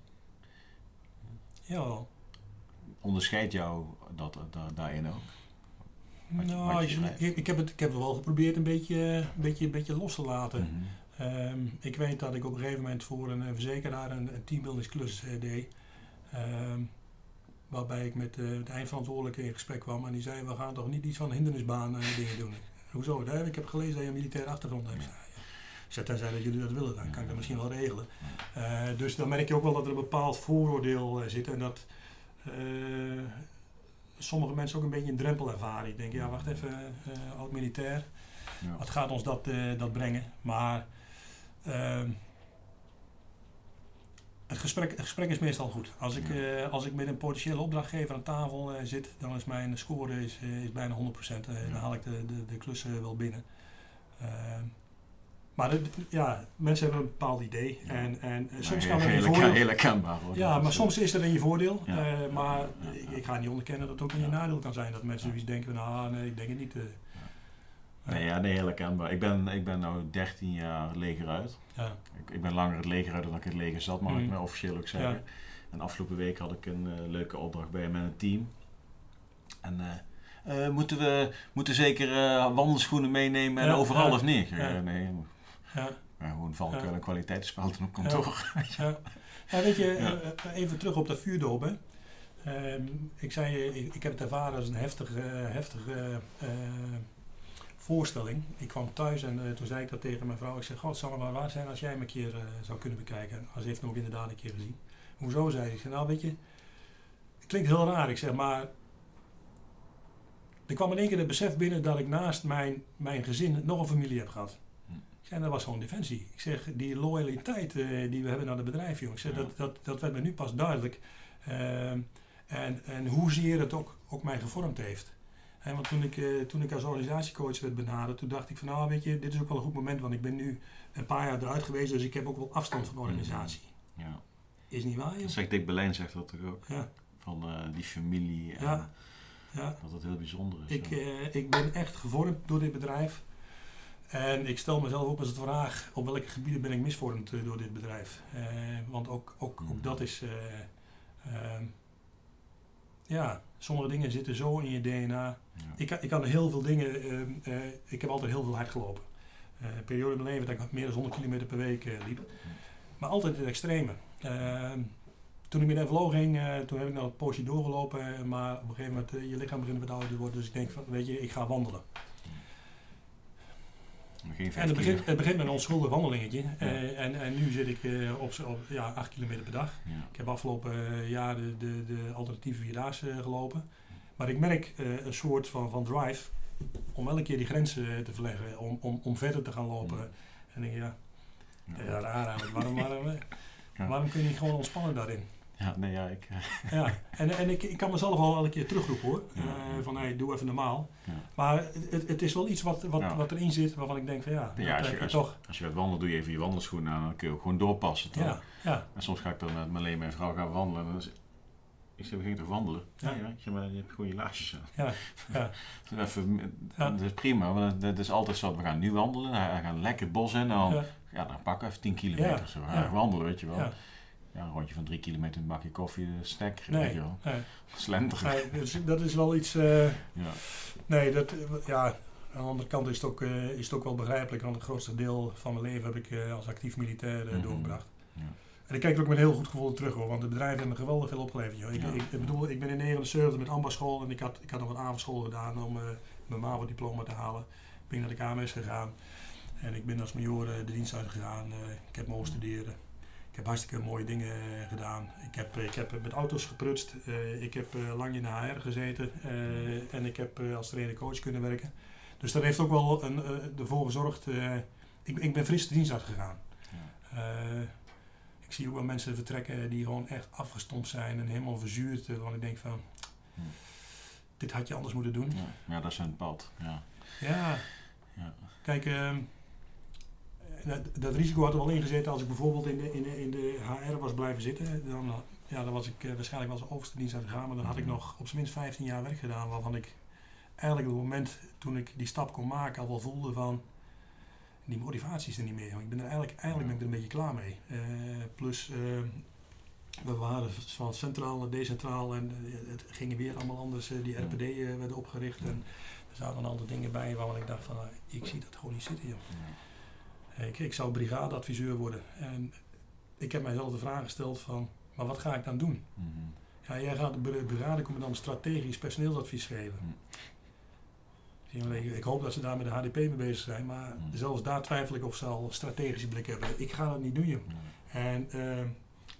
Jawel. Onderscheidt jou dat eh, da- daarin ook? Wat nou, wat je ik- heb het, ik heb het wel geprobeerd een beetje, een beetje, een beetje los te laten. Mhm. Ehm, ik weet dat ik op een gegeven moment voor een eh, verzekeraar een, een teambuildingsklus eh, deed. Ehm, waarbij ik met eh, de eindverantwoordelijke in gesprek kwam. En die zei, we gaan toch niet iets van hindernisbaan eh, dingen doen. Hoezo? Hè? Ik heb gelezen dat je een militaire achtergrond hebt. Zeg, tenzij dat jullie dat willen, dan kan ik dat misschien wel regelen. Eh, dus dan merk je ook wel dat er een bepaald vooroordeel zit en dat sommige mensen ook een beetje een drempel ervaren. Ik denk, ja wacht even, oud-militair, Ja. wat gaat ons dat, dat brengen? Maar ehm, het, gesprek, het gesprek is meestal goed. Als ik, Ja. eh, als ik met een potentiële opdrachtgever aan tafel eh, zit, dan is mijn score is, eh, is bijna 100%. Eh, Ja. Dan haal ik de, de, de klussen wel binnen. Ehm, maar het- ja, mensen hebben een bepaald idee. Ja. En, en soms kan het je heel, voordeel. heel herkenbaar. Ja, maar soms is dat in je voordeel. Ja. maar ik, ik ga niet onderkennen dat het ook in je nadeel kan zijn. Dat mensen zoiets denken, nou nee, ik denk het niet. Nee, ja, nee, heel herkenbaar. Ik ben, ik ben nu 13 jaar leger uit. ja. Ik, ik ben langer het leger uit dan ik in het leger zat, mag ik me officieel ook zeggen. Ja. En afgelopen week had ik een eh, leuke opdracht bij met een team. En eh, eh, moeten we moeten zeker wandelschoenen meenemen en Ja, overal of niet? Nee, Ja. maar gewoon valkuil Ja. en kwaliteitsspelten op kantoor. Ja. ja, weet je, even terug op dat vuurdoop. Hè. Ehm, ik zei, ik, ik heb het ervaren als een heftige, heftige eh, voorstelling. Ik kwam thuis en eh, toen zei ik dat tegen mijn vrouw. Ik zei, god, het zou maar waar zijn als jij me een keer eh, zou kunnen bekijken. Als heeft hem ook inderdaad een keer gezien. Hoezo, zei. Ik zei, nou weet je, het klinkt heel raar. Ik zeg, maar er kwam in één keer het besef binnen dat ik naast mijn, mijn gezin nog een familie heb gehad. Hm. Ik zei, dat was gewoon defensie. Ik zeg, die loyaliteit eh, die we hebben naar het bedrijf, jongen. Ik zeg, Ja. dat, dat, dat werd me nu pas duidelijk. Ehm, en, en hoezeer het ook, ook mij gevormd heeft. En want toen ik, eh, toen ik als organisatiecoach werd benaderd, toen dacht ik van nou weet je, dit is ook wel een goed moment, want ik ben nu een paar jaar eruit geweest, dus ik heb ook wel afstand van de organisatie. Ja. Is niet waar, joh? Dat zegt Dick Berlijn zegt dat toch ook. Ja, Van eh, die familie en Ja. ja. dat het heel bijzonder is. Ik, eh, ik ben echt gevormd door dit bedrijf. En ik stel mezelf ook als de vraag op welke gebieden ben ik misvormd door dit bedrijf. Want ook, ook, Mhm. ook dat is. eh, ehm, ja, sommige dingen zitten zo in je DNA. Ja. Ik, kan- ik kan heel veel dingen. ehm, eh, ik heb altijd heel veel hard gelopen. Eh, een periode in mijn leven dat ik meer dan 100 kilometer per week eh, liep. Maar altijd in het extreme. Ehm, toen ik met FLO ging, toen heb ik nog een poosje doorgelopen. maar op een gegeven moment, je lichaam begint wat ouder te worden. Dus ik denk van, weet je, ik ga wandelen. Geen En het begint, het begint met een onschuldig wandelingetje. Eh, en, en nu zit ik eh, op, op ja, 8 kilometer per dag. Ja. Ik heb afgelopen eh, jaar de, de, de alternatieve vierdaagse gelopen. Maar ik merk een soort van, van drive om elke keer die grenzen te verleggen. Om, om, om verder te gaan lopen. En ik denk, ja, Ja. raar eigenlijk. Waarom, waarom, Ja. waarom kun je niet gewoon ontspannen daarin? Ja, nee, ja, ik, eh, Ja, en, en ik, ik kan mezelf al een keer terugroepen hoor. Ja. Eh, van hey, doe even normaal. Ja. Maar het, het is wel iets wat, wat, wat erin zit waarvan ik denk van ja, Ja, dat als je- heb je als- toch. als je gaat wandelen, doe je even je wandelschoenen aan. Dan kun je ook gewoon doorpassen. toch? Ja, ja, En soms ga ik dan met Marleen, mijn vrouw, gaan wandelen. En dan is, ik zeg, we gingen toch wandelen? Ja, Ja. zeg, maar je hebt gewoon je laarsjes aan. ja, ja. Even, Ja. Dat is prima, want het is altijd zo. We gaan nu wandelen, we gaan lekker bos in. En dan, ja. dan pakken we even 10 kilometer. Zo. We gaan wandelen, weet je wel. Ja. Een rondje van 3 kilometer, een bakje koffie, een snack. weet Nee, je wel. nee, Slenteren. nee, dus dat is wel iets. eh, Ja. nee, dat, eh, ja, aan de andere kant is het, ook, eh, is het ook wel begrijpelijk, want het grootste deel van mijn leven heb ik eh, als actief militair eh, Mhm. doorgebracht. Ja. En ik kijk er ook met heel goed gevoel terug hoor, want het bedrijf heeft me geweldig veel opgeleverd. Joh. Ik, Ja. ik, ik bedoel, ik ben in 79 met ambasschool en ik had, ik had nog wat avondschool gedaan om eh, mijn MAVO-diploma te halen. Ik ben naar de KMS gegaan en ik ben als major eh, de dienst uitgegaan. Eh, ik heb mogen studeren. Ik heb hartstikke mooie dingen eh, gedaan. Ik heb, ik heb met auto's geprutst. Eh, ik heb eh, lang in de HR gezeten. eh, en ik heb eh, als trainer-coach kunnen werken. Dus dat heeft ook wel een, eh, ervoor gezorgd. eh, ik, ik ben fris de dienst uitgegaan. Ja. Eh, ik zie ook wel mensen vertrekken die gewoon echt afgestompt zijn en helemaal verzuurd. eh, Want ik denk van, dit had je anders moeten doen. Ja. ja, dat is zijn pad. Ja. Ja, Ja. kijk, ehm, dat, dat risico had er wel ingezeten als ik bijvoorbeeld in de, in de, in de HR was blijven zitten. Dan, ja, dan was ik eh, waarschijnlijk wel als overste dienst uitgegaan. Maar dan had ik Mhm. nog op zijn minst 15 jaar werk gedaan. Waarvan ik eigenlijk op het moment toen ik die stap kon maken al wel voelde van... Die motivatie is er niet meer. Ik ben er eigenlijk, eigenlijk ben ik er een beetje klaar mee. Eh, plus, eh, we waren van centraal naar decentraal en het ging weer allemaal anders. die. RPD werden opgericht en er zaten een aantal dingen bij waarvan ik dacht van, ah, ik zie dat gewoon niet zitten. Joh. Ik, ik zou brigadeadviseur worden. En ik heb mijzelf de vraag gesteld van, maar wat ga ik dan doen? Mhm. Ja, jij gaat de br- brigadecommandant strategisch personeelsadvies geven. Hm. Ik hoop dat ze daar met de HDP mee bezig zijn, maar Mm. zelfs daar twijfel ik of ze al een strategische blik hebben. Ik ga dat niet doen, joh. En eh,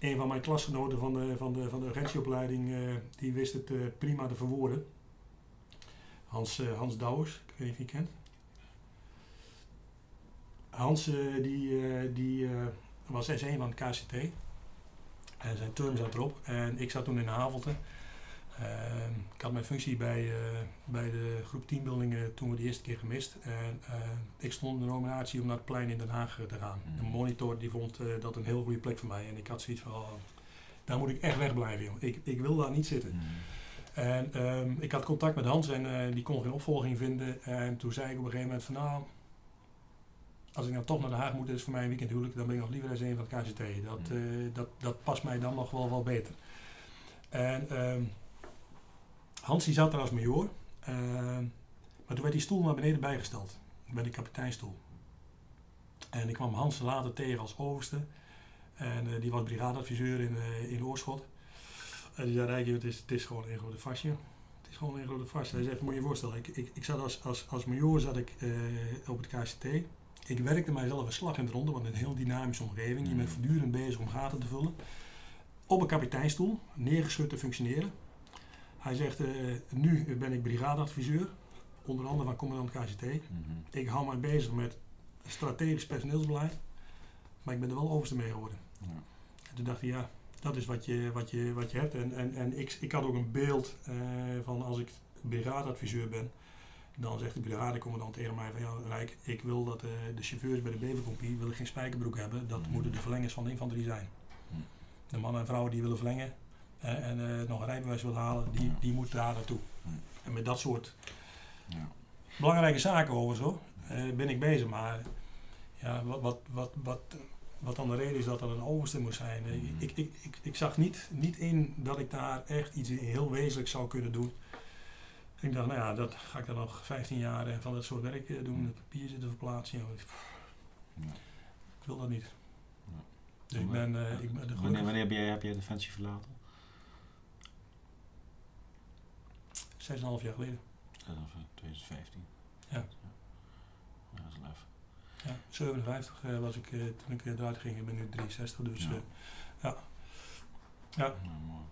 een van mijn klasgenoten van de, van de, van de urgentieopleiding, eh, die wist het eh, prima te verwoorden. Hans, Hans Douwers, ik weet niet of je kent. Hans eh, die, eh, die eh, was S1 van het KCT. En zijn term zat erop. En ik zat toen in Havelte. Ehm, ik had mijn functie bij, bij de groep teambuilding toen we de eerste keer gemist. En ik stond in de nominatie om naar het plein in Den Haag te gaan. Mhm. De monitor die vond dat een heel goede plek voor mij. En ik had zoiets van, oh, daar moet ik echt wegblijven. Joh. Ik, ik wil daar niet zitten. Mm. En ehm, ik had contact met Hans en die kon geen opvolging vinden. En toen zei ik op een gegeven moment van nou, als ik nou toch naar Den Haag moet, is voor mij een weekend huwelijk, dan ben ik nog liever als een van het KCT. Dat, Mm. eh, dat, dat past mij dan nog wel wel beter. En ehm, Hans die zat er als major, ehm, maar toen werd die stoel naar beneden bijgesteld, bij de kapiteinstoel. En ik kwam Hans later tegen als overste. En eh, die was brigadeadviseur in, eh, in Oorschot. En die zei, Rijkje, het is, het is gewoon een grote fasje. Het is gewoon een grote fasje. Hij zegt, moet je je voorstellen, ik, ik, ik zat als, als, als major zat ik, op het KCT. Ik werkte mijzelf een slag in het ronde, want een heel dynamische omgeving. Je bent voortdurend bezig om gaten te vullen. Op een kapiteinstoel, neergeschud te functioneren. Hij zegt, eh, nu ben ik brigadeadviseur, onder andere van commandant KCT. Mhm. Ik hou mij bezig met strategisch personeelsbeleid, maar ik ben er wel overste mee geworden. Ja. En toen dacht hij, ja, dat is wat je, wat je, wat je hebt. En, en, en ik, ik had ook een beeld eh, van als ik brigadeadviseur ben, dan zegt de brigadecommandant tegen mij van ja, Rijk, ik wil dat eh, de chauffeurs bij de Bevercompie willen geen spijkerbroek hebben. Dat Mhm. moeten de verlengers van de infanterie zijn. Mhm. De mannen en vrouwen die willen verlengen en eh, nog een rijbewijs willen halen, die, Ja. die moeten daar naartoe. Mhm. En met dat soort Ja. belangrijke zaken over zo eh, ben ik bezig. Maar ja, wat, wat, wat, wat, wat dan de reden is dat dat een overste moest zijn. Ik, ik, ik, ik zag niet, niet in dat ik daar echt iets heel wezenlijks zou kunnen doen. Ik dacht, nou ja, dat ga ik dan nog 15 jaar eh, van dat soort werk eh, doen. Het papier zitten verplaatsen. Ik wil dat niet. Dus ik ben, eh, ik ben de Wanneer, wanneer heb jij, heb jij Defensie verlaten? 6,5 jaar geleden. Dat is, eh, 2015. Ja. Ja, dat is even. Ja, 57 eh, was ik toen ik eruit ging. Ik ben nu 63, dus Ja. ja. Ja, Nou, mooi.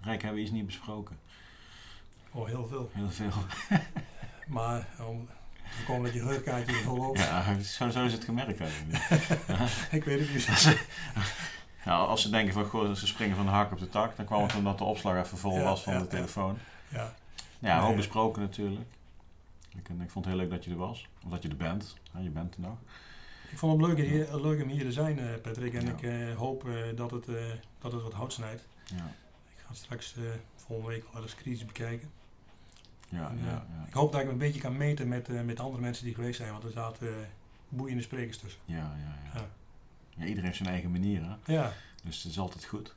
Rijk hebben we iets niet besproken. Oh, heel veel. Heel veel. Maar om te voorkomen dat je heurkaartje er vol loopt. Ja, zo, zo is het gemerkt eigenlijk. ik weet het niet. Als ze, ja, als ze denken van goh, ze springen van de hak op de tak, dan kwam het omdat de opslag even vol Ja, was van ja, de telefoon. Ja, Ja, Nee. ook besproken natuurlijk. Ik, ik vond het heel leuk dat je er was. Of dat je er bent. Ja, je bent er nog. ik vond het leuk, hier, leuk om hier te zijn, eh, Patrick. En ik eh, hoop eh, dat, het, dat het wat hout snijdt. Ja, Ik ga straks volgende week wel eens crisis bekijken. Ja, eh, ja. Ik hoop dat ik me een beetje kan meten met, eh, met andere mensen die geweest zijn. Want er zaten eh, boeiende sprekers tussen. Ja, ja, ja. Iedereen heeft zijn eigen manier, hè? Ja, dus het is altijd goed.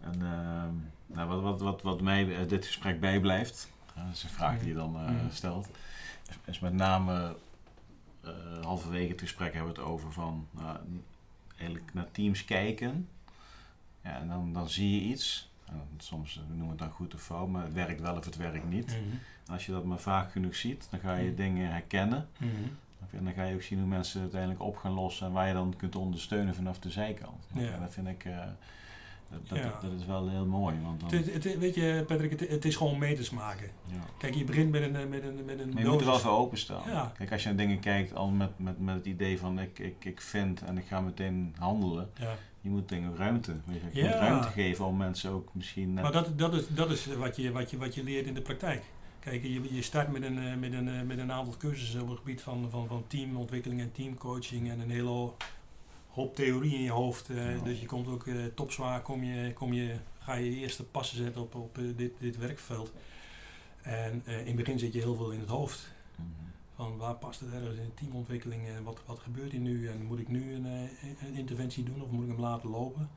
En ehm, nou, wat, wat, wat, wat mij dit gesprek bijblijft, dat is een vraag die je dan Mhm. stelt, is, met name halverwege het gesprek hebben we het over van nou, eigenlijk naar teams kijken. Ja, en dan, dan zie je iets. En soms eh, we noemen we het dan goed of fout, maar het werkt wel of het werkt niet. Mhm. En als je dat maar vaak genoeg ziet, dan ga je Mhm. dingen herkennen. Mhm. En dan ga je ook zien hoe mensen het uiteindelijk op gaan lossen en waar je dan kunt ondersteunen vanaf de zijkant. Ja. Dat vind ik, eh, dat, dat, Ja. dat is wel heel mooi. Want dan, Het, het- weet je, Patrick, het, het is gewoon meters maken. ja. Kijk, je begint met een, eh, met een, met een Maar je moet er wel voor openstaan. Ja. Kijk, als je naar dingen kijkt al met, met, met het idee van ik, ik, ik vind en ik ga meteen handelen. Je moet dingen ruimte. Je, Ja. moet ruimte geven om mensen ook misschien net... Maar dat, dat, is, dat is wat je, wat, je, wat je leert in de praktijk. Kijk, je, je start met een, eh, met, een, eh, met een aantal cursussen op het gebied van, van, van teamontwikkeling en teamcoaching en een hele hoop theorie in je hoofd. eh, Ja. Dus je komt ook topzwaar, kom je, kom je, ga je eerste passen zetten op, op dit, dit werkveld. En in het begin zit je heel veel in het hoofd. Mhm. Van waar past het ergens in teamontwikkeling en wat, wat gebeurt hier nu en moet ik nu een, eh, een interventie doen of moet ik hem laten lopen?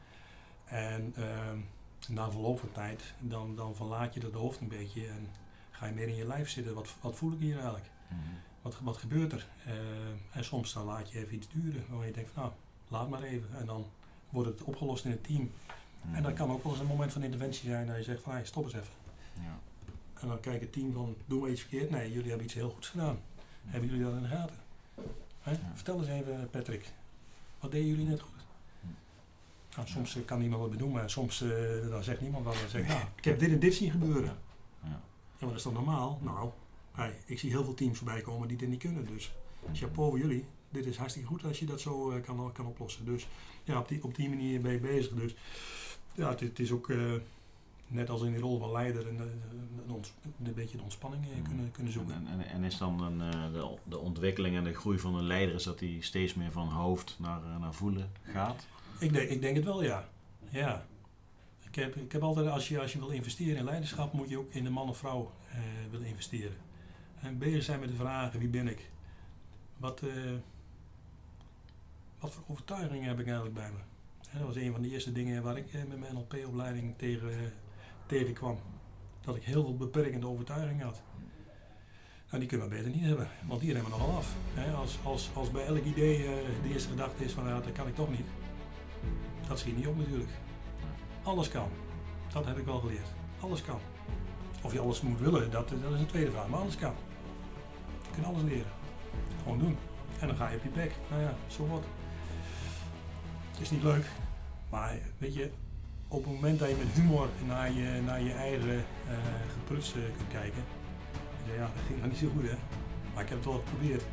En ehm, na verloop van tijd dan, dan verlaat je dat hoofd een beetje en ga je meer in je lijf zitten. Wat, wat voel ik hier eigenlijk? Mhm. Wat, wat gebeurt er? Eh, en soms dan laat je even iets duren waarvan je denkt van nou, laat maar even. En dan wordt het opgelost in het team. En dat kan ook wel eens een moment van interventie zijn dat je zegt van hey, stop eens even. Ja. En dan kijkt het team van, doen we iets verkeerd? Nee, jullie hebben iets heel goeds gedaan. Hebben jullie dat in de gaten? Hè? Vertel eens even, Patrick. Wat deden jullie net goed? Nou, soms eh, kan niemand wat maar soms uh, dan zegt niemand wat. Dan zegt, nou, ik heb dit en dit zien gebeuren. Ja, maar dat is toch normaal? Nou, hey, ik zie heel veel teams voorbij komen die dit niet kunnen. Dus chapeau voor jullie. Dit is hartstikke goed als je dat zo uh, kan, kan oplossen. Dus ja, op die, op die manier ben je bezig. Dus ja, het, het is ook net als in die rol van leider een, een, een beetje de ontspanning mm. kunnen, kunnen zoeken. En, en, en is dan een, de, de ontwikkeling en de groei van een leider, is dat hij steeds meer van hoofd naar, naar voelen gaat? Ik denk, ik denk het wel, ja. ja. Ik, heb, ik heb altijd, als je, als je wil investeren in leiderschap, moet je ook in de man of vrouw uh, willen investeren. En bezig zijn met de vragen, wie ben ik? Wat, uh, wat voor overtuigingen heb ik eigenlijk bij me? dat was een van de eerste dingen waar ik met mijn NLP-opleiding tegen, tegenkwam. Dat ik heel veel beperkende overtuigingen had. Nou, die kunnen we beter niet hebben, want die remmen nogal af. als, als, als bij elk idee de eerste gedachte is van ja, dat kan ik toch niet dat schiet niet op natuurlijk. Alles kan. Dat heb ik wel geleerd. Alles kan. Of je alles moet willen, dat, dat is een tweede vraag. Maar alles kan. Je kunt alles leren. Gewoon doen. En dan ga je op je bek. Nou ja, zo wat. Het is niet leuk. Maar weet je, op het moment dat je met humor naar je, naar je eigen uh, gepruts kunt kijken. Ja, dat ging nog niet zo goed hè. Maar ik heb het wel geprobeerd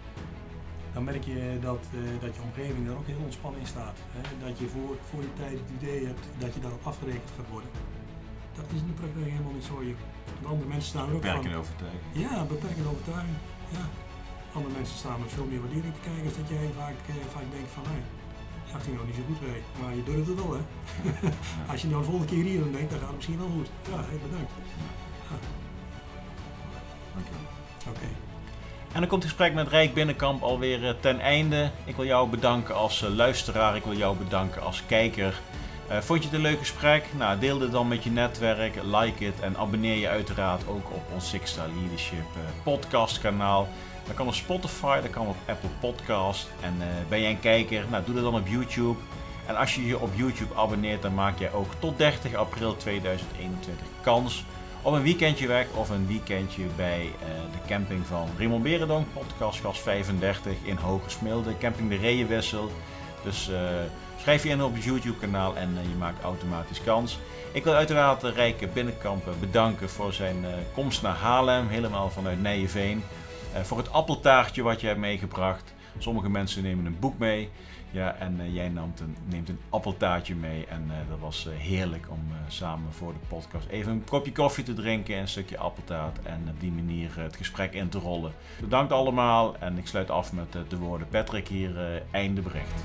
dan merk je dat, uh, dat je omgeving er ook heel ontspannen in staat. Hè? Dat je voor, voor die tijd het idee hebt dat je daarop afgerekend gaat worden. Dat is in de praktijk helemaal niet zo. Je, andere mensen staan er ook Beperkende overtuiging. Ja, beperkende overtuiging. Ja. Andere mensen staan met veel meer waardering te kijken, als dat jij vaak, uh, vaak denkt van, hé, dat ging nog niet zo goed mee. Maar je durft het wel, hè. als je nou de volgende keer hier aan denkt, dan gaat het misschien wel goed. Ja, heel bedankt. Ja. Oké. En dan komt het gesprek met Rijk Binnenkamp alweer eh, ten einde. Ik wil jou bedanken als eh, luisteraar, ik wil jou bedanken als kijker. Uh, vond je het een leuk gesprek? Nou, deel dit dan met je netwerk, like het en abonneer je uiteraard ook op ons Six Star Leadership podcast kanaal. Dat kan op Spotify, dat kan op Apple Podcast. En uh, ben jij een kijker? Nou, doe dat dan op YouTube. En als je je op YouTube abonneert, dan maak jij ook tot 30 april 2021 kans op een weekendje weg of een weekendje bij uh, de camping van Raymond Berendonk, podcastgast 35 in Hogesmilde, camping de Reeënwissel. Dus uh, schrijf je in op het YouTube kanaal en je maakt automatisch kans. Ik wil uiteraard de Rijke Binnenkampen bedanken voor zijn komst naar Haarlem, helemaal vanuit Nijenveen. Voor het appeltaartje wat je hebt meegebracht. Sommige mensen nemen een boek mee. Ja, en uh, jij een, neemt een appeltaartje mee. En uh, dat was heerlijk om samen voor de podcast even een kopje koffie te drinken en een stukje appeltaart. En op die manier het gesprek in te rollen. Bedankt allemaal en ik sluit af met de woorden Patrick hier, einde bericht.